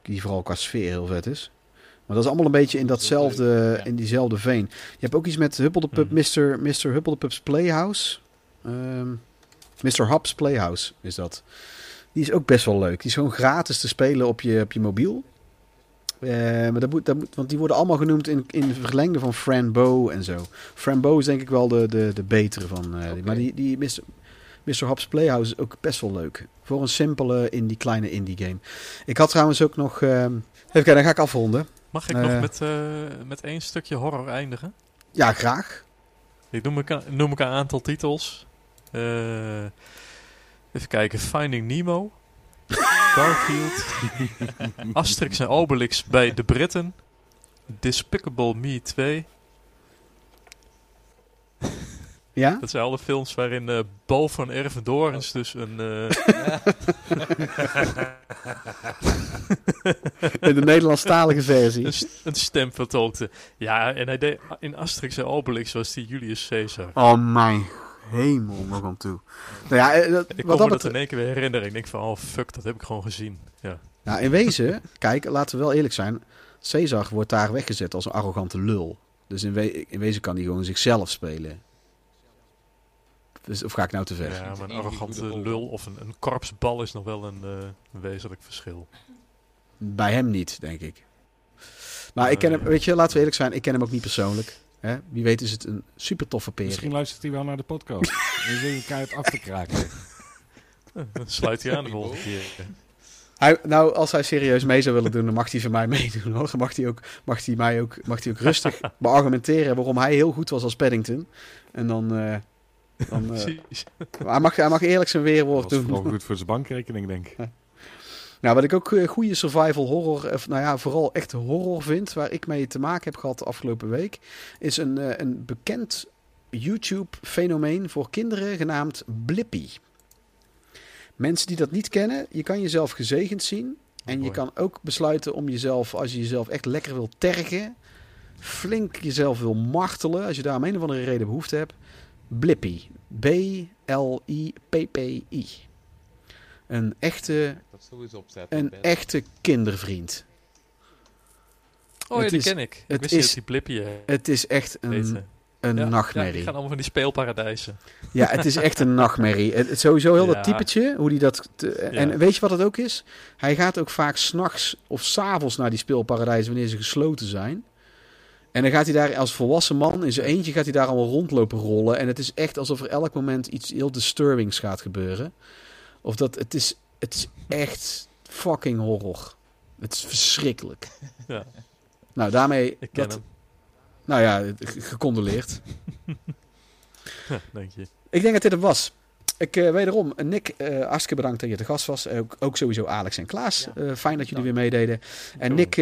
die vooral qua sfeer heel vet is. Maar dat is allemaal een beetje in datzelfde, ja. in diezelfde veen. Je hebt ook iets met Huppel de Pup, Mhm. Mr. Mr. Huppel de Pup's Playhouse. Ehm Mr. Hub's Playhouse is dat. Die is ook best wel leuk. Die is gewoon gratis te spelen op je, op je mobiel. Eh, maar dat moet, dat moet, want die worden allemaal genoemd in, in verlengde van Fran Bow en zo. Fran Bow is denk ik wel de, de, de betere van. eh. Maar die, die Mr. Mr. Hub's Playhouse is ook best wel leuk. Voor een simpele indie, kleine indie game. Ik had trouwens ook nog... ehm, even kijken, dan ga ik afronden. Mag ik Eh. nog met, eh, met één stukje horror eindigen? Ja, graag. Ik noem ik, een- noem ik een aantal titels. Eh, even kijken. Finding Nemo. <laughs> Garfield. Asterix en Obelix bij de Britten. Despicable Me 2. Ja? Dat zijn alle films waarin eh Bo van Ervedorens dus een... eh, <laughs> In de Nederlandstalige versie. een, st- een stem vertolkte. Ja, en hij deed, in Asterix en Obelix was die Julius Caesar. Oh mijn hemel nog aan toe. Nou ja, eh, dat, Ik wat kon me dat dat in één keer weer herinneren. Ik denk van, oh fuck, dat heb ik gewoon gezien. Ja. Nou, in wezen, kijk, laten we wel eerlijk zijn. Caesar wordt daar weggezet als een arrogante lul. Dus in, we- in wezen kan hij gewoon zichzelf spelen. Dus, of ga ik nou te ver? Ja, maar een arrogante lul of een, een korpsbal is nog wel een, eh, een wezenlijk verschil. Bij hem niet, denk ik. Maar ik ken hem, weet je, laten we eerlijk zijn, ik ken hem ook niet persoonlijk. Hè? Wie weet is het een super toffe peer. Misschien luistert hij wel naar de podcast. En zit elkaar het af te kraken. <laughs> Dan sluit hij aan de volgende keer. Hij, nou, als hij serieus mee zou willen doen, dan mag hij van mij meedoen hoor. Dan mag hij ook, mag hij mij ook, mag hij ook rustig <laughs> beargumenteren waarom hij heel goed was als Paddington. En dan, eh, dan eh, hij, mag, hij mag eerlijk zijn Dat weerwoord doen. vooral goed voor zijn bankrekening, denk ik. Nou, wat ik ook eh, goede survival horror, of nou ja, vooral echt horror vind, waar ik mee te maken heb gehad de afgelopen week, is een, eh, een bekend YouTube-fenomeen voor kinderen genaamd Blippy. Mensen die dat niet kennen, je kan jezelf gezegend zien. En je kan ook besluiten om jezelf, als je jezelf echt lekker wil tergen, flink jezelf wil martelen, als je daar om een of andere reden behoefte hebt. Blippy. B-L-I-P-P-I. Een echte Dat sowieso opzetten. een echte kindervriend. Oh ja, die is- ken ik. Ik het wist niet is- die Blippy eh, Het is echt een, heette. een Ja, Ja, nachtmerrie. die Ja, gaan allemaal van die speelparadijzen. het is echt een nachtmerrie. Het, het- sowieso heel <laughs> dat Ja. typetje, hoe die dat... te- En weet je wat het ook is? Hij gaat ook vaak s'nachts of s'avonds naar die speelparadijzen wanneer ze gesloten zijn. En dan gaat hij daar als volwassen man in zijn eentje gaat hij daar allemaal rondlopen rollen. En het is echt alsof er elk moment iets heel disturbings gaat gebeuren. Of dat, het is, het is echt fucking horror. Het is verschrikkelijk. <laughs> Ja, Nou, daarmee... ik ken dat, hem. Nou ja, ge- gecondoleerd. <laughs> Denk je. Ik denk dat dit het was. Ik eh, wederom, Nick, eh hartstikke bedankt dat je te gast was. Ook, ook sowieso Alex en Klaas. Ja. Eh, fijn dat jullie weer Dank. meededen. En Jo. Nick,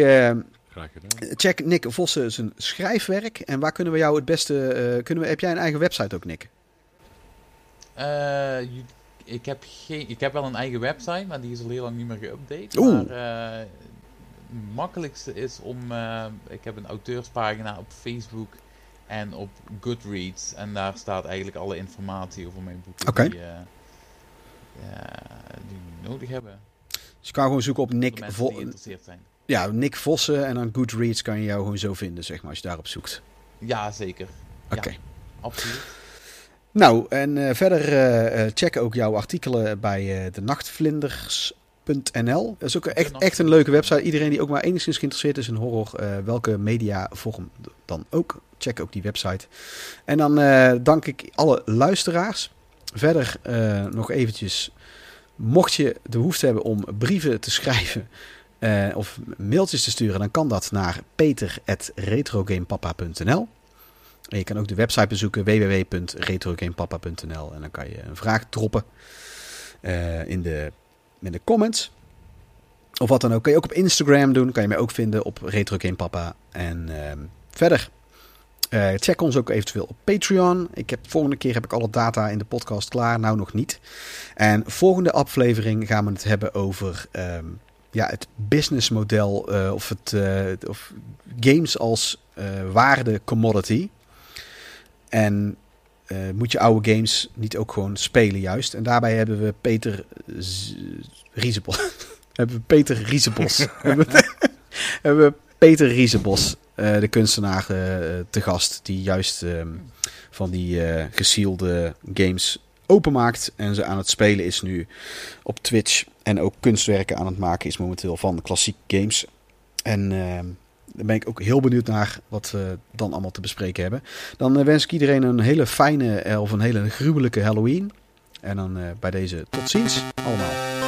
Graag gedaan. check Nick Vossen zijn schrijfwerk. En waar kunnen we jou het beste... eh, kunnen we, heb jij een eigen website ook, Nick? Eh, ik, heb geen, ik heb wel een eigen website, maar die is al heel lang niet meer geüpdate. Oeh. Maar eh, het makkelijkste is om... eh, ik heb een auteurspagina op Facebook en op Goodreads. En daar staat eigenlijk alle informatie over mijn boeken Oké. die, eh, ja, die we nodig hebben. Dus je kan gewoon zoeken op Nick, mensen Ja, Nick Vossen. En dan Goodreads kan je jou gewoon zo vinden, zeg maar, als je daarop zoekt. Ja, zeker. Oké. Ja. Absoluut. Nou, en eh, verder eh, eh, check ook jouw artikelen bij eh de nachtvlinders.nl. Dat is ook echt, echt een leuke website. Iedereen die ook maar enigszins geïnteresseerd is in horror, welke mediavorm dan ook, check ook die website. En dan dank ik alle luisteraars. Verder nog eventjes, mocht je de behoefte hebben om brieven te schrijven eh, of mailtjes te sturen, dan kan dat naar peter.retrogamepapa.nl. En je kan ook de website bezoeken www.retrogamepapa.nl en dan kan je een vraag droppen eh, in, de, in de comments. Of wat dan ook. Kan je ook op Instagram doen. Kan je mij ook vinden op RetroGamePapa. En ehm, verder. eh, check ons ook eventueel op Patreon. Ik heb, volgende keer heb ik alle data in de podcast klaar. Nou nog niet. En volgende aflevering gaan we het hebben over ehm, ja, het businessmodel. eh, of, het, eh, of games als eh, waarde commodity. En moet je oude games niet ook gewoon spelen juist. En daarbij hebben we Peter Z- Riesebos. <laughs> hebben we Peter Riesebos. <laughs> <laughs> hebben, we, Peter Riesebos, de kunstenaar, te gast. Die juist ehm, van die gesielde games openmaakt. En ze aan het spelen is nu op Twitch. En ook kunstwerken aan het maken is momenteel van klassieke games. En ehm, daar ben ik ook heel benieuwd naar wat we dan allemaal te bespreken hebben. Dan eh, wens ik iedereen een hele fijne eh, of een hele gruwelijke Halloween. En dan eh, bij deze tot ziens allemaal.